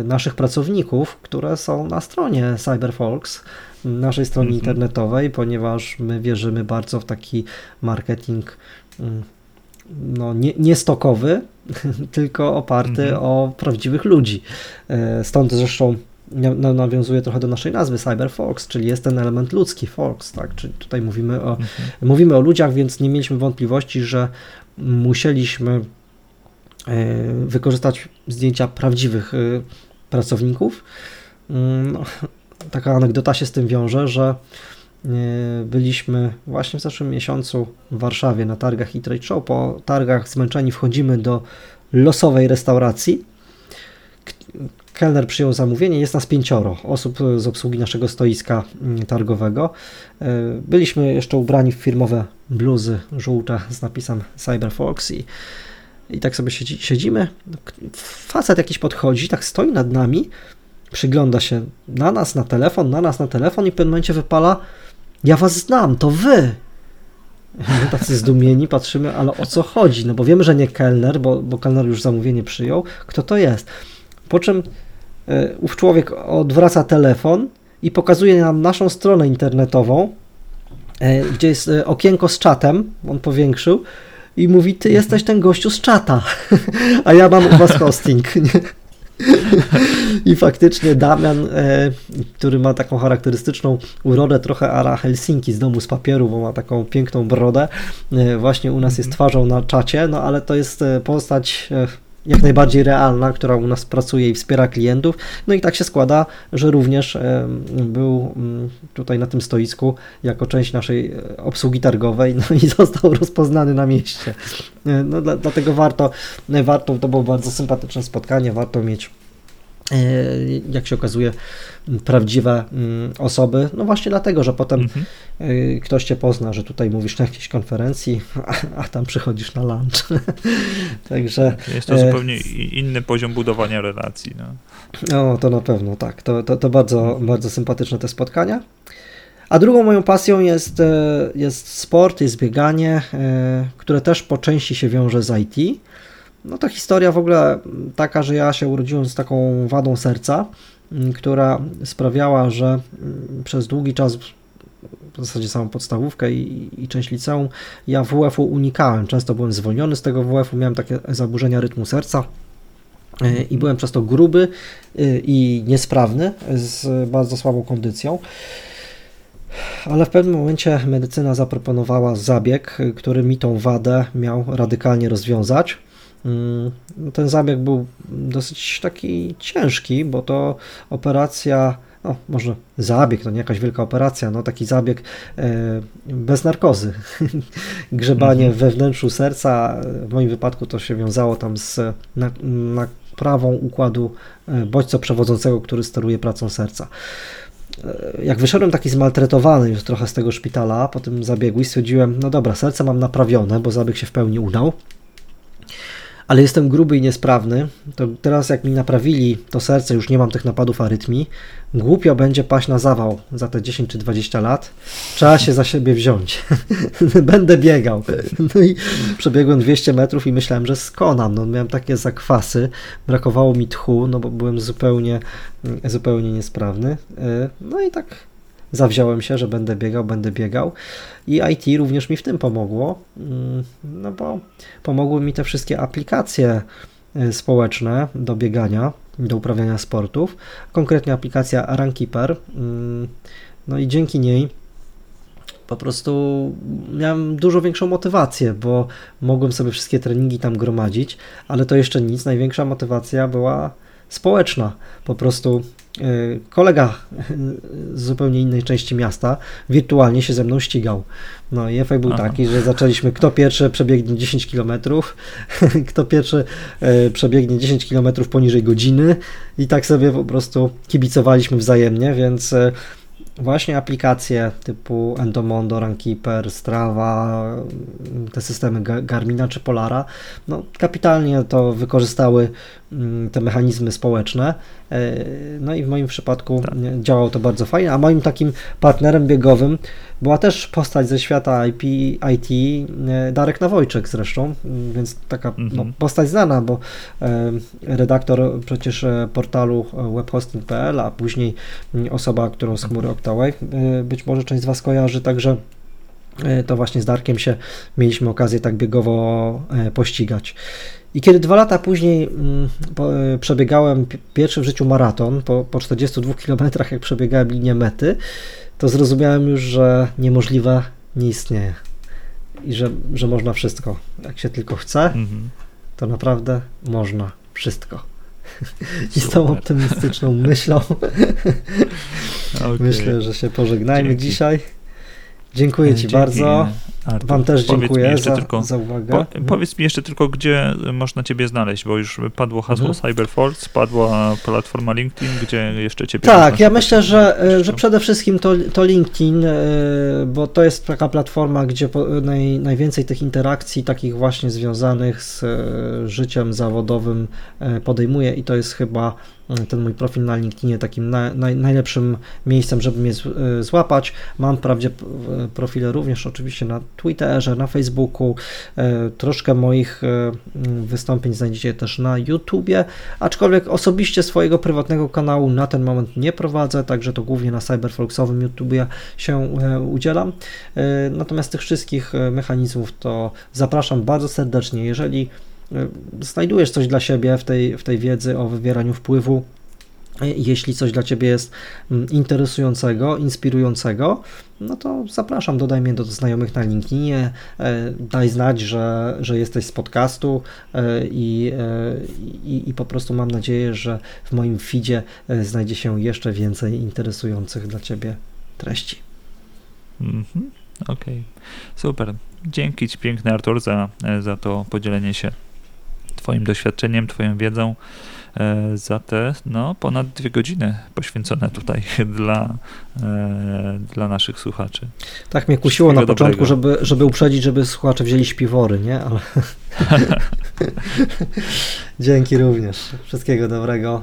naszych pracowników, które są na stronie CyberFolks, naszej stronie mhm. internetowej, ponieważ my wierzymy bardzo w taki marketing mm, no, nie, nie stokowy, tylko oparty mhm. o prawdziwych ludzi. E, stąd zresztą nawiązuje trochę do naszej nazwy CyberFox, czyli jest ten element ludzki, Fox, tak? Czyli tutaj mówimy o, mhm. mówimy o ludziach, więc nie mieliśmy wątpliwości, że musieliśmy e, wykorzystać zdjęcia prawdziwych e, pracowników. Mm, no, taka anegdota się z tym wiąże, że byliśmy właśnie w zeszłym miesiącu w Warszawie na targach i Trade Show. Po targach zmęczeni wchodzimy do losowej restauracji. Kelner przyjął zamówienie, jest nas pięcioro osób z obsługi naszego stoiska mm, targowego. E, byliśmy jeszcze ubrani w firmowe bluzy żółte z napisem Cyberfox i, i tak sobie siedzi, siedzimy. Facet jakiś podchodzi, tak stoi nad nami, przygląda się na nas na telefon, na nas na telefon i w pewnym momencie wypala ja was znam, to wy. My tacy zdumieni patrzymy, ale o co chodzi? No bo wiemy, że nie kelner, bo, bo kelner już zamówienie przyjął. Kto to jest? Po czym y, ów człowiek odwraca telefon i pokazuje nam naszą stronę internetową, y, gdzie jest y, okienko z czatem, on powiększył i mówi, ty jesteś ten gościu z czata, a ja mam u was hosting. Nie? I faktycznie Damian, e, który ma taką charakterystyczną urodę, trochę ara Helsinki z domu z papieru, bo ma taką piękną brodę, e, właśnie u nas jest mhm. twarzą na czacie, no ale to jest e, postać jak najbardziej realna, która u nas pracuje i wspiera klientów. No i tak się składa, że również był mm, tutaj na tym stoisku jako część naszej obsługi targowej no i został rozpoznany na mieście. No, dlatego warto, warto, to było bardzo sympatyczne spotkanie, warto mieć E, jak się okazuje, prawdziwe mm, osoby. No właśnie dlatego, że potem mhm. E, ktoś cię pozna, że tutaj mówisz na jakiejś konferencji, a, a tam przychodzisz na lunch. Także. Jest to e, zupełnie inny poziom budowania relacji. No. no, to na pewno tak. To, to, to bardzo, bardzo sympatyczne te spotkania. A drugą moją pasją jest, jest sport, jest bieganie, które też po części się wiąże z IT. No to historia w ogóle taka, że ja się urodziłem z taką wadą serca która sprawiała, że przez długi czas w zasadzie samą podstawówkę i, i część liceum, ja WF-u unikałem. Często byłem zwolniony z tego WF-u, miałem takie zaburzenia rytmu serca i byłem przez to gruby i niesprawny, z bardzo słabą kondycją. Ale w pewnym momencie medycyna zaproponowała zabieg, który mi tą wadę miał radykalnie rozwiązać. Mm, ten zabieg był dosyć taki ciężki, bo to operacja, no może zabieg, to nie jakaś wielka operacja, no taki zabieg e, bez narkozy. Grzebanie mhm. we wnętrzu serca, w moim wypadku to się wiązało tam z naprawą układu e, bodźco przewodzącego, który steruje pracą serca. E, jak wyszedłem taki zmaltretowany już trochę z tego szpitala po tym zabiegu i stwierdziłem, no dobra, serce mam naprawione, bo zabieg się w pełni udał, ale jestem gruby i niesprawny, to teraz jak mi naprawili to serce, już nie mam tych napadów arytmii, głupio będzie paść na zawał za te 10 czy 20 lat. Trzeba się za siebie wziąć. Będę biegał. No i przebiegłem 200 metrów i myślałem, że skonam. No, miałem takie zakwasy, brakowało mi tchu, no bo byłem zupełnie, zupełnie niesprawny. E, no i tak zawziąłem się, że będę biegał, będę biegał i IT również mi w tym pomogło, mm, no bo pomogły mi te wszystkie aplikacje e, społeczne do biegania, do uprawiania sportów, konkretnie aplikacja Runkeeper, mm, no i dzięki niej po prostu miałem dużo większą motywację, bo mogłem sobie wszystkie treningi tam gromadzić, ale to jeszcze nic. Największa motywacja była społeczna. Po prostu kolega z zupełnie innej części miasta wirtualnie się ze mną ścigał. No i efekt był Aha. taki, że zaczęliśmy kto pierwszy przebiegnie 10 km, kto pierwszy e, przebiegnie 10 km poniżej godziny i tak sobie po prostu kibicowaliśmy wzajemnie, więc e, właśnie aplikacje typu Endomondo, Runkeeper, Strava, te systemy Garmina czy Polara, no, kapitalnie to wykorzystały te mechanizmy społeczne. E, no i w moim przypadku tak. działało to bardzo fajnie, a moim takim partnerem biegowym była też postać ze świata IP, IT, e, Darek Nawojczyk zresztą, więc taka no, mhm. no, postać znana, bo e, redaktor przecież portalu webhosting.pl, a później osoba, którą z chmury mhm. Octawave być może część z Was kojarzy, także to właśnie z Darkiem się mieliśmy okazję tak biegowo pościgać. I kiedy dwa lata później mm, po, przebiegałem pierwszy w życiu maraton, po, po 42 km, jak przebiegałem linię mety, to zrozumiałem już, że niemożliwe nie istnieje. I że, że można wszystko. Jak się tylko chce, mhm. to naprawdę można wszystko. I z tą optymistyczną myślą okay. myślę, że się pożegnajmy Dzięki. dzisiaj. Dziękuję Ci Dzięki. bardzo. Artur, Wam też dziękuję za, tylko, za uwagę. Po, powiedz mi jeszcze tylko, gdzie można Ciebie znaleźć, bo już padło hasło mhm. Cyberforce, padła platforma LinkedIn, gdzie jeszcze Ciebie Tak, ja myślę, że, e, że przede wszystkim to, to LinkedIn, e, bo to jest taka platforma, gdzie naj, najwięcej tych interakcji takich właśnie związanych z e, życiem zawodowym podejmuję i to jest chyba ten mój profil na LinkedInie takim na, na, najlepszym miejscem, żeby mnie złapać. Mam wprawdzie profile również oczywiście na Twitterze, na Facebooku. E, troszkę moich e, wystąpień znajdziecie też na YouTubie, aczkolwiek osobiście swojego prywatnego kanału na ten moment nie prowadzę, także to głównie na Cyberfolksowym YouTubie się e, udzielam. Natomiast tych wszystkich mechanizmów to zapraszam bardzo serdecznie. Jeżeli znajdujesz coś dla siebie w tej, w tej wiedzy o wywieraniu wpływu, jeśli coś dla Ciebie jest mm, interesującego, inspirującego, no to zapraszam, dodaj mnie do znajomych na LinkedInie, e, daj znać, że, że jesteś z podcastu e, i, e, i, i po prostu mam nadzieję, że w moim feedzie znajdzie się jeszcze więcej interesujących dla Ciebie treści. -hmm. Okej, okay. super. Dzięki Ci piękny Artur za, za to podzielenie się Twoim doświadczeniem, Twoją wiedzą. E, za te no, ponad dwie godziny poświęcone tutaj dla, e, dla naszych słuchaczy. Tak mnie kusiło na początku, żeby, żeby uprzedzić, żeby słuchacze wzięli śpiwory, nie? Ale... Dzięki również. Wszystkiego dobrego.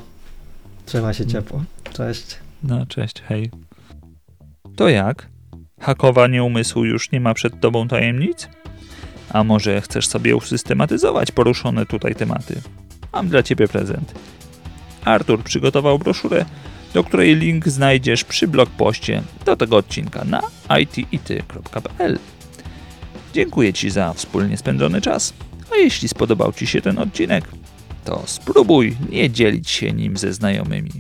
Trzymaj się ciepło. Cześć. No, cześć, hej. To jak? Hakowanie umysłu już nie ma przed tobą tajemnic? A może chcesz sobie usystematyzować poruszone tutaj tematy? Mam dla Ciebie prezent. Artur przygotował broszurę do której link znajdziesz przy blogpoście do tego odcinka na itity.pl. Dziękuję Ci za wspólnie spędzony czas, a jeśli spodobał Ci się ten odcinek, to spróbuj nie dzielić się nim ze znajomymi.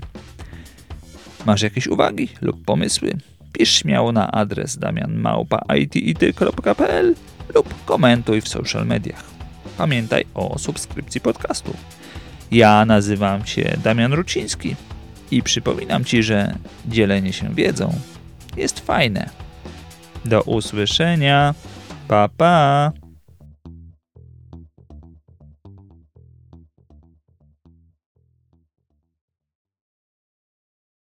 Masz jakieś uwagi lub pomysły? Pisz śmiało na adres damianmałpa.itity.pl lub komentuj w social mediach. Pamiętaj o subskrypcji podcastu. Ja nazywam się Damian Ruciński i przypominam Ci, że dzielenie się wiedzą jest fajne. Do usłyszenia. Pa pa.